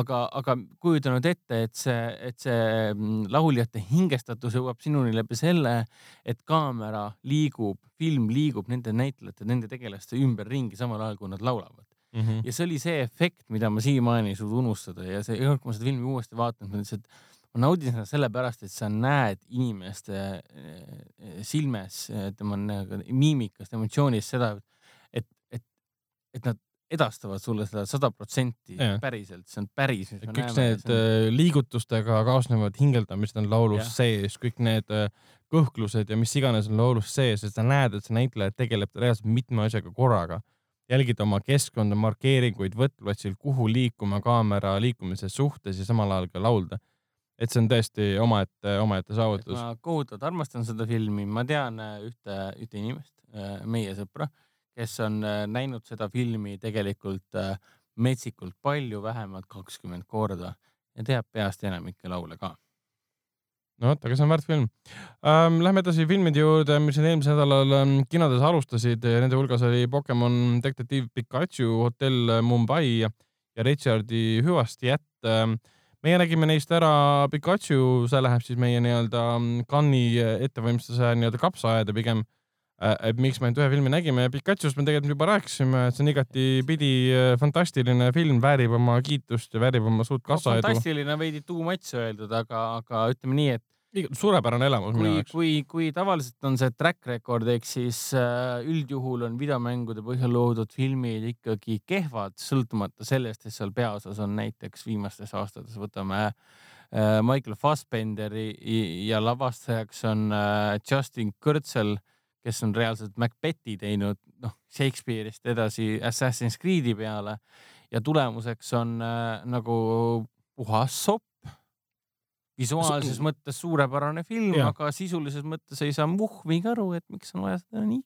S3: Aga, aga kujuta nüüd ette, et see, et see mm, lauljate hingestatus jõuab sinuni läbi selle, et kaamera liigub, film liigub nende näitlejate, nende tegelaste ümberringi samal ajal, kui nad laulavad. Mm -hmm. ja see oli see efekt, mida ma siiamaani ei suuda unustada ja see, kui ma seda filmi uuesti vaatan, ma lihtsalt ma naudin seda sellepärast, et sa näed inimeste eh, silmes, tema miimikast, emotsioonist seda, et, et, et nad edastavad sulle seda sada protsenti päriselt, see on päris.
S2: kõik need on... Eh, liigutustega kaasnevad hingeldamised on laulus ja. sees, kõik need eh, kõhklused ja mis iganes on laulus sees, et sa näed, et see näitleja tegeleb reaalselt mitme asjaga korraga. jälgid oma keskkonda, markeeringuid võttplatsil, kuhu liikuma kaamera liikumise suhtes ja samal ajal ka laulda et see on tõesti omaette, omaette saavutus.
S3: ma kohutavalt armastan seda filmi, ma tean äh, ühte, ühte inimest, äh, meie sõpra, kes on äh, näinud seda filmi tegelikult metsikult palju, vähemalt kakskümmend korda ja teab peast enamikke laule ka
S2: no vot, aga see on väärt film ähm,. Lähme edasi filmide juurde, mis eelmisel nädalal ähm, kinodes alustasid nende hulgas oli Pokemon Detektiiv Pikachu, Hotell Mumbai ja Richardi hüvasti jätt ähm, meie nägime neist ära Pikachu, see läheb siis meie nii-öelda Cannes'i ettevalmistuse nii-öelda kapsaaeda pigem. Äh, et miks me ainult ühe filmi nägime, Pikachust me tegelikult juba rääkisime, et see on igatipidi äh, fantastiline film, väärib oma kiitust ja väärib oma suurt kassaedu
S3: no,. fantastiline veidi too much öeldud, aga, aga ütleme nii, et
S2: suurepärane elamus
S3: minu jaoks. kui, kui tavaliselt on see track record ehk siis äh, üldjuhul on videomängude põhjal loodud filmid ikkagi kehvad, sõltumata sellest, et seal peaosas on näiteks viimastes aastates võtame äh, Michael Fassbenderi ja lavastajaks on äh, Justin Kurzel, kes on reaalselt Macbethi teinud, noh Shakespeare'ist edasi Assassin's Creed'i peale ja tulemuseks on nagu puhas sopp visuaalses mõttes suurepärane film, aga sisulises mõttes ei saa muhvigi aru, et miks on vaja seda nii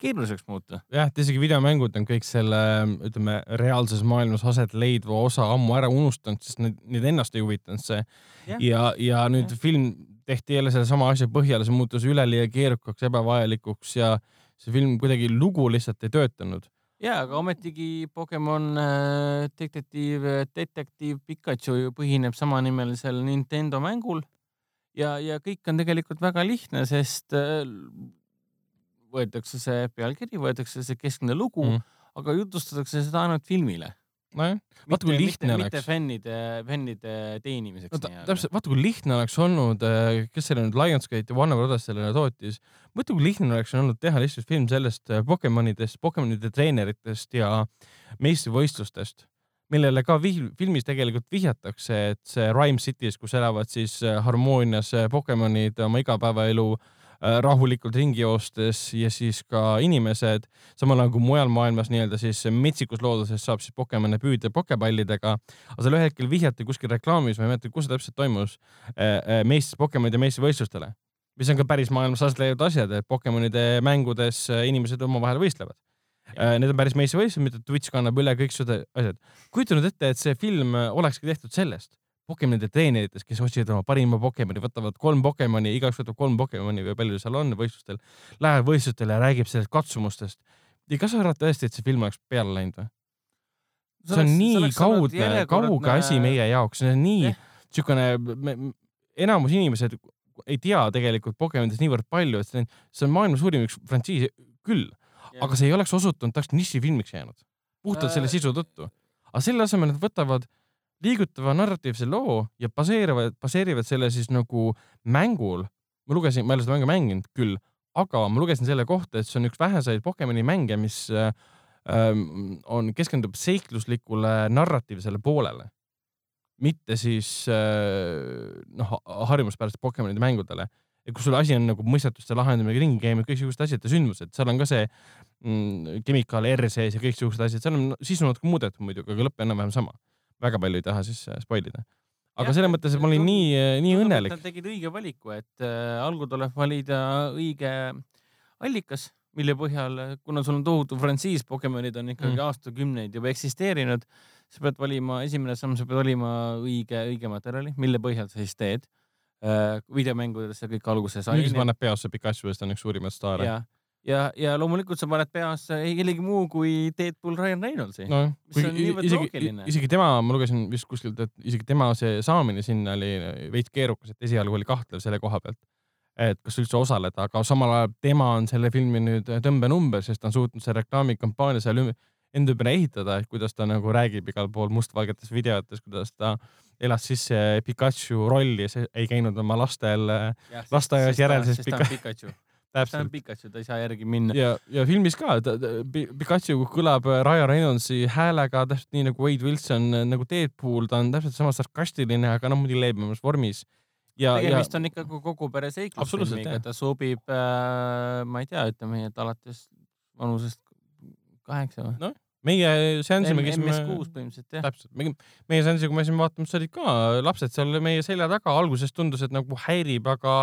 S3: keeruliseks muuta.
S2: jah, et isegi videomängud on kõik selle, ütleme, reaalses maailmas aset leidva osa ammu ära unustanud, sest neid, neid ennast ei huvitanud see. ja, ja nüüd ja. film tehti jälle sellesama asja põhjal, see muutus üleliia keerukaks, ebavajalikuks ja see film kuidagi lugu lihtsalt ei töötanud.
S3: Ja, aga ometigi Pokemon äh, detektiiv, detektiiv Pikachu ju põhineb samanimelisel Nintendo mängul. Ja, ja kõik on tegelikult väga lihtne, sest äh, võetakse see pealkiri, võetakse see keskne lugu mm., aga jutustatakse seda ainult filmile
S2: nojah, vaata kui lihtne
S3: mitte, oleks. mitte fännide, fännide teenimiseks
S2: no,. täpselt, vaata kui lihtne oleks olnud, äh, kes selle nüüd Lionsgate ja Warner Brothers sellele tootis. mõtle, kui lihtne oleks olnud teha lihtsalt film sellest äh, Pokemonidest, Pokemonide treeneritest ja meistrivõistlustest, millele ka filmis tegelikult vihjatakse, et see Rhyme City's, kus elavad siis äh, harmoonias Pokemonid oma igapäevaelu Äh, rahulikult ringi joostes ja siis ka inimesed, samal ajal kui mujal maailmas nii-öelda siis metsikus looduses saab siis Pokemone püüda pokepallidega. aga seal ühel hetkel vihjati kuskil reklaamis, ma ei mäleta, kus see täpselt toimus, äh, äh, meist, Pokemonide meistrivõistlustele, mis on ka päris maailmas aset leiavad asjad, et Pokemonide mängudes inimesed omavahel võistlevad. Need on päris meistrivõistlused, mida Twitch kannab üle kõik seda asjad. kujuta nüüd ette, et see film olekski tehtud sellest Pokemonide treeneritest, kes otsivad oma parima Pokemoni, võtavad kolm Pokemoni, igaüks võtab kolm Pokemoni või palju seal on võistlustel, läheb võistlustele ja räägib sellest katsumustest. ja kas sa arvad tõesti, et see film oleks peale läinud või? see on nii kaudne, kauge asi meie jaoks, see on nii siukene, enamus inimesed ei tea tegelikult Pokemonidest niivõrd palju, et see on, see on maailma suurim üks frantsiis küll, aga see ei oleks osutunud täpselt nišifilmiks jäänud, puhtalt selle sisu tõttu. aga selle asemel nad võtavad liigutava narratiivse loo ja baseerivad, baseerivad selle siis nagu mängul. ma lugesin, ma ei ole seda mängu mänginud küll, aga ma lugesin selle kohta, et see on üks väheseid Pokemoni mänge, mis äh, on, keskendub seikluslikule narratiivsele poolele. mitte siis äh, noh, harjumuspärased Pokemonide mängudele, kus sul asi on nagu mõistatuste lahendamine, ringi käimine, kõiksugused asjad ja sündmused, seal on ka see mm, kemikaal R sees ja kõiksugused asjad, seal on sisu natuke muudetud muidugi, aga lõpp enam-vähem sama väga palju ei taha siis spoil ida. aga selles mõttes, et ma olin nii, nii õnnelik.
S3: Tegid õige valiku, et äh, algul tuleb valida õige allikas, mille põhjal, kuna sul on tohutu frantsiis, Pokemonid on ikkagi mm. aastakümneid juba eksisteerinud, sa pead valima, esimene samm, sa pead valima õige, õige materjali, mille põhjal sa siis teed äh,. videomängudes see kõik alguse sai.
S2: miks paned peosse Pikachu, sest ta on üks suurimaid staare?
S3: Ja, ja loomulikult sa paned peasse ei kellegi muu kui Deadpool Ryan Reynoldsi
S2: no,. mis on niivõrd loogiline. isegi tema, ma lugesin vist kuskilt, et isegi tema see saamine sinna oli veits keerukas, et esialgu oli kahtlev selle koha pealt, et kas üldse osaleda, aga samal ajal tema on selle filmi nüüd tõmbenumber, sest ta on suutnud selle reklaamikampaania seal enda ümber ehitada, et kuidas ta nagu räägib igal pool mustvalgetes videotes, kuidas ta elas sisse Pikachu rolli, ei käinud oma lastel lasteaias järel, sest
S3: Pikachu täpselt. Pikachu, ta ei saa järgi minna.
S2: ja, ja filmis ka, Pikachu kõlab Ryan Reynoldsi häälega täpselt nii nagu Wade Wilson nagu Deadpool, ta on täpselt sama sarkastiline, aga noh, muidugi leebemas vormis.
S3: ja, tegemist on ikka kogu pere seiklusfilmiga, ta sobib äh,, ma ei tea, ütleme, et alates vanusest kaheksa või?
S2: noh meie seansi me
S3: käisime. MS6 põhimõtteliselt jah.
S2: täpselt, meie seansi, kui me käisime vaatamas, olid ka lapsed seal meie selja taga, alguses tundus, et nagu häirib, aga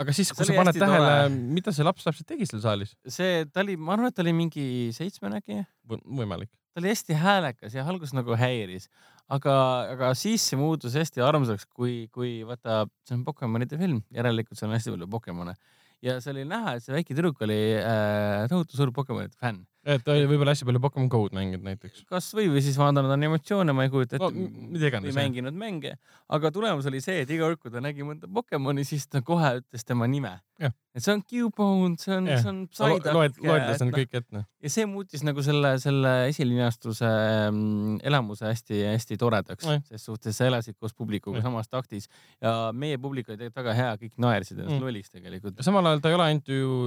S2: aga siis, kui sa paned tähele, mida see laps täpselt tegi seal saalis?
S3: see, ta oli, ma arvan, et ta oli mingi seitsmene äkki
S2: v. võimalik.
S3: ta oli hästi häälekas ja alguses nagu häiris, aga, aga siis see muutus hästi armsaks, kui, kui vaata, see on Pokemonide film, järelikult seal on hästi palju Pokemone ja see oli näha, et see väike tüdruk oli äh, tohutu suur Pokemonide fänn
S2: et ta oli võib-olla hästi palju Pokemon Go'd mänginud näiteks.
S3: kasvõi või siis vaadanud animatsioone, ma ei kujuta ette no,. või mänginud mänge, aga tulemus oli see, et iga kord, kui ta nägi mõnda Pokemoni, siis ta kohe ütles tema nime. et see on Cubone, see on, see on Psyduck.
S2: loed, loetles nad kõik ette.
S3: ja see muutis nagu selle, selle esilinastuse ähm, elamuse hästi-hästi toredaks, ses suhtes sa elasid koos publikuga ja. samas taktis ja meie publik oli tegelikult väga hea, kõik naersid ennast mm. lolliks tegelikult.
S2: samal ajal ta ei ole ainult ju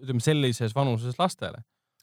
S2: ütleme sellises vanuses lastele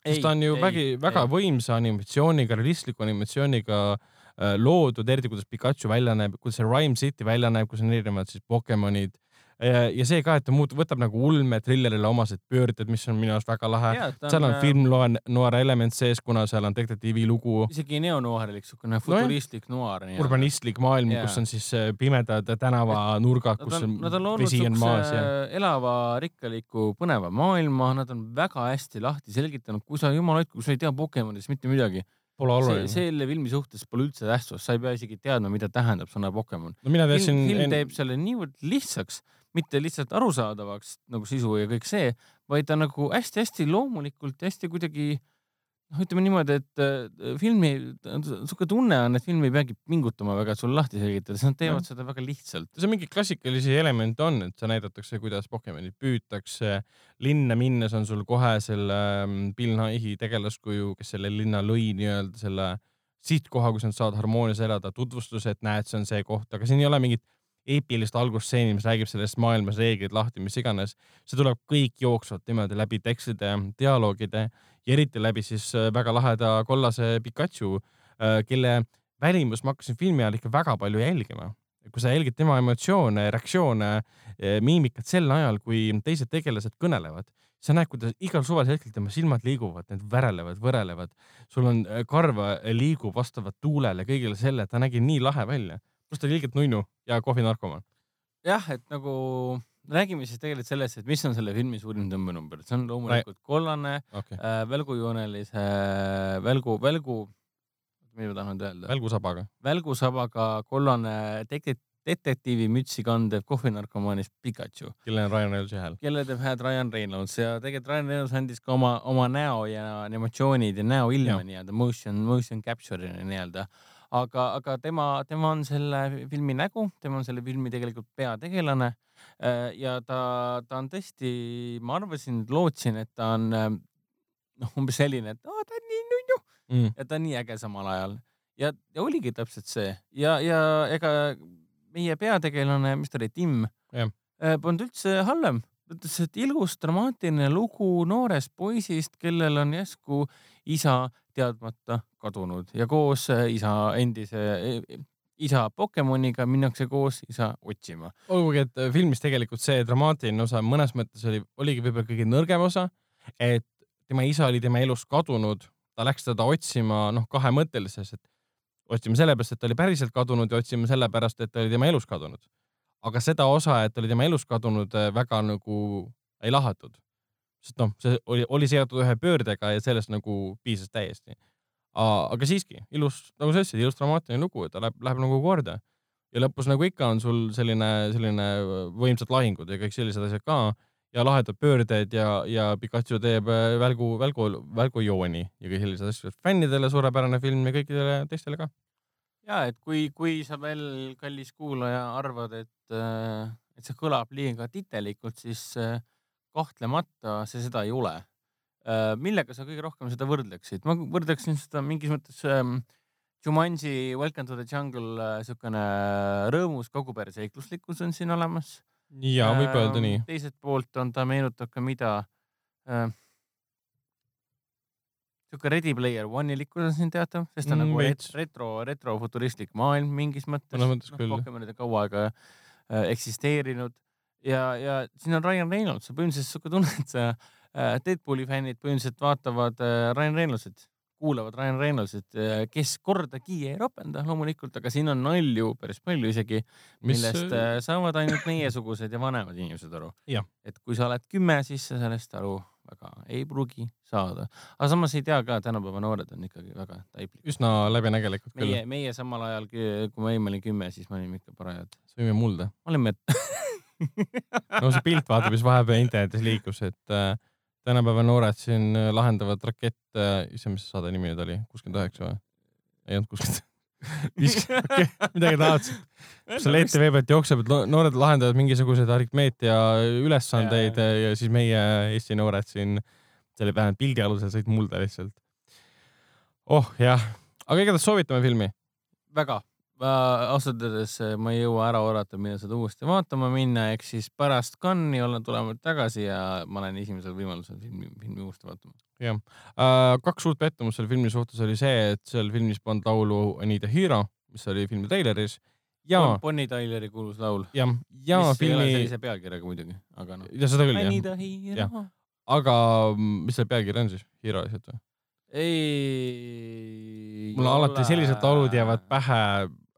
S2: sest ta on ju ei, vägi, väga ei. võimsa animatsiooniga, realistliku animatsiooniga äh, loodud, eriti kuidas Pikachu välja näeb, kuidas see Rhyme City välja näeb, kus on erinevad siis Pokemonid ja see ka, et ta muutub, võtab nagu ulme trillerile omased pöörded, mis on minu arust väga lahe. seal on äh, film noir element sees, kuna seal on detektiivi lugu.
S3: isegi neonoirlik, siukene futuristlik no, noir.
S2: urbanistlik maailm, kus on siis äh, pimedad tänavanurgad, kus on,
S3: on vesi on maas ja. elava, rikkaliku, põneva maailma, nad on väga hästi lahti selgitanud, kui sa jumal hoidku, kui sa ei tea Pokemonidest mitte midagi
S2: Pole oluline.
S3: selle filmi suhtes pole üldse tähtsust, sa ei pea isegi teadma, mida tähendab sõna Pokemon
S2: no,.
S3: Film, film teeb selle niivõrd lihtsaks mitte lihtsalt arusaadavaks nagu sisu ja kõik see, vaid ta nagu hästi-hästi loomulikult, hästi kuidagi noh, ütleme niimoodi, et äh, filmi, sihuke tunne on, et film ei peagi pingutama väga, et sulle lahti selgitada, sest nad teevad ja. seda väga lihtsalt.
S2: seal mingeid klassikalisi elemente on, et seal näidatakse, kuidas Pokemonid püütakse. linna minnes on sul kohe selle Bill Nighy tegelaskuju, kes selle linna lõi nii-öelda selle sihtkoha, kus nad saavad harmoonias elada, tutvustused, näed, see on see koht, aga siin ei ole mingit eepilist algusstseeni, mis räägib sellest maailmas reeglid lahti, mis iganes. see tuleb kõik jooksvalt niimoodi läbi tekstide, dialoogide ja eriti läbi siis äh, väga laheda kollase Pikachu, äh, kelle välimust ma hakkasin filmi ajal ikka väga palju jälgima. kui sa jälgid tema emotsioone, reaktsioone, äh, miimikat sel ajal, kui teised tegelased kõnelevad, sa näed, kuidas igal suvalisel hetkel tema silmad liiguvad, need värelevad, võrelevad. sul on karv liigub vastavalt tuulele, kõigele selle, ta nägi nii lahe välja pluss ta oli ilgelt nunnu ja kohvinarkomaan.
S3: jah, et nagu räägime siis tegelikult sellest, et mis on selle filmi suurim tõmbenumber, see on loomulikult kollane okay. äh, välgujoonelise äh, välgu, välgu, mida ma tahan öelda?
S2: välgusabaga.
S3: välgusabaga kollane detek-, detektiivimütsi kandev kohvinarkomaanist Pikachu.
S2: kellel on Ryan Reynoldsi hääl.
S3: kellele teeb hääd Ryan Reynolds ja tegelikult Ryan Reynolds andis ka oma, oma näo ja animatsioonid ja näoilme nii-öelda motion, motion capture'ina nii-öelda aga, aga tema, tema on selle filmi nägu, tema on selle filmi tegelikult peategelane. Äh, ja ta, ta on tõesti, ma arvasin, lootsin, et ta on äh, noh, umbes selline, et oh, ta on nii nunnu. Mm. ja ta on nii äge samal ajal. Ja, ja oligi täpselt see. Ja, ja ega meie peategelane, mis ta oli, Tim, äh, polnud üldse halvem. Ütles, et ilus dramaatiline lugu noorest poisist, kellel on järsku isa teadmata kadunud ja koos äh, isa endise e, isa Pokemoniga minnakse koos isa otsima.
S2: olgugi, et äh, filmis tegelikult see dramaatiline osa mõnes mõttes oli, oligi võib-olla kõige nõrgem osa, et tema isa oli tema elust kadunud, ta läks teda otsima, noh, kahemõttelises, et otsime sellepärast, et ta oli päriselt kadunud ja otsime sellepärast, et ta oli tema elus kadunud. aga seda osa, et ta oli tema elus kadunud, väga nagu ei lahatud. Sest noh, see oli, oli seotud ühe pöördega ja sellest nagu piisas täiesti. aga siiski ilus, nagu sa ütlesid, ilus dramaatiline lugu, ta läheb, läheb nagu korda. ja lõpus nagu ikka on sul selline, selline võimsad lahingud ja kõik sellised asjad ka ja lahedad pöörded ja, ja Pikachu teeb äh, välgu, välgu, välgujooni ja kõik sellised asjad. fännidele suurepärane film ja kõikidele teistele ka.
S3: ja et kui, kui sa veel, kallis kuulaja, arvad, et, äh, et see kõlab liiga titelikult, siis äh, kahtlemata see seda ei ole. millega sa kõige rohkem seda võrdleksid? ma võrdleksin seda mingis mõttes ähm, Jumanji Welcome to the Jungle siukene rõõmus koguperre seikluslikkus on siin olemas
S2: ja võib öelda nii.
S3: teiselt poolt on ta, meenutab ka mida äh,. sihuke Ready Player One'ilikkus on siin teatav, sest ta on mm, nagu veits. retro, retrofuturistlik maailm mingis mõttes.
S2: no,
S3: rohkem on nüüd kaua aega äh, eksisteerinud ja, ja siin on Ryan Reynolds, põhimõtteliselt sihuke tunne, et sa äh, Deadpooli fännid põhimõtteliselt vaatavad äh, Ryan Reynoldsit kuulavad Ryan Reynoldsit, eh, kes kordagi ei ropenda loomulikult, aga siin on nalju päris palju isegi, millest Mis... Eh, saavad ainult meiesugused ja vanemad inimesed aru. et kui sa oled kümme, siis sa sellest aru väga ei pruugi saada. aga samas ei tea ka, tänapäeva noored on ikkagi väga taiplikud.
S2: üsna läbinägelikud
S3: küll. meie, meie samal ajal, kui ma olin kümme, siis me olime ikka parajad.
S2: sõime mulda.
S3: olime
S2: no see pilt vaata, mis vahepeal internetis liikus, et äh, tänapäeva noored siin äh, lahendavad rakette, issand, mis saade nimi nüüd oli, kuuskümmend üheksa või? ei olnud kuuskümmend viiskümmend, midagi tahtsid. seal ETV pealt jookseb, et noored lahendavad mingisuguseid aritmeetia ülesandeid ja, ja. ja siis meie Eesti noored siin selle vähemalt pildi alusel sõid mulda lihtsalt. oh jah, aga igatahes soovitame filmi.
S3: väga ausalt öeldes äh, ma ei jõua ära oodata, millal seda uuesti vaatama minna, ehk siis pärast Cannes'i olen tulemas tagasi ja ma olen esimesel võimalusel filmi, filmi uuesti vaatama.
S2: jah äh,, kaks suurt pettumust selle filmi suhtes oli see, et seal filmis polnud laulu I need a hero, mis oli filmi treileris ja.
S3: Bonnie Tyleri kuulus laul.
S2: jah, ja
S3: mis
S2: filmi.
S3: sellise pealkirjaga muidugi, aga noh.
S2: ja seda küll
S3: jah. I need a hero.
S2: aga mis selle pealkiri on siis, Hero lihtsalt või?
S3: ei.
S2: mulle alati sellised laulud jäävad pähe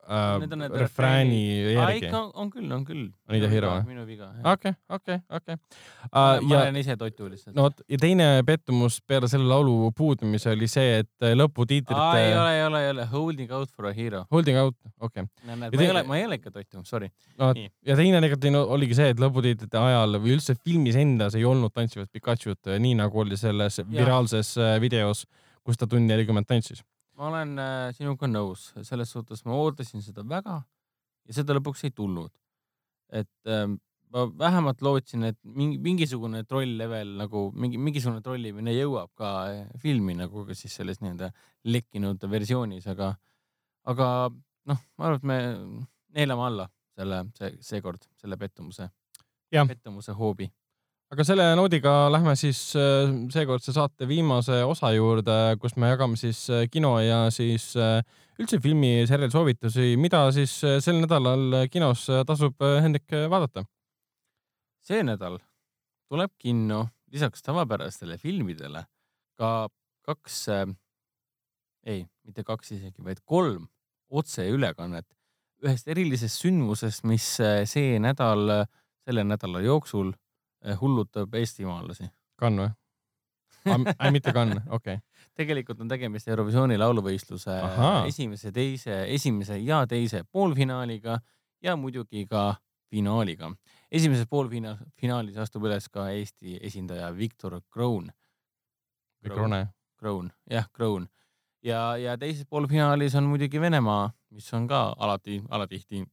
S2: äh, refrääni järgi.
S3: On, on küll, on küll.
S2: on Ida Hero
S3: või? minu viga.
S2: okei, okei, okei.
S3: ma ja, olen ise totu lihtsalt.
S2: no vot, ja teine pettumus peale selle laulu puudumise oli see, et äh, lõputiitrite.
S3: ei ole, ei ole, ei ole. Holding out for a hero.
S2: Holding out, okei okay..
S3: ma ei ole, ma ei ole ikka totu, sorry
S2: no,. ja teine negatiivne oligi see, et lõputiitrite ajal või üldse filmis endas ei olnud tantsivat Pikachu't, äh, nii nagu oli selles viraalses. Äh, videos, kus ta tund nelikümmend tantsis
S3: ma olen äh, sinuga nõus, selles suhtes ma ootasin seda väga ja seda lõpuks ei tulnud. et äh, ma vähemalt lootsin, et mingi, mingisugune troll level nagu mingi, mingisugune trollimine jõuab ka äh, filmi nagu ka siis selles nii-öelda lekkinud versioonis, aga, aga noh, ma arvan, et me neelame alla selle, see, seekord selle pettumuse, pettumuse hoobi
S2: aga selle noodiga lähme siis äh, seekordse saate viimase osa juurde, kus me jagame siis äh, kino ja siis äh, üldse filmiseriali soovitusi, mida siis sel nädalal kinos tasub Hendrik vaadata?
S3: see nädal tuleb kinno lisaks tavapärastele filmidele ka kaks ei, mitte kaks isegi, vaid kolm otseülekannet ühest erilisest sündmusest, mis see nädal, selle nädala jooksul hullutab eestimaalasi.
S2: Cannes või? ei, mitte Cannes, okei okay.
S3: tegelikult on tegemist Eurovisiooni lauluvõistluse Aha. esimese, teise, esimese ja teise poolfinaaliga ja muidugi ka finaaliga. esimeses poolfinaalis astub üles ka Eesti esindaja Viktor Kroon.
S2: Krone.
S3: Kroon, jah, Kroon. ja, ja teises poolfinaalis on muidugi Venemaa, mis on ka alati, alatihti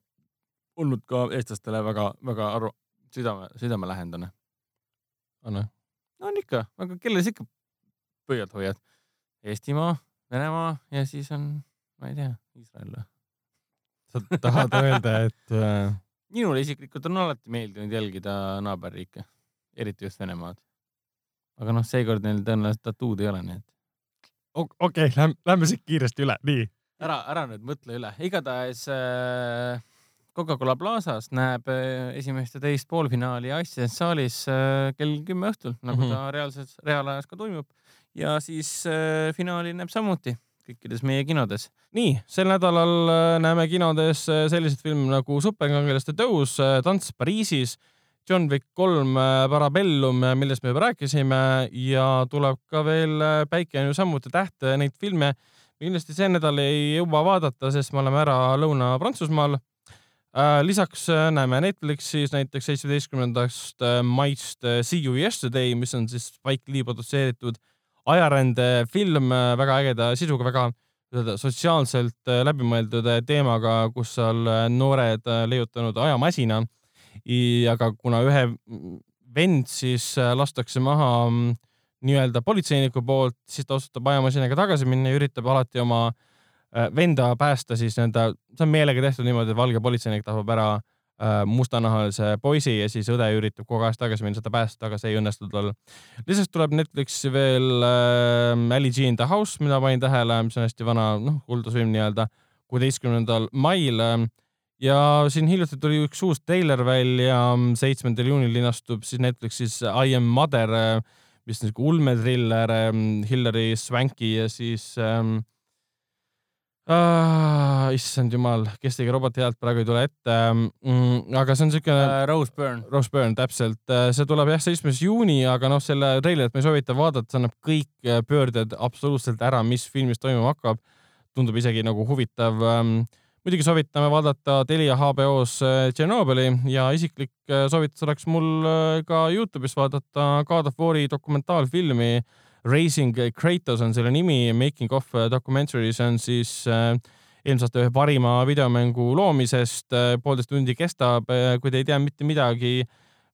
S3: olnud ka eestlastele väga-väga aru, südame, südamelähedane.
S2: on või?
S3: on ikka, aga kelle sa ikka pöialt hoiad? Eestimaa, Venemaa ja siis on, ma ei tea, Iisrael või?
S2: sa tahad öelda, et äh...
S3: minule isiklikult on alati meeldinud jälgida naaberriike, eriti just Venemaad. aga noh, seekord neil tõenäoliselt tatuud ei ole, nii et.
S2: okei okay,, lähme, lähme siit kiiresti üle, nii.
S3: ära, ära nüüd mõtle üle, igatahes äh, Coca-Cola Plazas näeb äh, esimest ja teist poolfinaali Asjas saalis äh, kell kümme õhtul, nagu mm -hmm. ta reaalses, reaalajas ka toimub. ja siis äh, finaali näeb samuti kõikides meie kinodes.
S2: nii, sel nädalal näeme kinodes selliseid filme nagu Superkangelaste tõus, Tants Pariisis, John Wick kolm, Parabellum, millest me juba rääkisime ja tuleb ka veel Päike on ju samuti täht, neid filme kindlasti see nädal ei jõua vaadata, sest me oleme ära Lõuna-Prantsusmaal lisaks äh, näeme Netflixis näiteks seitsmeteistkümnendast äh, maist See You Yesterday, mis on siis Spike Lee produtseeritud ajarändefilm väga ägeda sisuga, väga sotsiaalselt läbimõeldud teemaga, kus seal noored leiutanud ajamasina. aga kuna ühe vend siis lastakse maha mm, nii-öelda politseiniku poolt, siis ta otsustab ajamasinaga tagasi minna ja üritab alati oma äh, Äh, venda päästa siis nii-öelda, see on meelega tehtud niimoodi, et valge politseinik tapab ära äh, mustanahalise poisi ja siis õde üritab kogu aeg tagasi minna, seda päästa, aga see ei õnnestu tal. lisaks tuleb Netflixi veel äh, Ali G in the house, mida panin tähele, mis on hästi vana, noh, kuldusfilm nii-öelda, kuueteistkümnendal mail äh, ja siin hiljuti tuli üks uus treiler välja, seitsmendal juunil linastub siis Netflixis I am mother, äh, mis on siuke ulmetriller äh,, Hillary Swanki ja siis äh, ah,. issand jumal, kes tegi roboti häält, praegu ei tule ette mm,. aga see on siukene
S3: uh,. Rose Byrne.
S2: Rose Byrne, täpselt. Äh, see tuleb jah, seitsmes juuni, aga noh, selle treilerit ma ei soovita vaadata, see annab kõik äh, pöörded absoluutselt ära, mis filmis toimuma hakkab. tundub isegi nagu huvitav um, muidugi soovitame vaadata Telia HBO-s Tšernobõli ja isiklik soovitus oleks mul ka Youtube'is vaadata God of War'i dokumentaalfilmi Racing Kratos on selle nimi, Making of documentary, see on siis äh, eelmise aasta ühe parima videomängu loomisest, äh, poolteist tundi kestab. Äh, kui te ei tea mitte midagi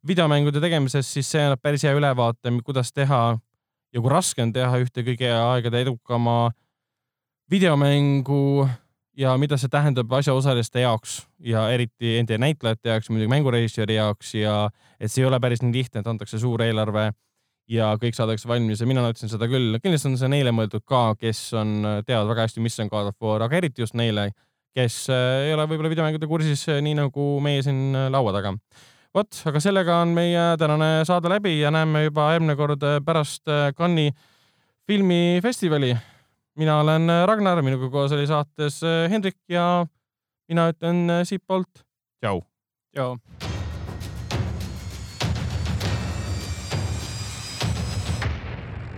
S2: videomängude tegemisest, siis see annab päris hea ülevaate, kuidas teha ja kui raske on teha ühte kõige aegade edukama videomängu ja mida see tähendab asjaosaliste jaoks ja eriti enda näitlejate jaoks, muidugi mängurežissööri jaoks ja et see ei ole päris nii lihtne, et antakse suur eelarve ja kõik saadakse valmis ja mina nautisin seda küll. kindlasti on see neile mõeldud ka, kes on, teavad väga hästi, mis on God of War, aga eriti just neile, kes äh, ei ole võib-olla videomängude kursis, äh, nii nagu meie siin äh, laua taga. vot, aga sellega on meie tänane saade läbi ja näeme juba järgmine kord pärast Cannes'i filmifestivali. mina olen Ragnar, minuga koos oli saates Hendrik ja mina ütlen siitpoolt tšau.
S3: tšau.